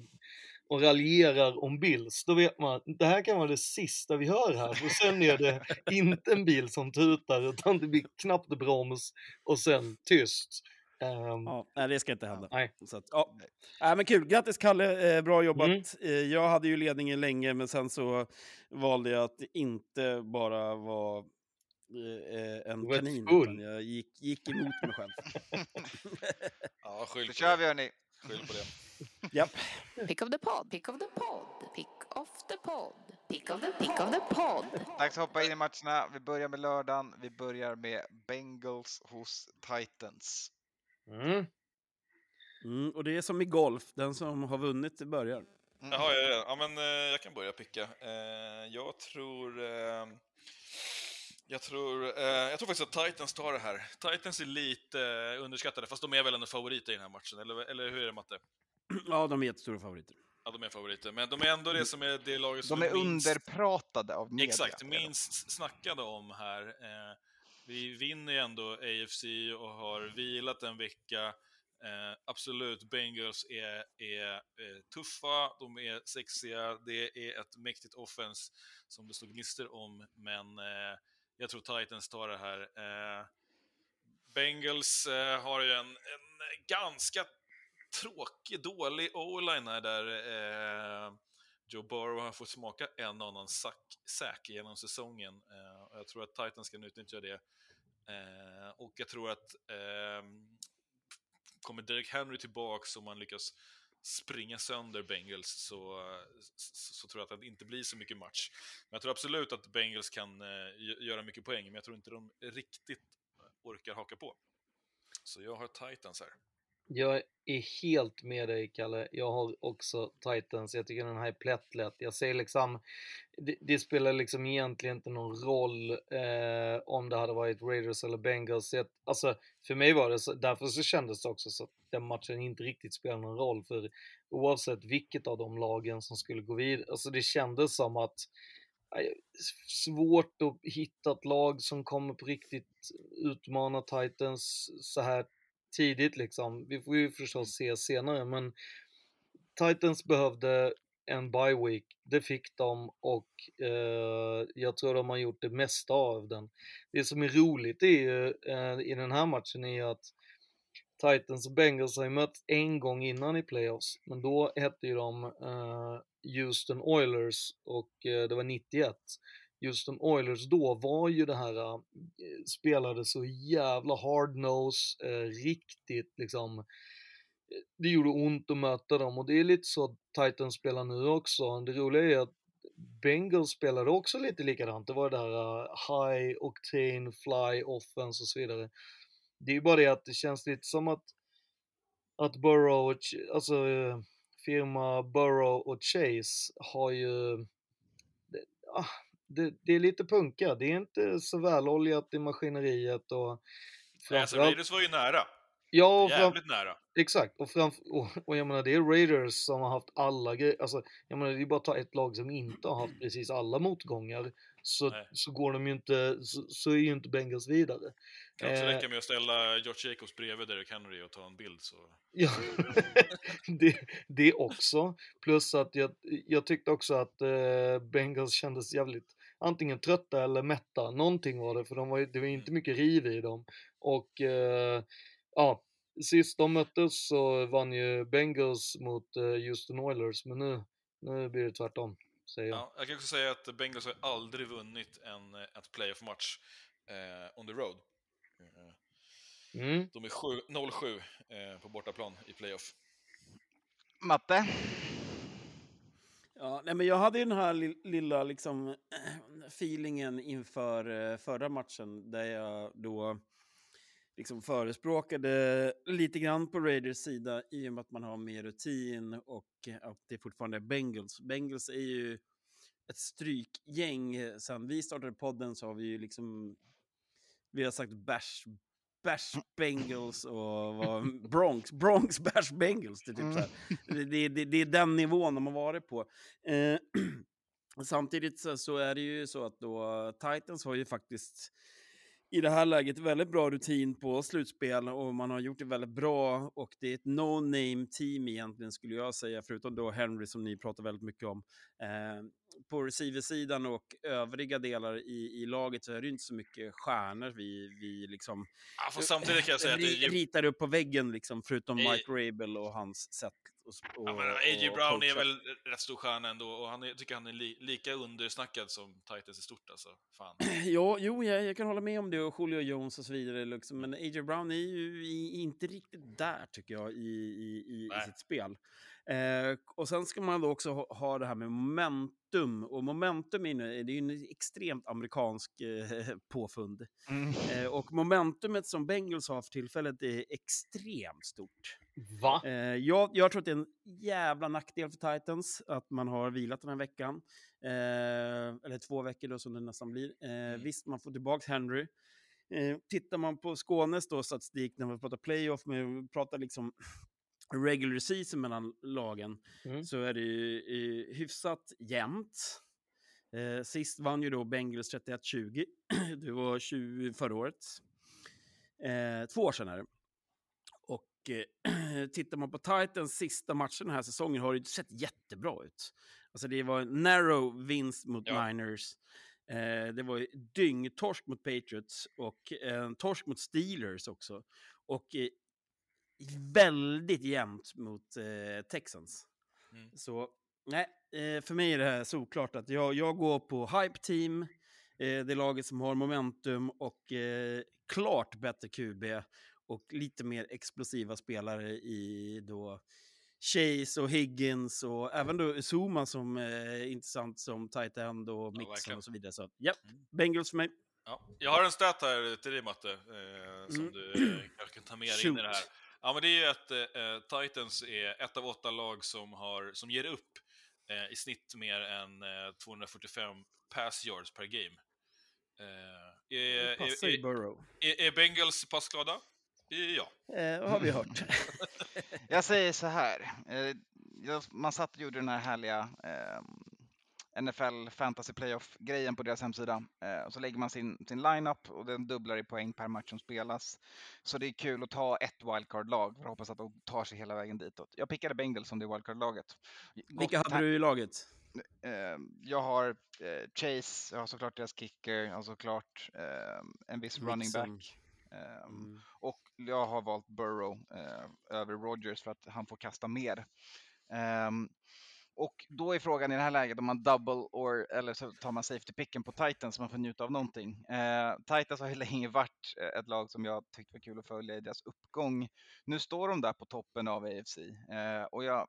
och raljerar om Bills. Då vet man att det här kan vara det sista vi hör här. För sen är det inte en bil som tutar utan det blir knappt broms och sen tyst. Ehm, Ja, nej, det ska inte hända. Nej. Så att, ja. Nej, men kul, grattis Kalle, eh, bra jobbat. Mm. Eh, jag hade ju ledningen länge, men sen så valde jag att inte bara vara eh, en Du var kanin, utan jag gick, gick emot mig själv. Ja, skyll Då kör vi hörni. Skyll på det. Japp. Pick of the pod, pick of the pod, pick of the pod, pick of the, pick of the pod. Dags att hoppa in i matcherna. Vi börjar med lördagen. Vi börjar med Bengals hos Titans. Mm. Mm, och det är som i golf, den som har vunnit börjar. Mm. Jaha, ja, ja. ja men eh, jag kan börja picka. Eh, jag tror... Eh, jag tror, eh, jag tror faktiskt att Titans tar det här. Titans är lite eh, underskattade, fast de är väl ändå favoriter i den här matchen, eller, eller hur är det Matte? Ja, de är jättestora favoriter. Ja, de är favoriter, men de är ändå det som är det laget som De är minst... underpratade av media. Exakt, minst snackade om här. Eh, vi vinner ju ändå AFC och har vilat en vecka. Eh, absolut, Bengals är, är eh, tuffa, de är sexiga, det är ett mäktigt offense som det stod gnistor om, men eh, jag tror Titans tar det här. Eh, Bengals eh, har ju en, en ganska tråkig, dålig o-line här där eh, Joe Burrow har fått smaka en och annan sack, genom säsongen. Eh, och jag tror att Titans kan utnyttja det. Eh, och jag tror att eh, kommer Derek Henry tillbaks och man lyckas springa sönder Bengals så, så, så tror jag att det inte blir så mycket match. Men jag tror absolut att Bengals kan eh, göra mycket poäng, men jag tror inte de riktigt orkar haka på. Så jag har Titans här. Jag är helt med dig Kalle. Jag har också Titans. Jag tycker den här är plättlätt. Jag ser liksom, det, det spelar liksom egentligen inte någon roll eh, om det hade varit Raiders eller Bengals. Jag, alltså, för mig var det så, därför så kändes det också så att den matchen inte riktigt spelar någon roll. För oavsett vilket av de lagen som skulle gå vidare, alltså det kändes som att svårt att hitta ett lag som kommer på riktigt utmana Titans så här tidigt liksom. Vi får ju förstås se senare, men Titans behövde en bye week. Det fick de och eh, jag tror de har gjort det mesta av den. Det som är roligt är ju, eh, i den här matchen är ju att Titans och Bengals har ju mötts en gång innan i playoffs, men då hette ju de uh, Houston Oilers och uh, det var 91. Houston Oilers då var ju det här, uh, spelade så jävla hard-nose, riktigt liksom, det gjorde ont att möta dem och det är lite så Titans spelar nu också. Det roliga är att Bengals spelade också lite likadant. Det var det här uh, high octane fly offense och så vidare. Det är ju bara det att det känns lite som att att Burrow, och Ch- alltså eh, firma Burrow och Chase har ju det, ah, det, det är lite punka. Det är inte så väloljat i maskineriet och Nej, alltså, framförallt- Raiders var ju nära. Ja, och fram- Jävligt nära. Exakt, och, framf- och, och jag menar det är Raiders som har haft alla grejer, alltså jag menar det är bara att ta ett lag som inte har haft precis alla motgångar så, Nej. så går de ju inte, så, så är ju inte Bengals vidare. Kan också Eh, räcka med att ställa George Jacobs bredvid Derek Henry och ta en bild så... Ja, det, det också. Plus att jag, jag tyckte också att eh, Bengals kändes jävligt antingen trötta eller mätta. Någonting var det, för de var, det var inte mycket riv i dem. Och eh, ja, sist de möttes så vann ju Bengals mot Houston Oilers, men nu, nu blir det tvärtom, säger jag. Ja, jag kan också säga att Bengals har aldrig vunnit en eh, ett playoff-match eh, on the road. Eh, Mm. De är sju- 0-7 eh, på bortaplan i playoff. Matte? Ja, nej, men jag hade ju den här li- lilla liksom, feelingen inför eh, förra matchen där jag då liksom förespråkade lite grann på Raiders sida i och med att man har mer rutin och att det fortfarande är Bengals. Bengals är ju ett strykgäng. Sen vi startade podden så har vi ju liksom vi har sagt bash, bash Bengals och Bronx, Bronx bash Bengals. Det är, typ så. Det, det, det, det är den nivån de har varit på. Eh, samtidigt så, så är det ju så att då Titans har ju faktiskt i det här läget väldigt bra rutin på slutspel och man har gjort det väldigt bra och det är ett no-name team egentligen skulle jag säga, förutom då Henry som ni pratar väldigt mycket om. Eh, på receiversidan och övriga delar i, i laget så är det inte så mycket stjärnor vi, vi liksom Ja, samtidigt kan jag säga att ju- ritar upp på väggen, liksom, förutom Eh, Mike Rabel och hans sätt att och, Ja, men A.J. och Brown är väl rätt stor stjärna ändå, och han är, tycker han är li, lika undersnackad som Titans i stort alltså. Fan. Ja, jo, jag, jag kan hålla med om det och Julio Jones och så vidare. Liksom. Men A.J. Brown är ju i, inte riktigt där, tycker jag, i, i, i, i sitt spel. Eh, och sen ska man då också ha, ha det här med momentum. Och momentum är, det är ju en extremt amerikansk eh, påfund. Eh, och momentumet som Bengals har för tillfället är extremt stort. Va? Eh, jag, jag tror att det är en jävla nackdel för Titans att man har vilat den här veckan. Eh, eller två veckor då som det nästan blir. Eh, Visst, man får tillbaka Henry. Eh, tittar man på Skånes då, statistik när vi pratar playoff, men vi pratar liksom regular season mellan lagen, så är det ju hyfsat jämnt. Eh, sist vann ju då Bengals 31-20. det var 20 förra året. Eh, två år sedan är det. Och eh, tittar man på Titans sista matcher den här säsongen har det inte sett jättebra ut. Alltså det var en narrow vinst mot Niners. Eh, det var dyngtorsk mot Patriots och en torsk mot Steelers också. Och eh, väldigt jämnt mot eh, Texans. Mm. Så nej, eh, för mig är det här såklart att jag, jag går på Hype Team, eh, det laget som har momentum och eh, klart bättre QB och lite mer explosiva spelare i då Chase och Higgins och även då Zuma som eh, är intressant som tight end och Mixon verkligen. och så vidare. Så ja, Bengals för mig. Ja, jag har en stat här till dig Matte, eh, som Mm. du eh, kanske kan ta med dig in i det här. Ja, men det är ju att eh, Titans är ett av åtta lag som, har, som ger upp eh, i snitt mer än eh, 245 pass yards per game. Eh, är, Det passar är, ju är, Burrow. är, är Bengals passglada? Eh, Ja. Eh, har vi hört. Jag säger så här. Eh, jag, man satt och gjorde den här härliga eh, NFL Fantasy Playoff-grejen på deras hemsida. Eh, och så lägger man sin, sin lineup och den dubblar i poäng per match som spelas. Så det är kul att ta ett wildcard-lag för att hoppas att de tar sig hela vägen ditåt. Jag pickade Bengals som det wildcard-laget. Vilka hade du i laget? Eh, jag har eh, Chase, jag har såklart deras kicker, jag har såklart eh, en viss running Mixon. back. Eh, Och jag har valt Burrow eh, över Rodgers för att han får kasta mer. Och då är frågan i det här läget om man double or, eller så tar man safety picken på Titans så man får njuta av någonting. Eh, Titans har ju länge varit eh, ett lag som jag tyckte var kul att följa i deras uppgång. Nu står de där på toppen av AFC eh, och jag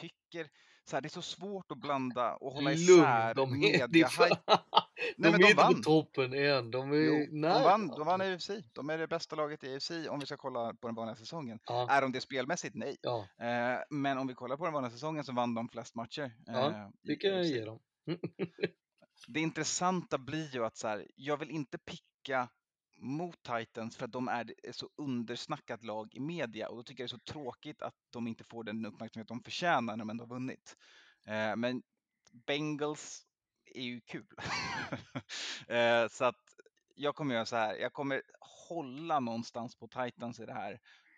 tycker så här, det är så svårt att blanda och hålla isär Lugn, de är, media de, hype. de men är inte på toppen än. De är Jo, nära. de vann, de vann AFC. De är det bästa laget i AFC om vi ska kolla på den vanliga säsongen. Ja. Är de det spelmässigt? Nej. Ja. Eh, men om vi kollar på den vanliga säsongen så vann de flest matcher. Ja, eh, det i kan jag AFC. ge dem. Det intressanta blir ju att så här, jag vill inte picka mot Titans för att de är ett så undersnackat lag i media och då tycker jag det är så tråkigt att de inte får den uppmärksamhet de förtjänar när de ändå har vunnit. Eh, men Bengals är ju kul. eh, så att jag kommer göra så här, jag kommer hålla någonstans på Titans i det här.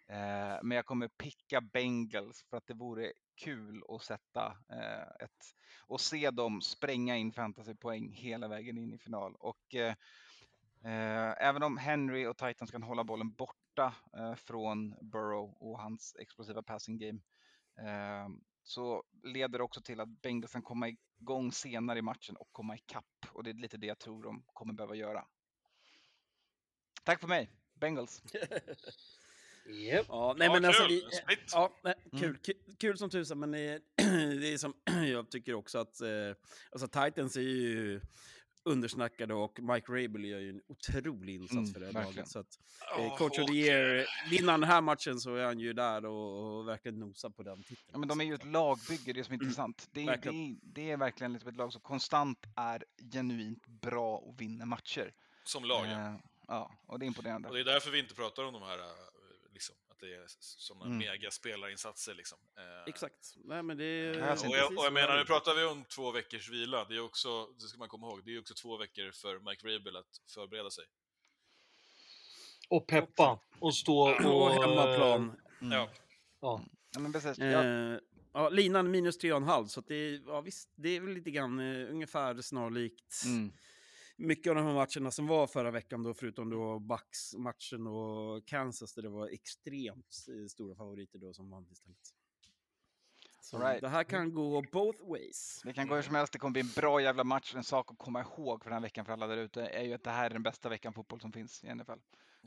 Eh, men jag kommer picka Bengals för att det vore kul att sätta eh, ett och se dem spränga in fantasypoäng hela vägen in i final. Och eh, även om Henry och Titans kan hålla bollen borta eh, från Burrow och hans explosiva passing game eh, så leder det också till att Bengals kan komma igång senare i matchen och komma ikapp. Och det är lite det jag tror de kommer behöva göra. Tack för mig, Bengals. Yep. Ja, nej, Ja, men alltså, kul. vi, Split. ja, nej, Mm. kul, kul, kul som tusan, men det, det är som jag tycker också att eh, alltså Titans är ju undersnackade och Mike Rabel gör ju en otrolig insats Mm, för det här laget. Så att, eh, Coach of och, the year, vinner han den här matchen så är han ju där och, och verkligen nosar på den titeln. Ja, men de är ju ett lagbygge, det är som är intressant. Det är, det, är, det är verkligen liksom ett lag som konstant är genuint bra och vinner matcher. Som lag, ja. Eh, ja, och det är imponerande. Och det är därför vi inte pratar om de här, eh, att det är sådana Mm. megaspelarinsatser. Liksom. Eh, Exakt. Nej, men det är... Och jag, och jag menar, nu pratar vi om två veckors vila. Det är också, det ska man komma ihåg, det är också två veckor för Mike Rabel att förbereda sig. Och peppa och stå. Och hemmaplan. Mm. Ja. Ja. Ja, men precis. Eh, Ja, Ja, linan minus 3,5 så att det, ja, visst, det är väl lite grann eh, ungefär snarlikt Mm. Mycket av de här matcherna som var förra veckan då, förutom då Bucks-matchen och Kansas där det var extremt eh, stora favoriter då som vann istället. Så right. det här kan gå both ways. Det kan gå hur som helst, det kommer bli en bra jävla match. En sak att komma ihåg för den här veckan för alla där ute är ju att det här är den bästa veckan fotboll som finns i NFL. Eh,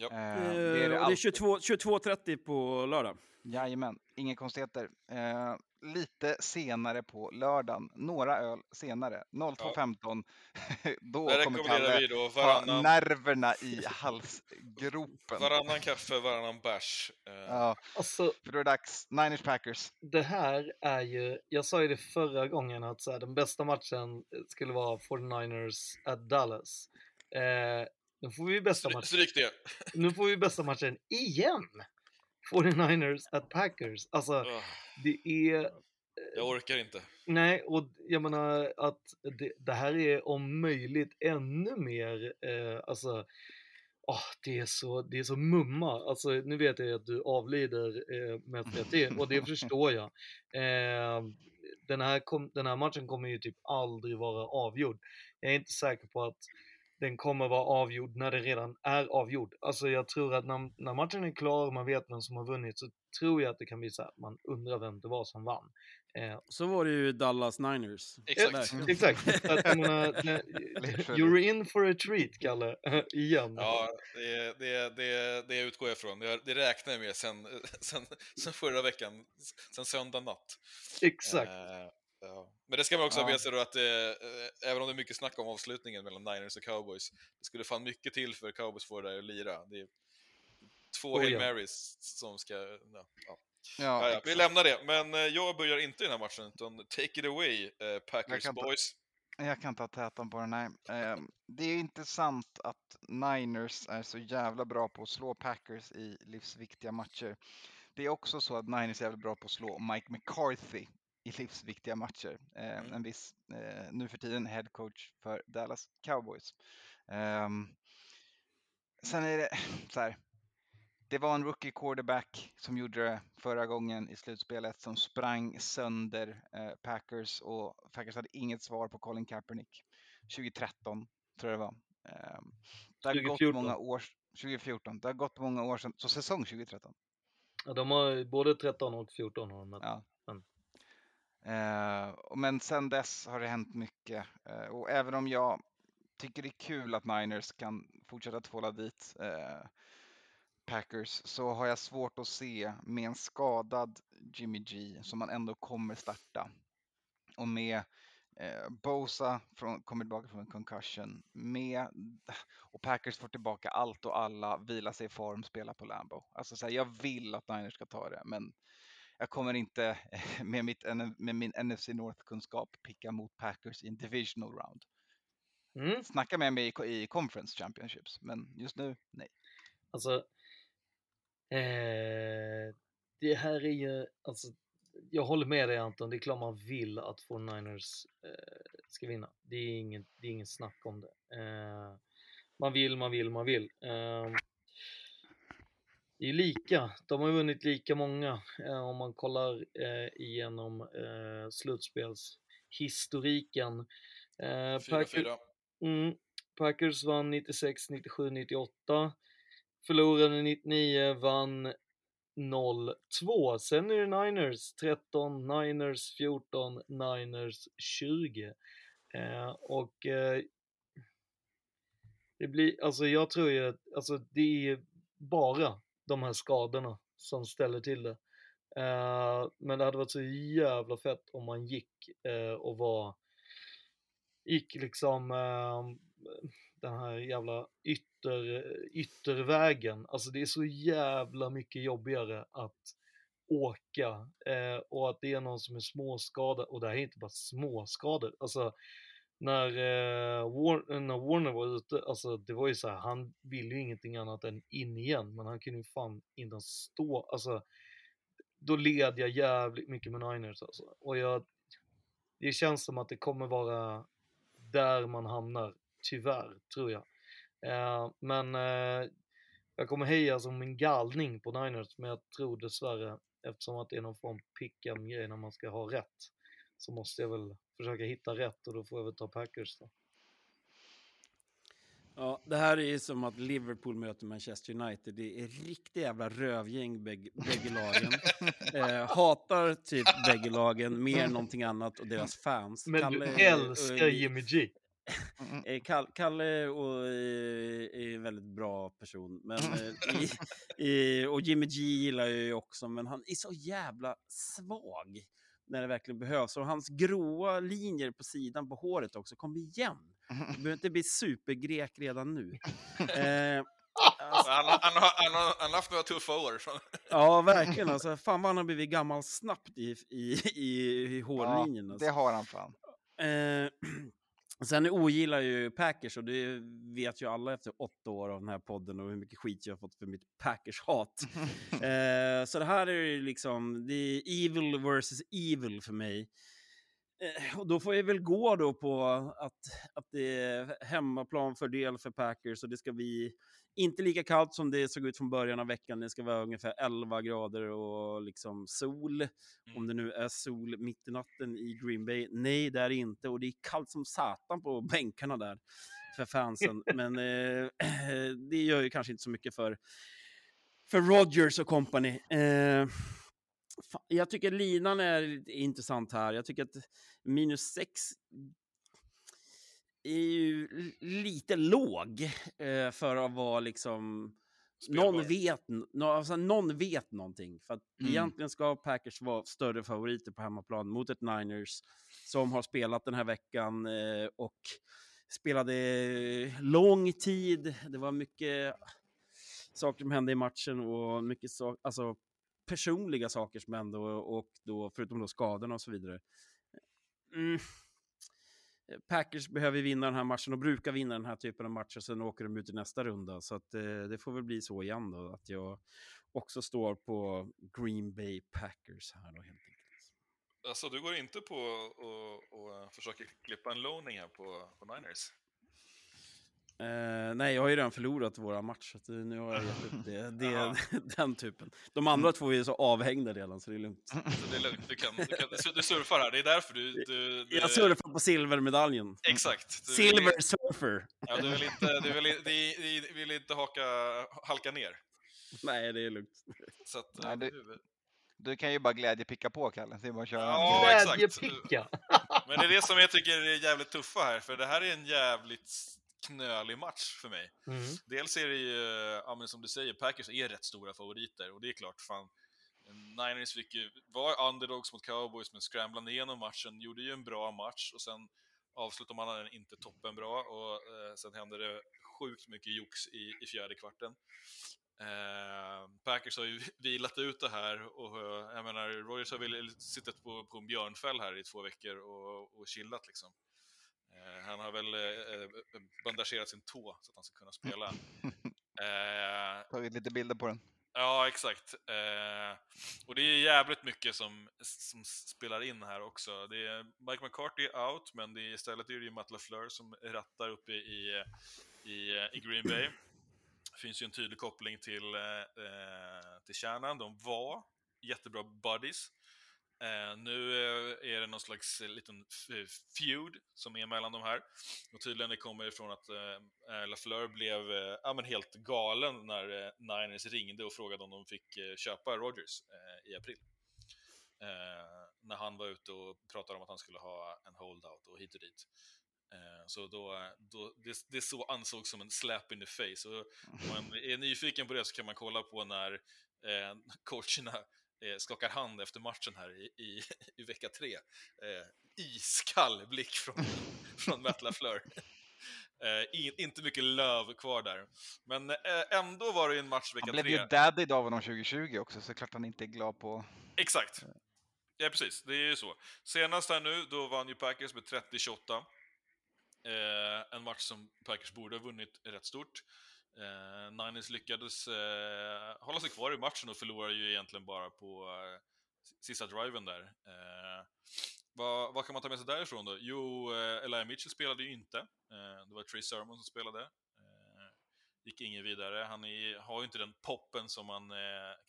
Eh, det är och det det är alltid. 22 22.30 på lördag. Jajamän, inga konstigheter. Eh, lite senare på lördagen, några öl senare, 02.15. Då Där kommer Kalle vi då ha varannan- nerverna i halsgropen. Varannan kaffe, varannan bärs. Eh, Ja, Alltså, för då är det dags. Niners Packers. det här är ju, jag sa ju det förra gången att så här, den bästa matchen skulle vara 49ers at Dallas. Eh, nu får vi bästa matchen. Stryk det. Nu får vi bästa matchen igen! 49ers at Packers. Alltså, Ah, det är... Jag orkar inte. Nej, och jag menar att det, det här är om möjligt ännu mer, eh, alltså, åh, det, är så, det är så mumma. Alltså, nu vet jag att du avlider eh, med det och det förstår jag. Eh, den, här kom, den här matchen kommer ju typ aldrig vara avgjord. Jag är inte säker på att den kommer vara avgjord när den redan är avgjord. Alltså jag tror att när, när matchen är klar och man vet vem som har vunnit så tror jag att det kan bli så att man undrar vem det var som vann. Eh, Så var det ju Dallas Niners. Exakt. Verkligen. Exakt. Att, jag menar, you're in for a treat, Kalle. Igen. Ja, det, det, det, det utgår jag ifrån. Det, det räknar jag med sen, sen, sen förra veckan, sen söndag natt. Exakt. Eh, ja. Men det ska man också ha Ja. med sig då att eh, eh, även om det är mycket snack om avslutningen mellan Niners och Cowboys, det skulle fan mycket till för Cowboys får det där att lira. Det är två Oh, Hail ja. Marys som ska... Ja, ja. Ja, vi lämnar det, men eh, jag börjar inte i den här matchen, utan take it away, eh, Packers ta- boys. Jag kan ta tätan på den här. Ehm, Det är intressant att Niners är så jävla bra på att slå Packers i livsviktiga matcher. Det är också så att Niners är jävligt bra på att slå Mike McCarthy i livsviktiga matcher. Ehm, Mm. En viss, eh, nu för tiden, head coach för Dallas Cowboys. Ehm, Sen är det så här. Det var en rookie quarterback som gjorde det förra gången i slutspelet som sprang sönder eh, Packers och Packers hade inget svar på Colin Kaepernick. 2013 tror jag det var. Ehm, det har 2014. gått många år. 2014. Det har gått många år sedan, så säsong 2013. Ja, de har både 13 och 14 har de med. Ja. Men, Eh, men sen dess har det hänt mycket eh, och även om jag tycker det är kul att Niners kan fortsätta tvåla dit eh, Packers så har jag svårt att se med en skadad Jimmy G som man ändå kommer starta och med eh, Bosa från, kommer tillbaka från en concussion med och Packers får tillbaka allt och alla, vila sig i form, spela på Lambo. Alltså så här, jag vill att Niners ska ta det men jag kommer inte med, mitt, med min NFC North-kunskap picka mot Packers i en divisional round. mm. Snacka med mig i, i Conference Championships, men just nu, nej. Alltså, eh, det här är ju, alltså, jag håller med dig Anton, det är klart man vill att 49ers eh, ska vinna. Det är inget, det är inget snack om det. Eh, man vill, man vill, man vill. Eh, det är lika, de har vunnit lika många eh, om man kollar eh, igenom eh, slutspelshistoriken. Eh, Packer- 4-4. Mm. Packers vann 96, 97, 98. Förlorade 99, vann 0-2. Sen är det Niners 13, Niners 14, Niners 20. Eh, och eh, det blir, alltså jag tror ju att alltså det är bara de här skadorna som ställer till det. Eh, men det hade varit så jävla fett om man gick eh, och var gick liksom eh, den här jävla ytter, yttervägen. Alltså det är så jävla mycket jobbigare att åka eh, och att det är någon som är småskadad och det här är inte bara småskador. Alltså när, eh, War- när Warner var ute, alltså det var ju så här, han ville ju ingenting annat än in igen, men han kunde ju fan inte ens stå, alltså då led jag jävligt mycket med Niners alltså. Och jag, det känns som att det kommer vara där man hamnar, tyvärr, tror jag. Eh, men eh, jag kommer heja som en galning på Niners, men jag tror dessvärre eftersom att det är någon form pickam grej när man ska ha rätt, så måste jag väl försöka hitta rätt och då får jag väl ta Packers då. Ja, det här är ju som att Liverpool möter Manchester United. Det är riktigt jävla rövgäng bägge, bägge lagen. eh, hatar typ bägge lagen mer än någonting annat och deras fans. Men du älskar Jimmy G. Eh, Kall- Kalle och, eh, är en väldigt bra person. Men, eh, i, i, och Jimmy G gillar jag ju också, men han är så jävla svag när det verkligen behövs. Och hans gråa linjer på sidan på håret också, kom igen! Du behöver inte bli supergrek redan nu. Eh, alltså, Han, han, han, har- han, haft några tuffa år. ja, verkligen. Alltså, fan vad han har blivit gammal snabbt i, i, i, i Ja, hårlinjen. Alltså. det har han fan. Eh, sen ogillar ju Packers och det vet ju alla efter åtta år av den här podden och hur mycket skit jag har fått för mitt Packers-hat. eh, så det här är ju liksom, det är evil versus evil för mig. Eh, och då får jag väl gå då på att, att det är hemmaplanfördel för Packers och det ska bli inte lika kallt som det såg ut från början av veckan. Det ska vara ungefär 11 grader och liksom sol. Om det nu är sol mitt i natten i Green Bay. Nej, det är det inte. Och det är kallt som satan på bänkarna där för fansen. Men eh, det gör ju kanske inte så mycket för, för Rodgers och company. Eh, Jag tycker linan är intressant här. Jag tycker att minus sex är ju lite låg eh, för att vara liksom... Någon vet, n- nå- alltså, någon vet någonting. För att Mm. egentligen ska Packers vara större favoriter på hemmaplan mot ett Niners som har spelat den här veckan eh, och spelade lång tid. Det var mycket saker som hände i matchen och mycket so alltså, personliga saker som hände och, och då, förutom då skadorna och så vidare. Mm. Packers behöver vinna den här matchen och brukar vinna den här typen av matcher, sen åker de ut i nästa runda. Så att, eh, det får väl bli så igen då, att jag också står på Green Bay Packers här då helt enkelt. Alltså, du går inte på och, och försöker klippa en loaning här på, på Niners? Eh, nej, jag har ju redan förlorat våra matcher, så att nu har jag gett upp det. det Jaha. den typen. De andra två är så avhängda redan, så det är lugnt. Så det är lugnt, du, kan, du, kan, du surfar här, det är därför du... du, du Jag surfar på silvermedaljen. Exakt. Du vill- Silver surfer. Ja, du vill inte, du vill, du, du vill inte haka, halka ner. Nej, det är lugnt. Så att, Nej, eh, du, du kan ju bara glädjepicka på, Kalle. Det är bara att köra. Ja, exakt. Men det är det som jag tycker är jävligt tuffa här, för det här är en jävligt knölig match för mig. Mm. Dels är det ju, ja som du säger, Packers är rätt stora favoriter och det är klart, fan. Niners fick ju, var underdogs mot cowboys men scramblade igenom matchen, gjorde ju en bra match och sen avslutade man den inte toppenbra och eh, sen hände det sjukt mycket jox i, i fjärde kvarten. Eh, Packers har ju vilat ut det här och eh, jag menar, Rogers har väl suttit på, på en björnfäll här i två veckor och, och chillat liksom. Eh, han har väl eh, eh, bandagerat sin tå så att han ska kunna spela. Tagit lite bilder på den. Ja, exakt. Eh, och det är jävligt mycket som, som spelar in här också. Det är Mike McCarthy är out, men det är, istället är det ju Matt LaFleur som rattar uppe i, i, i Green Bay. Det finns ju en tydlig koppling till, eh, till kärnan. De var jättebra buddies. Eh, nu eh, är det någon slags eh, liten feud som är mellan de här. Och tydligen det kommer ifrån att eh, eh, LaFleur blev eh, ja, men helt galen när eh, Niners ringde och frågade om de fick eh, köpa Rogers eh, i april. Eh, när han var ute och pratade om att han skulle ha en holdout och hit och dit. Så då, då, det, det så ansågs som en slap in the face. Och om man är nyfiken på det så kan man kolla på när eh, coacherna eh, skakar hand efter matchen här i, i, i vecka tre. Eh, iskall blick från, från Matt LaFleur. Eh, in, inte mycket löv kvar där. Men eh, ändå var det en match vecka Han blev tre. ju daddied av honom 2020 också, så klart han inte är glad på... Exakt. Ja, precis. Det är ju så. Senast här nu, då vann ju Packers med 30-28. Eh, en match som Packers borde ha vunnit rätt stort. Eh, Niners lyckades eh, hålla sig kvar i matchen och förlorade ju egentligen bara på eh, sista driven där. Eh, vad, vad kan man ta med sig därifrån då? Jo, eh, Eli Mitchell spelade ju inte. Eh, det var Trey Sermon som spelade. Eh, gick ingen vidare. Han är, har ju inte den poppen som man eh,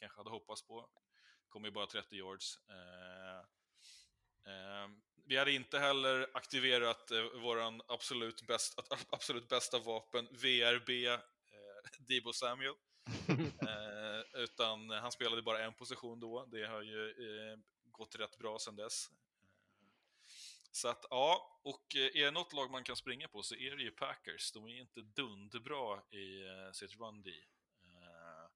kanske hade hoppats på. kommer ju bara 30 yards. Eh, eh, vi hade inte heller aktiverat eh, våran absolut, bäst, absolut bästa vapen, VRB, Debo Samuel. eh, utan han spelade bara en position då. Det har ju eh, gått rätt bra sedan dess. Så att ja, och eh, är det något lag man kan springa på så är det ju Packers. De är inte dunderbra i uh, sitt run D. Uh,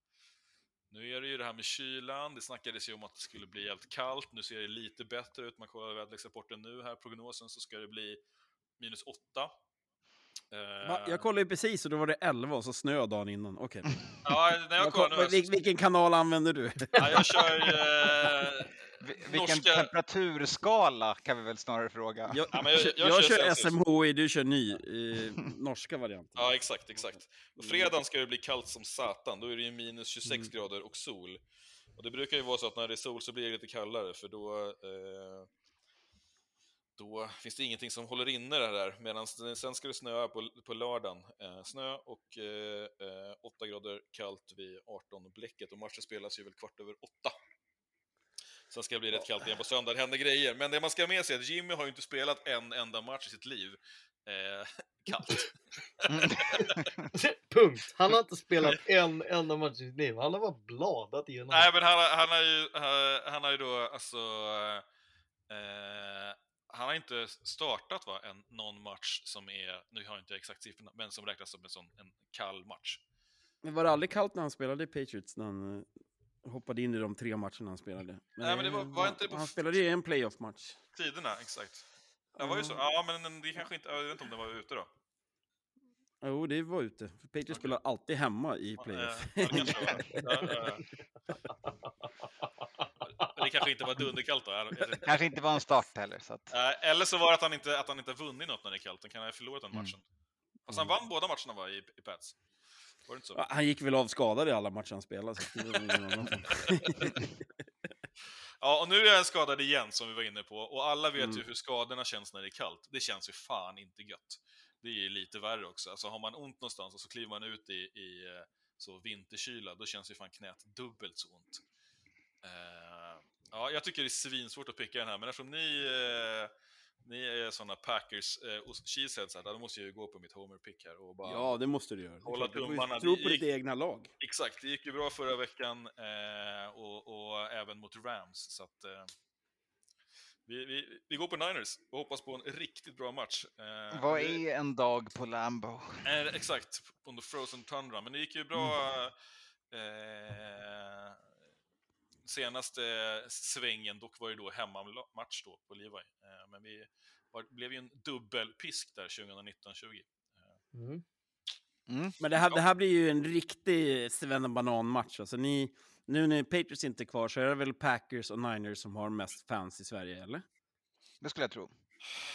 nu är det ju det här med kylan, det snackades ju om att det skulle bli helt kallt, nu ser det lite bättre ut, man kollar väderleksrapporten nu här, prognosen så ska det bli minus 8. Va? Jag kollade ju precis och då var det 11 och så snö dagen innan. Okej. Okay. Ja, när jag kollar nu... Vil vilken kanal använder du? Ja, jag kör eh, Vilken norska... temperaturskala kan vi väl snarare fråga? Jag, ja, jag, jag, jag kör, kör SMHI, du kör ny, eh, norska varianten. Ja, exakt, exakt. Och fredagen ska det bli kallt som satan, då är det ju minus 26 mm. grader och sol. Och det brukar ju vara så att när det är sol så blir det lite kallare, för då eh, då finns det ingenting som håller inne det där. Medan sen ska det snöa på, på lördagen. Eh, snö och eh, 8 eh, grader kallt vid 18 bläcket och matchen spelas ju väl kvart över 8. Sen ska det bli rätt kallt igen på söndag, det händer grejer. Men det man ska ha med sig är att Jimmy har ju inte spelat en enda match i sitt liv. Eh, kallt. Punkt. Han har inte spelat en enda match i sitt liv. Han har bara bladat igenom. Nej, men han, han, har ju, han, har ju då alltså... Eh, han har inte startat va, en, någon match som är, nu har jag inte exakt siffrorna, men som räknas som en sån en kall match. Men var det aldrig kallt när han spelade i Patriots? När han uh, hoppade in i de tre matcherna han spelade? Men Nej, men det var, var inte på han spelade ju en playoff-match. Tiderna, exakt. Det var ju så. Ja, men det kanske inte, jag vet inte om det var ute då. Jo, det var ute. Patriots okay. spelar alltid hemma i playoff. Ja, kanske var. Ja, det kanske inte var dunderkallt då. Kanske inte var en start heller. Så att... Eller så var det att han inte, att han inte vunnit något när det är kallt. Han kan ha förlorat den matchen. Mm. Fast han vann båda matcherna va, i, i Pats? Var det inte så? Ja, han gick väl av skadad i alla matcher han spelade. Så ja, och nu är han skadad igen som vi var inne på. Och alla vet mm. ju hur skadorna känns när det är kallt. Det känns ju fan inte gött. Det är ju lite värre också. Alltså har man ont någonstans och så kliver man ut i, i eh, så vinterkyla, då känns ju fan knät dubbelt så ont. Uh, Ja, jag tycker det är svinsvårt att picka den här, men eftersom ni, eh, ni är sådana Packers eh, och cheeseheads här, då måste jag ju gå på mitt homer-pick här och bara... Ja, det måste du göra. Hålla tummarna. Tro på ditt egna lag. Exakt, det gick ju bra förra veckan eh, och, och, även mot Rams, så att... Eh, vi, vi, vi, går på Niners och hoppas på en riktigt bra match. Eh, Vad är en dag på Lambo? Eh, exakt, under Frozen Tundra. Men det gick ju bra. Mm. Eh, senaste svängen, dock var det då hemmamatch då på Levi. Eh, men vi var, blev ju en dubbelpisk där 2019-20. Mm. Mm. Men det här, det här blir ju en riktig banan-match. Alltså ni, nu när Patriots inte är kvar så är det väl Packers och Niners som har mest fans i Sverige, eller? Det skulle jag tro.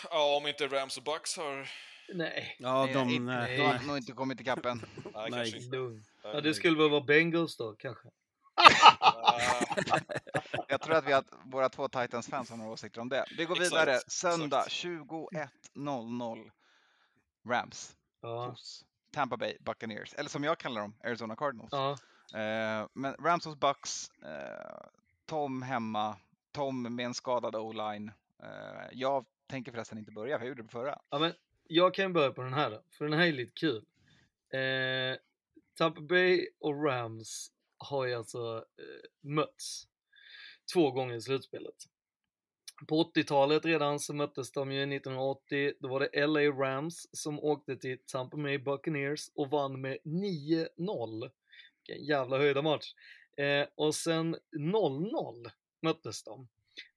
Ja, om inte Rams och Bucks har... Nej. Ja, de, nej, nej. de har nog inte kommit ikapp än. nej, nej. Ja, det skulle väl vara Bengals då, kanske? jag tror att vi har, våra två Titans-fans har några åsikter om det. Vi går vidare. Exakt, Söndag 21.00. Rams ja. Tampa Bay Buccaneers. Eller som jag kallar dem, Arizona Cardinals. Ja. Eh, men Rams hos Bucks. Eh, Tom hemma. Tom med en skadad o-line. Eh, jag tänker förresten inte börja, för jag gjorde det förra. Ja, men jag kan börja på den här då, för den här är lite kul. Eh, Tampa Bay och Rams har ju alltså eh, mötts två gånger i slutspelet. På 80-talet redan så möttes de ju 1980, då var det LA Rams som åkte till Tampa Bay Buccaneers och vann med 9-0. Vilken jävla höjda match. Eh, och sen 0-0 möttes de.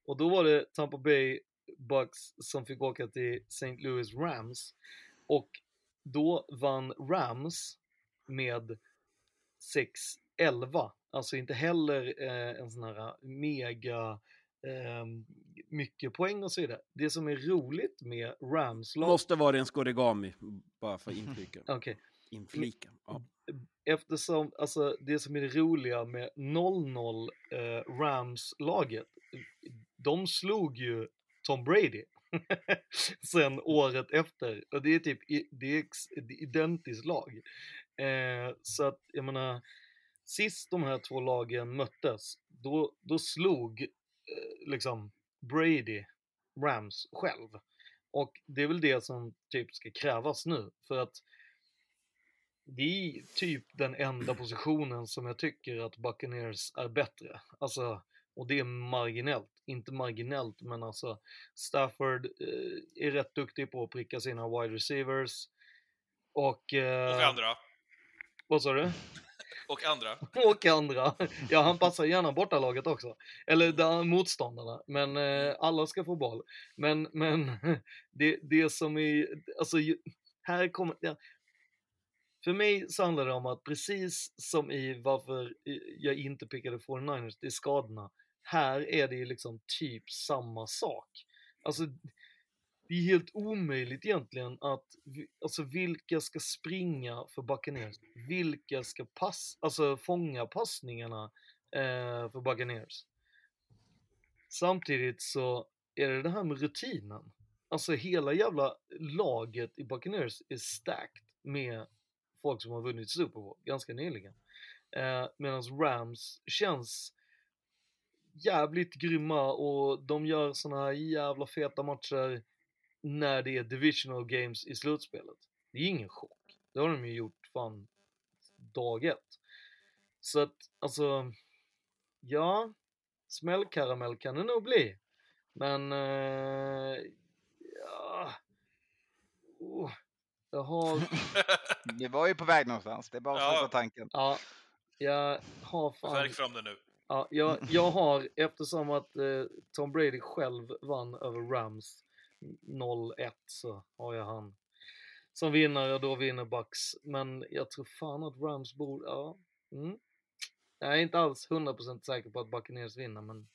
Och då var det Tampa Bay Bucks som fick åka till St. Louis Rams. Och då vann Rams med 6-11. Alltså inte heller eh, en sån här mega eh, mycket poäng och så vidare. Det som är roligt med Rams lag... Måste vara en skorigami, bara för inflika. Okay. Inflika. Ja. Eftersom, alltså det som är det roliga med 0-0 eh, Rams-laget, de slog ju Tom Brady sen året efter. Och det är typ det är identiskt lag. Eh, så att jag menar, sist de här två lagen möttes, då, då slog eh, liksom Brady Rams själv. Och det är väl det som typ ska krävas nu. För att det är typ den enda positionen som jag tycker att Buccaneers är bättre. Alltså, och det är marginellt. Inte marginellt, men alltså Stafford eh, är rätt duktig på att pricka sina wide receivers. Och... Eh, Och andra. Vad sa du? Och andra. och andra. Ja, han passar gärna bortalaget också. Eller där motståndarna. Men eh, alla ska få boll. Men, men det, det som är, alltså här kommer, ja. För mig så handlar det om att precis som i varför jag inte pickade 49ers, det är skadorna. Här är det ju liksom typ samma sak. Alltså, det är helt omöjligt egentligen att, alltså vilka ska springa för Buccaneers? Vilka ska pass, alltså fånga passningarna eh, för Buccaneers? Samtidigt så är det det här med rutinen. Alltså hela jävla laget i Buccaneers är stacked med folk som har vunnit Super Bowl ganska nyligen. Eh, Medan Rams känns jävligt grymma och de gör såna här jävla feta matcher när det är divisional games i slutspelet. Det är ingen chock. Det har de ju gjort fan dag ett. Så att, alltså, ja, smällkaramell kan det nog bli. Men, eh, ja, oh, jag har... Vi var ju på väg någonstans, det är bara att Ja. släppa tanken. Ja, jag har fan... Verk fram det nu. Ja, jag, jag har, eftersom att eh, Tom Brady själv vann över Rams 0-1 så har jag han som vinnare och då vinner Bucks. Men jag tror fan att Rams borde, ja. Mm. Jag är inte alls 100% säker på att Buccaneers vinner men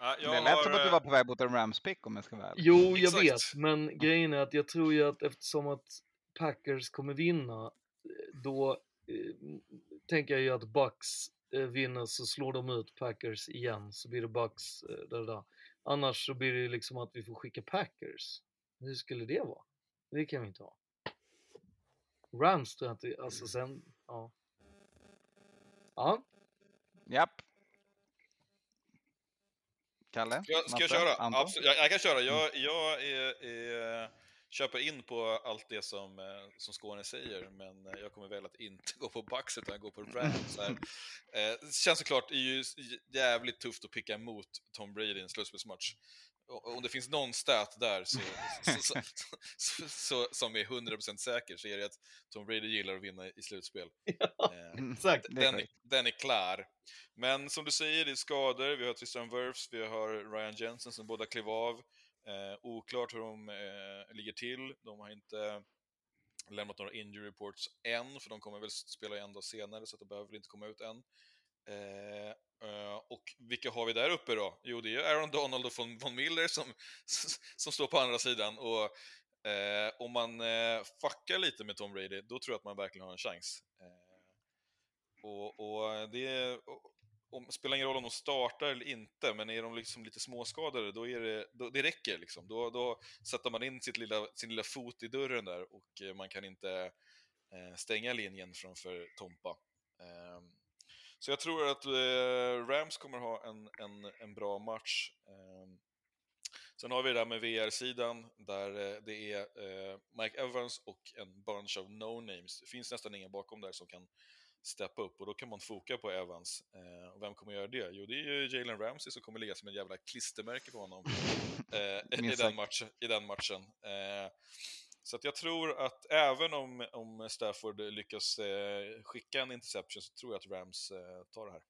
Ja, jag Det lät som att du var på väg mot en Rams-pick om jag ska vara ärlig. Jo, jag Exakt. vet, men grejen är att jag tror ju att eftersom att Packers kommer vinna, eh, då eh, tänker jag ju att Bucks vinner så slår de ut Packers igen, så blir det Bucks eh, där, där. Annars så blir det liksom att vi får skicka Packers. Hur skulle det vara? Det kan vi inte ha. Rams tror jag inte, alltså sen, ja. Ja, Japp. Kalle? Ska jag, ska jag köra? Anton? Absolut. Jag, jag kan köra. Jag, jag är, är, köper in på allt det som, eh, som Skåne säger, men eh, jag kommer väl att inte gå på Bucks utan gå på Rams. Här. Eh, det känns såklart ju jävligt tufft att picka emot Tom Brady i en slutspelsmatch. Om det finns någon stat där så, så, så, så, som är 100% säker så är det att Tom Brady gillar att vinna i slutspel. Eh, exakt. Det är den, är, den är klar. Men som du säger, det är skador. Vi har Tristan Wirfs, vi har Ryan Jensen som båda klev av. Eh, oklart hur de eh, ligger till. De har inte lämnat några injury reports än, för de kommer väl spela en dag senare, så att de behöver väl inte komma ut än. Eh, eh och vilka har vi där uppe då? Jo, det är Aaron Donald och von, von Miller som, som står på andra sidan. Och eh, om man eh, fuckar lite med Tom Brady, då tror jag att man verkligen har en chans. Eh, och, och det och, om, spelar ingen roll om de startar eller inte, men är de liksom lite småskadade, då är det, då, det räcker liksom. Då, då sätter man in sitt lilla, sin lilla fot i dörren där och eh, man kan inte eh, stänga linjen framför Tompa. Eh, så jag tror att eh, Rams kommer ha en, en, en bra match. Ehm, sen har vi det där med VR-sidan där eh, det är eh, Mike Evans och en bunch av no-names. Det finns nästan ingen bakom där som kan steppa upp och då kan man foka på Evans. Eh, och vem kommer göra det? Jo, det är ju Jalen Ramsey som kommer ligga som en jävla klistermärke på honom eh, i, den matchen, i den matchen. Eh, så jag tror att även om, om Stafford lyckas eh, skicka en interception så tror jag att Rams eh, tar det här.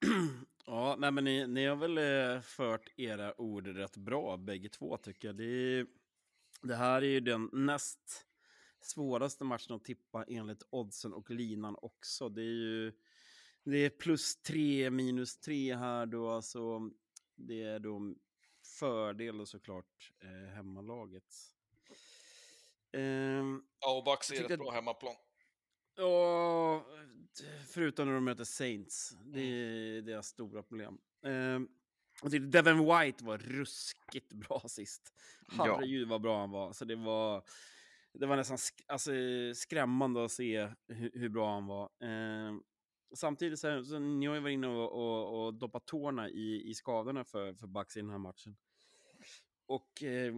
Ja, nej, men ni, ni har väl eh, fört era ord rätt bra, bägge två, tycker jag. Det, är, det här är ju den näst svåraste matchen att tippa enligt oddsen och linan också. Det är ju det är plus tre, minus tre här då, alltså det är då fördel såklart eh, hemmalaget. Ehm, Ja, och Bucks är ett bra hemmaplan. Ja, förutom när de möter Saints. Det är deras stora problem. Och tyckte Devin White var ruskigt bra sist. Ja. Herregud vad bra han var. Så det var... det var nästan sk alltså, skrämmande att se hur, hur bra han var. Eh, samtidigt så, så ju varit inne och, och, och doppat tårna i, i skadorna för, för Bucks i den här matchen. Och eh,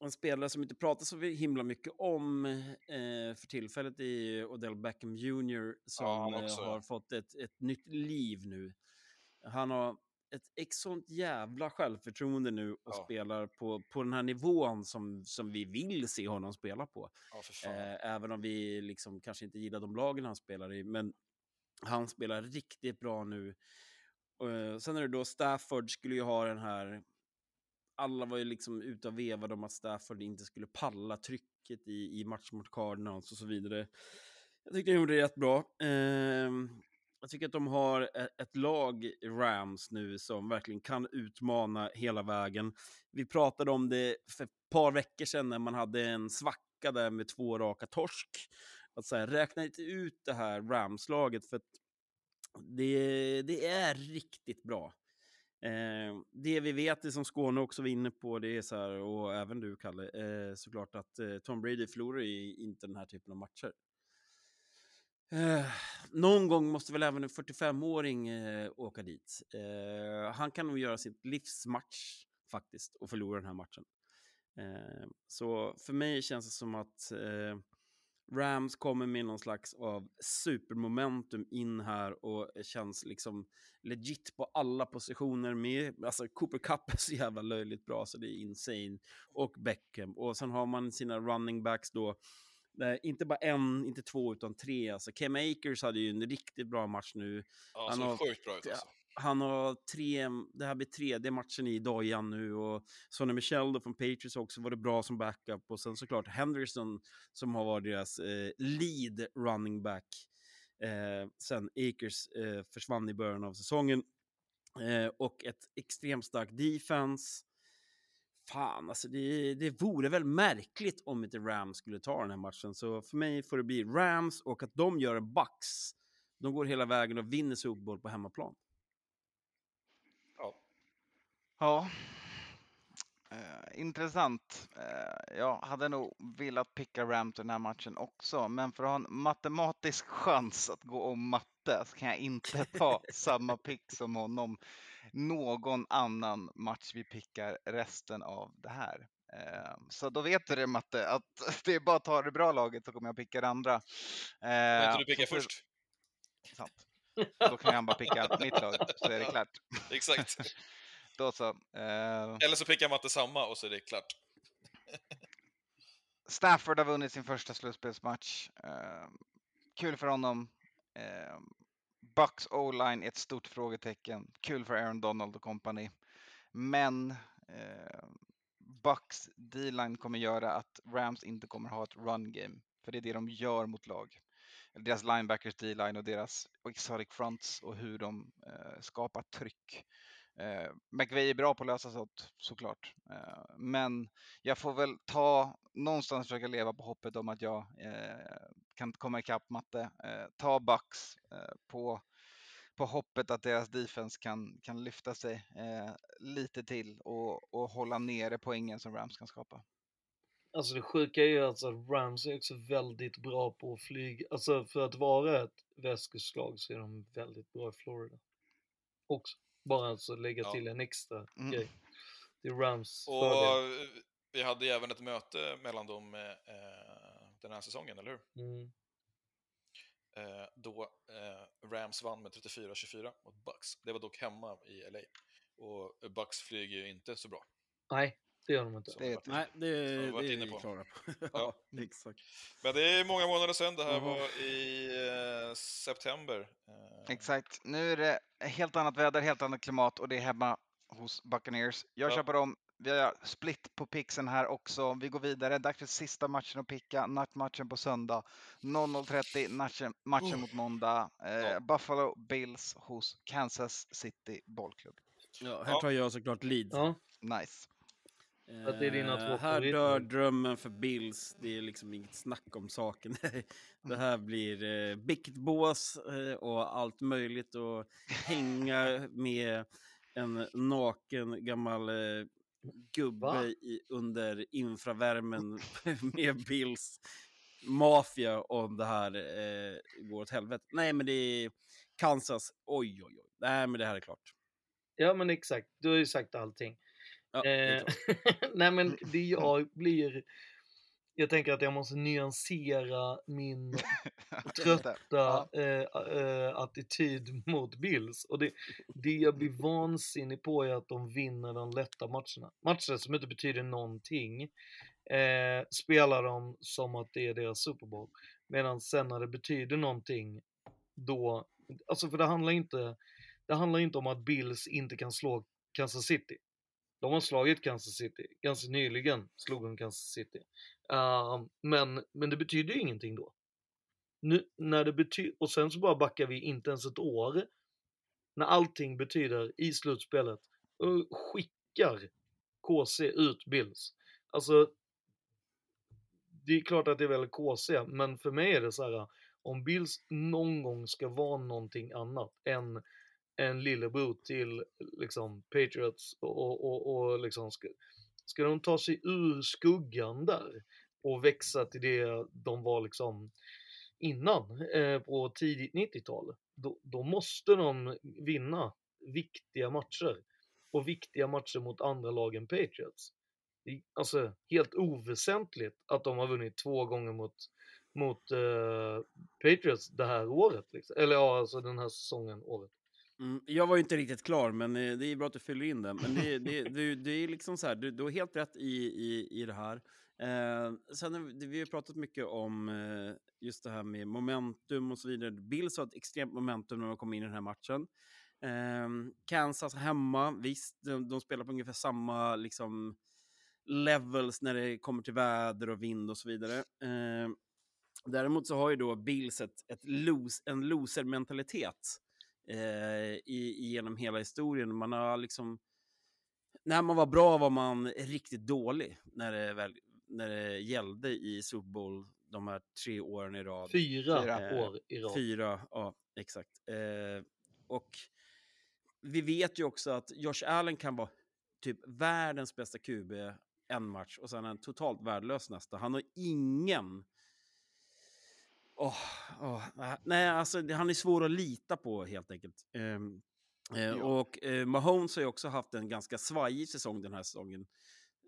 en spelare som inte pratar så himla mycket om eh, för tillfället är Odell Beckham Jr. som Ja, eh, har fått ett, ett nytt liv nu. Han har ett sånt jävla självförtroende nu och Ja. spelar på, på den här nivån som, som vi vill se honom spela på. Ja. Eh, även om vi liksom kanske inte gillar de lagen han spelar i. Men han spelar riktigt bra nu. Eh, sen är det då Stafford skulle ju ha den här... Alla var ju liksom ute och vevade om att Stafford inte skulle palla trycket i, i match mot Cardinals och så vidare. Jag tyckte de gjorde det rätt bra. Ehm, jag tycker att de har ett, lag, Rams, nu som verkligen kan utmana hela vägen. Vi pratade om det för ett par veckor sedan när man hade en svacka där med två raka torsk. Att så här, räkna inte ut det här Rams-laget för att det, det är riktigt bra. Eh, det vi vet, det som Skåne också var inne på, det är så här, och även du Kalle, eh, såklart att eh, Tom Brady förlorar ju inte den här typen av matcher. Eh, någon gång måste väl även en 45-åring eh, åka dit. Eh, han kan nog göra sitt livsmatch faktiskt och förlora den här matchen. Eh, så för mig känns det som att eh, Rams kommer med någon slags av supermomentum in här och känns liksom legit på alla positioner med. Alltså Cooper Cup är så jävla löjligt bra så det är insane. Och Beckham. Och sen har man sina running backs då. Nej, inte bara en, inte två, utan tre. Alltså, Cam Akers hade ju en riktigt bra match nu. Ja, Han har- sjukt bra ut alltså. Han har tre, det här blir tredje matchen i dojan nu och Sonny Michel då från Patriots också varit bra som backup och sen såklart Henderson som har varit deras eh, lead running back eh, sen Akers eh, försvann i början av säsongen. Eh, och ett extremt starkt defense. Fan, alltså det, det vore väl märkligt om inte Rams skulle ta den här matchen. Så för mig får det bli Rams och att de gör Bucks. De går hela vägen och vinner Super Bowl på hemmaplan. Ja. Ja. Eh, intressant. Eh, jag hade nog velat picka Rams i den här matchen också, men för att ha en matematisk chans att gå om matte så kan jag inte ta samma pick som honom någon annan match vi pickar resten av det här. Eh, så då vet du det Matte, att det är bara att ta det bra laget så kommer jag picka det andra. Kan inte du picka så först? Sant. Då kan han bara picka mitt lag så är det klart. Exakt. Då så. Eh, Eller så pickar Matte samma och så är det klart. Stafford har vunnit sin första slutspelsmatch. Kul för honom. Bucks O-line är ett stort frågetecken. Kul för Aaron Donald och company. Men eh, Bucks D-line kommer göra att Rams inte kommer ha ett run game. För det är det de gör mot lag. Deras linebackers D-line och deras exotic fronts och hur de eh, skapar tryck. Eh, McVeigh är bra på att lösa sånt såklart. Eh, men jag får väl ta någonstans försöka leva på hoppet om att jag eh, kan komma ikapp matte. Eh, ta Bucks eh, på, på hoppet att deras defense kan, kan lyfta sig eh, lite till och, och hålla nere poängen som Rams kan skapa. Alltså det sjuka är ju alltså att Rams är också väldigt bra på att flyga. Alltså för att vara ett västkusslag så är de väldigt bra i Florida. Också. Bara alltså lägga Ja. till en extra Mm. grej. Det är Rams Och fördel. vi hade även ett möte mellan dem eh, den här säsongen, eller hur? Mm. Eh, då eh, Rams vann med 34-24 mot Bucks. Det var dock hemma i LA. Och Bucks flyger ju inte så bra. Nej, det gör de inte. Som vi varit- Nej, det, det varit är inne på. klara på. Ja. ja, exakt. Men det är många månader sedan. Det här Jaha. var i eh, september. Eh, Exakt. Nu är det helt annat väder, helt annat klimat och det är hemma hos Buccaneers. Jag Ja. kör på dem. Vi har split på pixen här också. Vi går vidare. Dags för sista matchen att picka. Nattmatchen på söndag. 00.30 matchen, matchen Oh. mot måndag. Eh, Ja. Buffalo Bills hos Kansas City Bollklubb. Ja, här Ja. tar jag såklart lead. Ja, Nice. att det är dina två Eh, Här favoritlag. dör drömmen för Bills. Det är liksom inget snack om saken. Det här blir eh, biktbås eh, och allt möjligt och hänga med en naken gammal eh, gubbe Va? i, under infravärmen med Bills maffia om det här eh, går åt helvete. Nej, men det är Kansas. Oj, oj, oj. Nej, men det här är klart. Ja men exakt, du har ju sagt allting. Ja, Eh. Nej men det jag blir... Jag tänker att jag måste nyansera min trötta eh, eh, attityd mot Bills. Och det, det jag blir vansinnig på är att de vinner de lätta matcherna. Matcher som inte betyder någonting eh, spelar de som att det är deras Super Bowl. Medan sen när det betyder någonting, då... Alltså för det handlar inte, det handlar inte om att Bills inte kan slå Kansas City. De har slagit Kansas City. Ganska nyligen slog de Kansas City. Uh, men, men det betyder ju ingenting då. Nu, när det betyder, och sen så bara backar vi inte ens ett år. När allting betyder i slutspelet. Och skickar KC ut Bills. Alltså, det är klart att det är väl KC, men för mig är det så här. Om Bills någon gång ska vara någonting annat än en lillebror till liksom Patriots och, och, och, och liksom ska, de ta sig ur skuggan där och växa till det de var liksom innan eh, på tidigt 90-tal, då, då måste de vinna viktiga matcher och viktiga matcher mot andra lag än Patriots. Det är alltså helt oväsentligt att de har vunnit två gånger mot, mot eh, Patriots det här året, liksom. eller ja, alltså den här säsongen, året. Mm, jag var ju inte riktigt klar, men eh, det är bra att du fyller in den. Men det, det, det, det är liksom så här, du, du har helt rätt i, i, i det här. Eh, sen eh, vi, har pratat mycket om eh, just det här med momentum och så vidare. Bills har ett extremt momentum när de kom in i den här matchen. Eh, Kansas hemma, visst, de, de spelar på ungefär samma liksom, levels när det kommer till väder och vind och så vidare. Eh, däremot så har ju då Bills ett, ett lose, en loser-mentalitet eh, i, genom hela historien. Man har liksom... När man var bra var man riktigt dålig när det, väl, när det gällde i Super Bowl de här tre åren i rad. Fyra, Eh, år i rad. Fyra, ja exakt. Eh, och vi vet ju också att Josh Allen kan vara typ världens bästa QB en match och sen en totalt värdelös nästa. Han har ingen Åh, åh, nej, alltså han är svår att lita på helt enkelt. Eh, Och eh, Mahomes har ju också haft en ganska svajig säsong den här säsongen.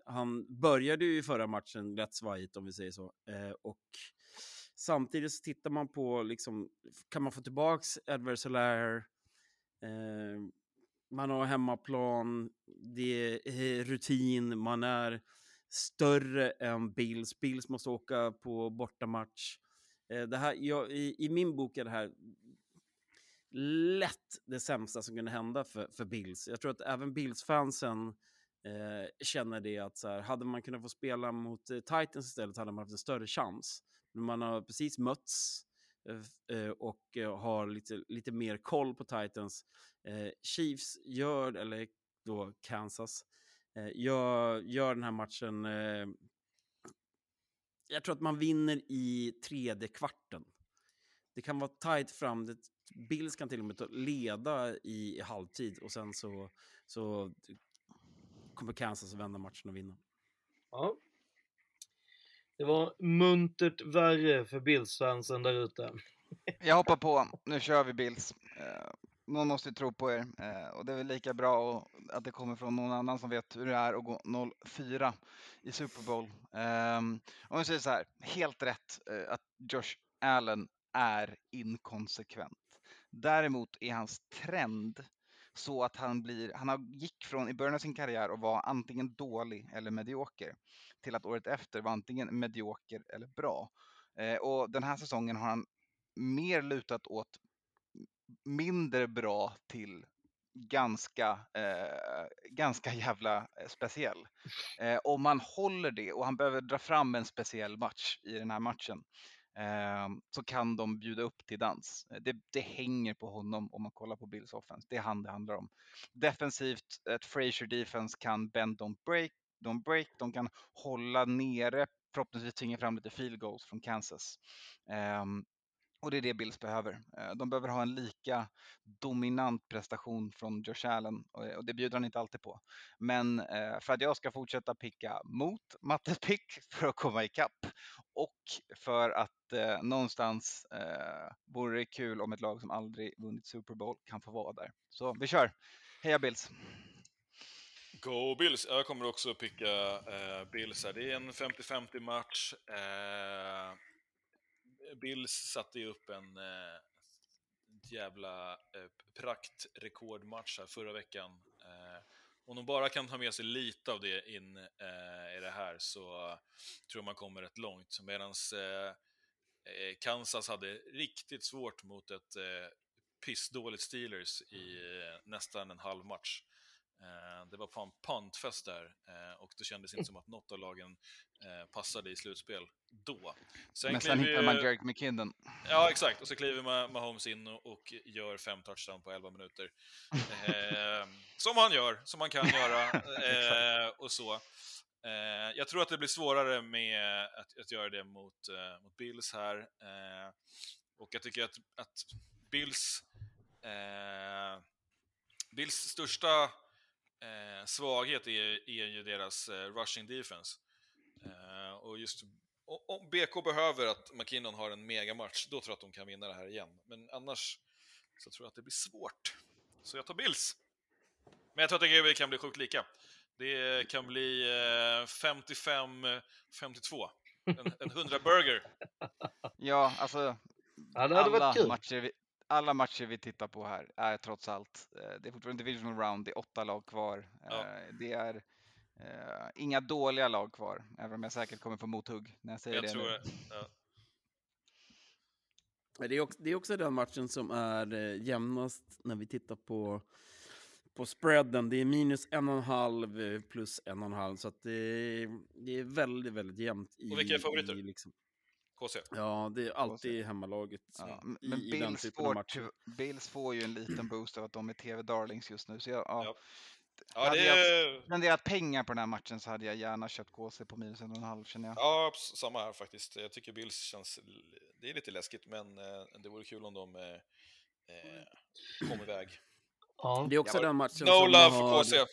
Han började ju i förra matchen rätt svajigt om vi säger så. Eh, och samtidigt så tittar man på, liksom, kan man få tillbaks Edward Solaire? Eh, man har hemmaplan, det är rutin, man är större än Bills. Bills måste åka på bortamatch. Eh, det här, jag, i, I min bok är det här lätt det sämsta som kunde hända för, för Bills. Jag tror att även Bills-fansen eh, känner det att så här, hade man kunnat få spela mot eh, Titans istället hade man haft en större chans. Men man har precis mötts eh, eh och eh, har lite, lite mer koll på Titans. Chiefs gör, eller då Kansas, gör, gör den här matchen jag tror att man vinner i tredje kvarten. Det kan vara tight fram. Det, Bills kan till och med leda i, i halvtid och sen så, så kommer Kansas att vända matchen och vinna. Ja. Det var muntert värre för Bills-fansen där ute. Jag hoppar på. Nu kör vi Bills. Någon måste ju tro på er eh, och det är väl lika bra och- att det kommer från någon annan som vet hur det är att gå 0-4 i Super Bowl. Ehm, om vi säger så här, helt rätt eh, att Josh Allen är inkonsekvent. Däremot är hans trend så att han blir, han gick från i början av sin karriär och var antingen dålig eller medioker till att året efter var antingen medioker eller bra. Eh, och den här säsongen har han mer lutat åt mindre bra till ganska, eh, ganska jävla eh, speciell. Eh, om man håller det och han behöver dra fram en speciell match i den här matchen eh, så kan de bjuda upp till dans. Eh, det, det hänger på honom om man kollar på Bills offense. Det är han det handlar om. Defensivt, ett Frazier defense kan bend don't break, don't break. De kan hålla nere, förhoppningsvis tvinga fram lite field goals från Kansas. Ehm, och det är det Bills behöver. Eh, de behöver ha en lika dominant prestation från Josh Allen och det bjuder han inte alltid på. Men eh, för att jag ska fortsätta picka mot Mattes pick för att komma ikapp och för att eh, någonstans eh, vore det kul om ett lag som aldrig vunnit Super Bowl kan få vara där. Så vi kör! Heja Bills! Go Bills! Jag kommer också picka eh, Bills här. Det är en 50-50 match. Eh, Bills satte ju upp en eh, jävla eh, praktrekordmatch här förra veckan. Eh, om de bara kan ta med sig lite av det in eh, i det här så tror jag man kommer rätt långt. Medan eh, eh, Kansas hade riktigt svårt mot ett eh, pissdåligt Steelers i eh, nästan en halv match. Eh, det var fan puntfest där eh, och det kändes inte som att något av lagen eh, passade i slutspel då. Men sen hittar man Jerick McKinnon. Ja, exakt. Och så kliver Ma- Mahomes in och, gör fem touchdown på 11 minuter. Som han gör, som man kan göra. Och så. Jag tror att det blir svårare med att, att göra det mot, mot Bills här. Och jag tycker att, att Bills, Bills största eh, svaghet är, är ju deras eh, rushing defense. Eh, och just om BK behöver att McKinnon har en megamatch, då tror jag att de kan vinna det här igen. Men annars så tror jag att det blir svårt. Så jag tar Bills. Men jag tror att det kan bli sjukt lika. Det kan bli eh, 55-52. En, en 100 burger. Ja, alltså Ja, det hade varit alla, kul. matcher vi, alla matcher vi tittar på här är trots allt, eh, det är fortfarande divisional round, det är åtta lag kvar. Ja. Eh, Det är eh, inga dåliga lag kvar, även om jag säkert kommer få mothugg när jag säger Jag det tror nu. det. Ja. Men Det är, också, det är också den matchen som är jämnast när vi tittar på, på spreaden. Det är minus en och en halv plus en och en halv. Så att det, är, det är väldigt, väldigt jämnt. I, Och vilka är favoriter? I, liksom, KC. ja, det är alltid hemmalaget Ja, men i, i den Bills får, Bills får ju en liten boost av att de är TV-darlings just nu. Så jag, ja. Ja, hade det jag är- spenderat pengar på den här matchen så hade jag gärna köpt KC på minus en och en halv känner jag. Ja, samma här faktiskt. Jag tycker Bills känns... Det är lite läskigt, men eh, det vore kul om de eh, eh, kom iväg. Det är också den matchen No som love har, för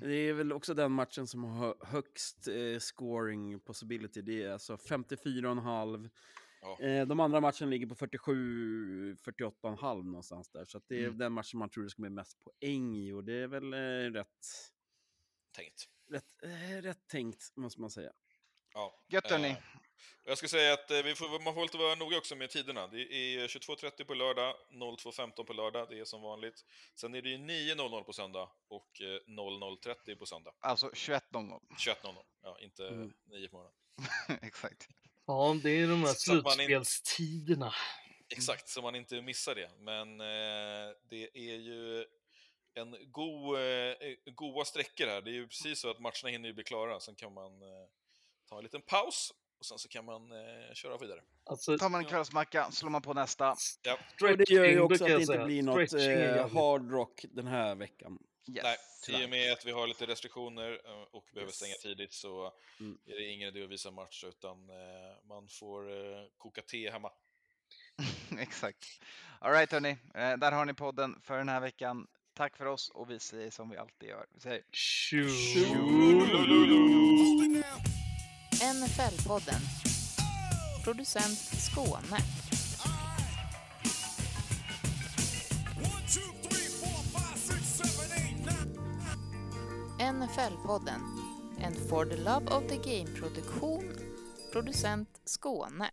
KC. Det är väl också den matchen som har högst eh, scoring possibility. Det är alltså 54,5. Ja. Eh, de andra matcherna ligger på 47, 48,5 någonstans där. Så att det är Mm. den matchen man tror det ska bli mest poäng i och det är väl eh, rätt, Tänkt. rätt, eh, rätt tänkt, måste man säga. Ja. Gött hörni. Eh, jag ska säga att eh, vi får, man får lite vara noga också med tiderna. Det är 22.30 på lördag, 02.15 på lördag, det är som vanligt. Sen är det ju 9.00 på söndag och eh, 00.30 på söndag. Alltså 21.00. 21.00, ja, inte Mm. 9 på morgonen. Exakt. Ja, det är de här Så att man inte- slutspelstiderna. Exakt, så man inte missar det. Men eh, det är ju en god, eh, goa sträckor här. Det är ju precis så att matcherna hinner ju bli klara. Sen kan man eh, ta en liten paus och sen så kan man eh, köra vidare. Alltså, Tar man en kvällsmacka, slår man på nästa. Ja. Och det gör ju också att det inte blir något eh, hard rock den här veckan. Nej, tyvärr. i och med att vi har lite restriktioner eh, och behöver Yes. stänga tidigt så Mm. är det ingen idé att visa match utan eh, man får eh, koka te hemma. Exakt. Alright hörni, eh, där har ni podden för den här veckan. Tack för oss och vi säger som vi alltid gör. Vi säger NFL-podden. Producent Skåne. NFL-podden. En For the Love of the Game-produktion. Producent Skåne.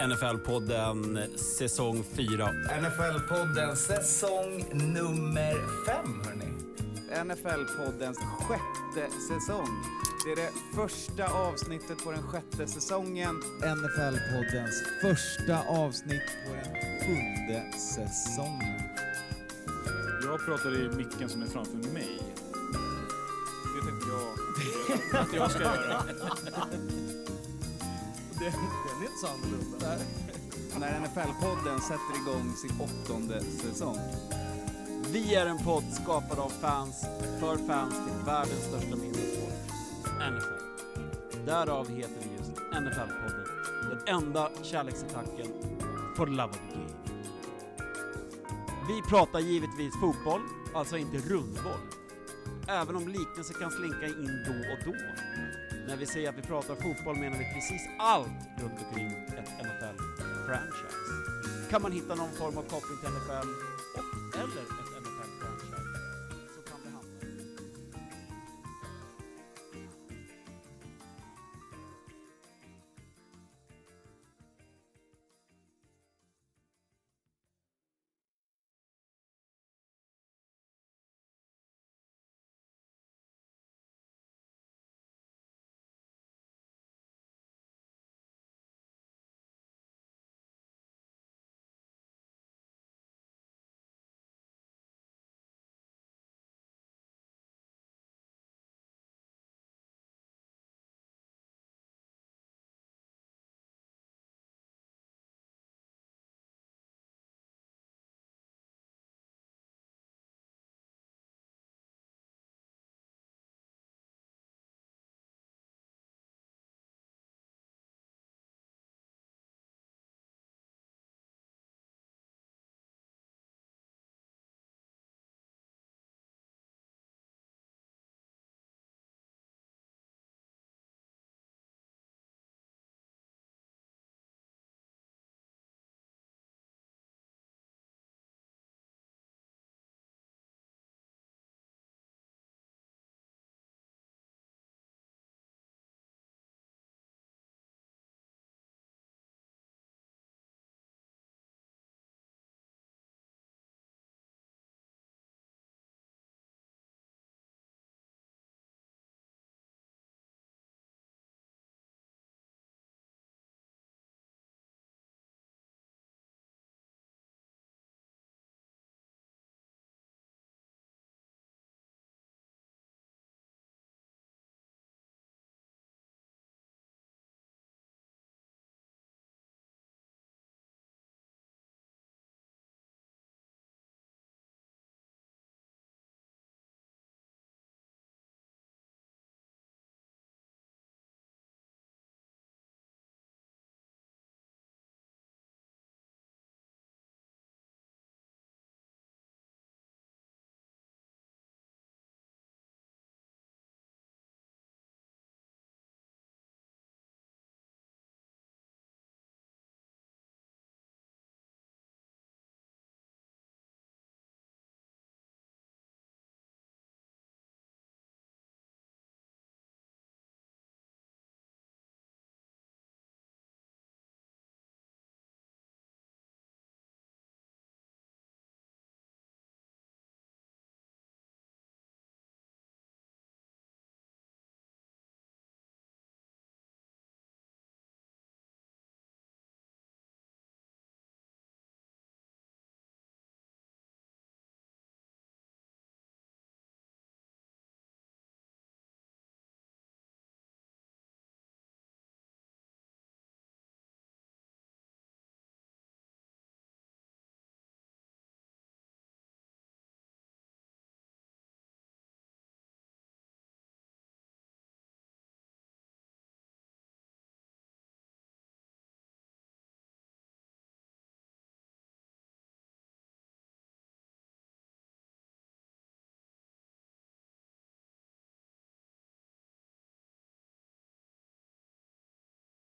NFL-podden säsong 4. NFL-podden säsong nummer fem, hörni. NFL-poddens sjätte säsong. Det är det första avsnittet på den sjätte säsongen. NFL-poddens första avsnitt på den sjunde säsongen. Jag pratar i micken som är framför mig. Det tänkte jag att jag ska göra. Den, den är inte så annorlunda. När NFL-podden sätter igång sin åttonde säsong. Vi är en podd skapad av fans, för fans till världens största minnessport, NFL. Därav heter vi just NFL-podden, Den enda kärleksattacken for the love of the game. Vi pratar givetvis fotboll, alltså inte rundboll. Även om liknelser kan slinka in då och då. När vi säger att vi pratar fotboll menar vi precis allt runt omkring ett NFL-franchise. Kan man hitta någon form av koppling till NFL och eller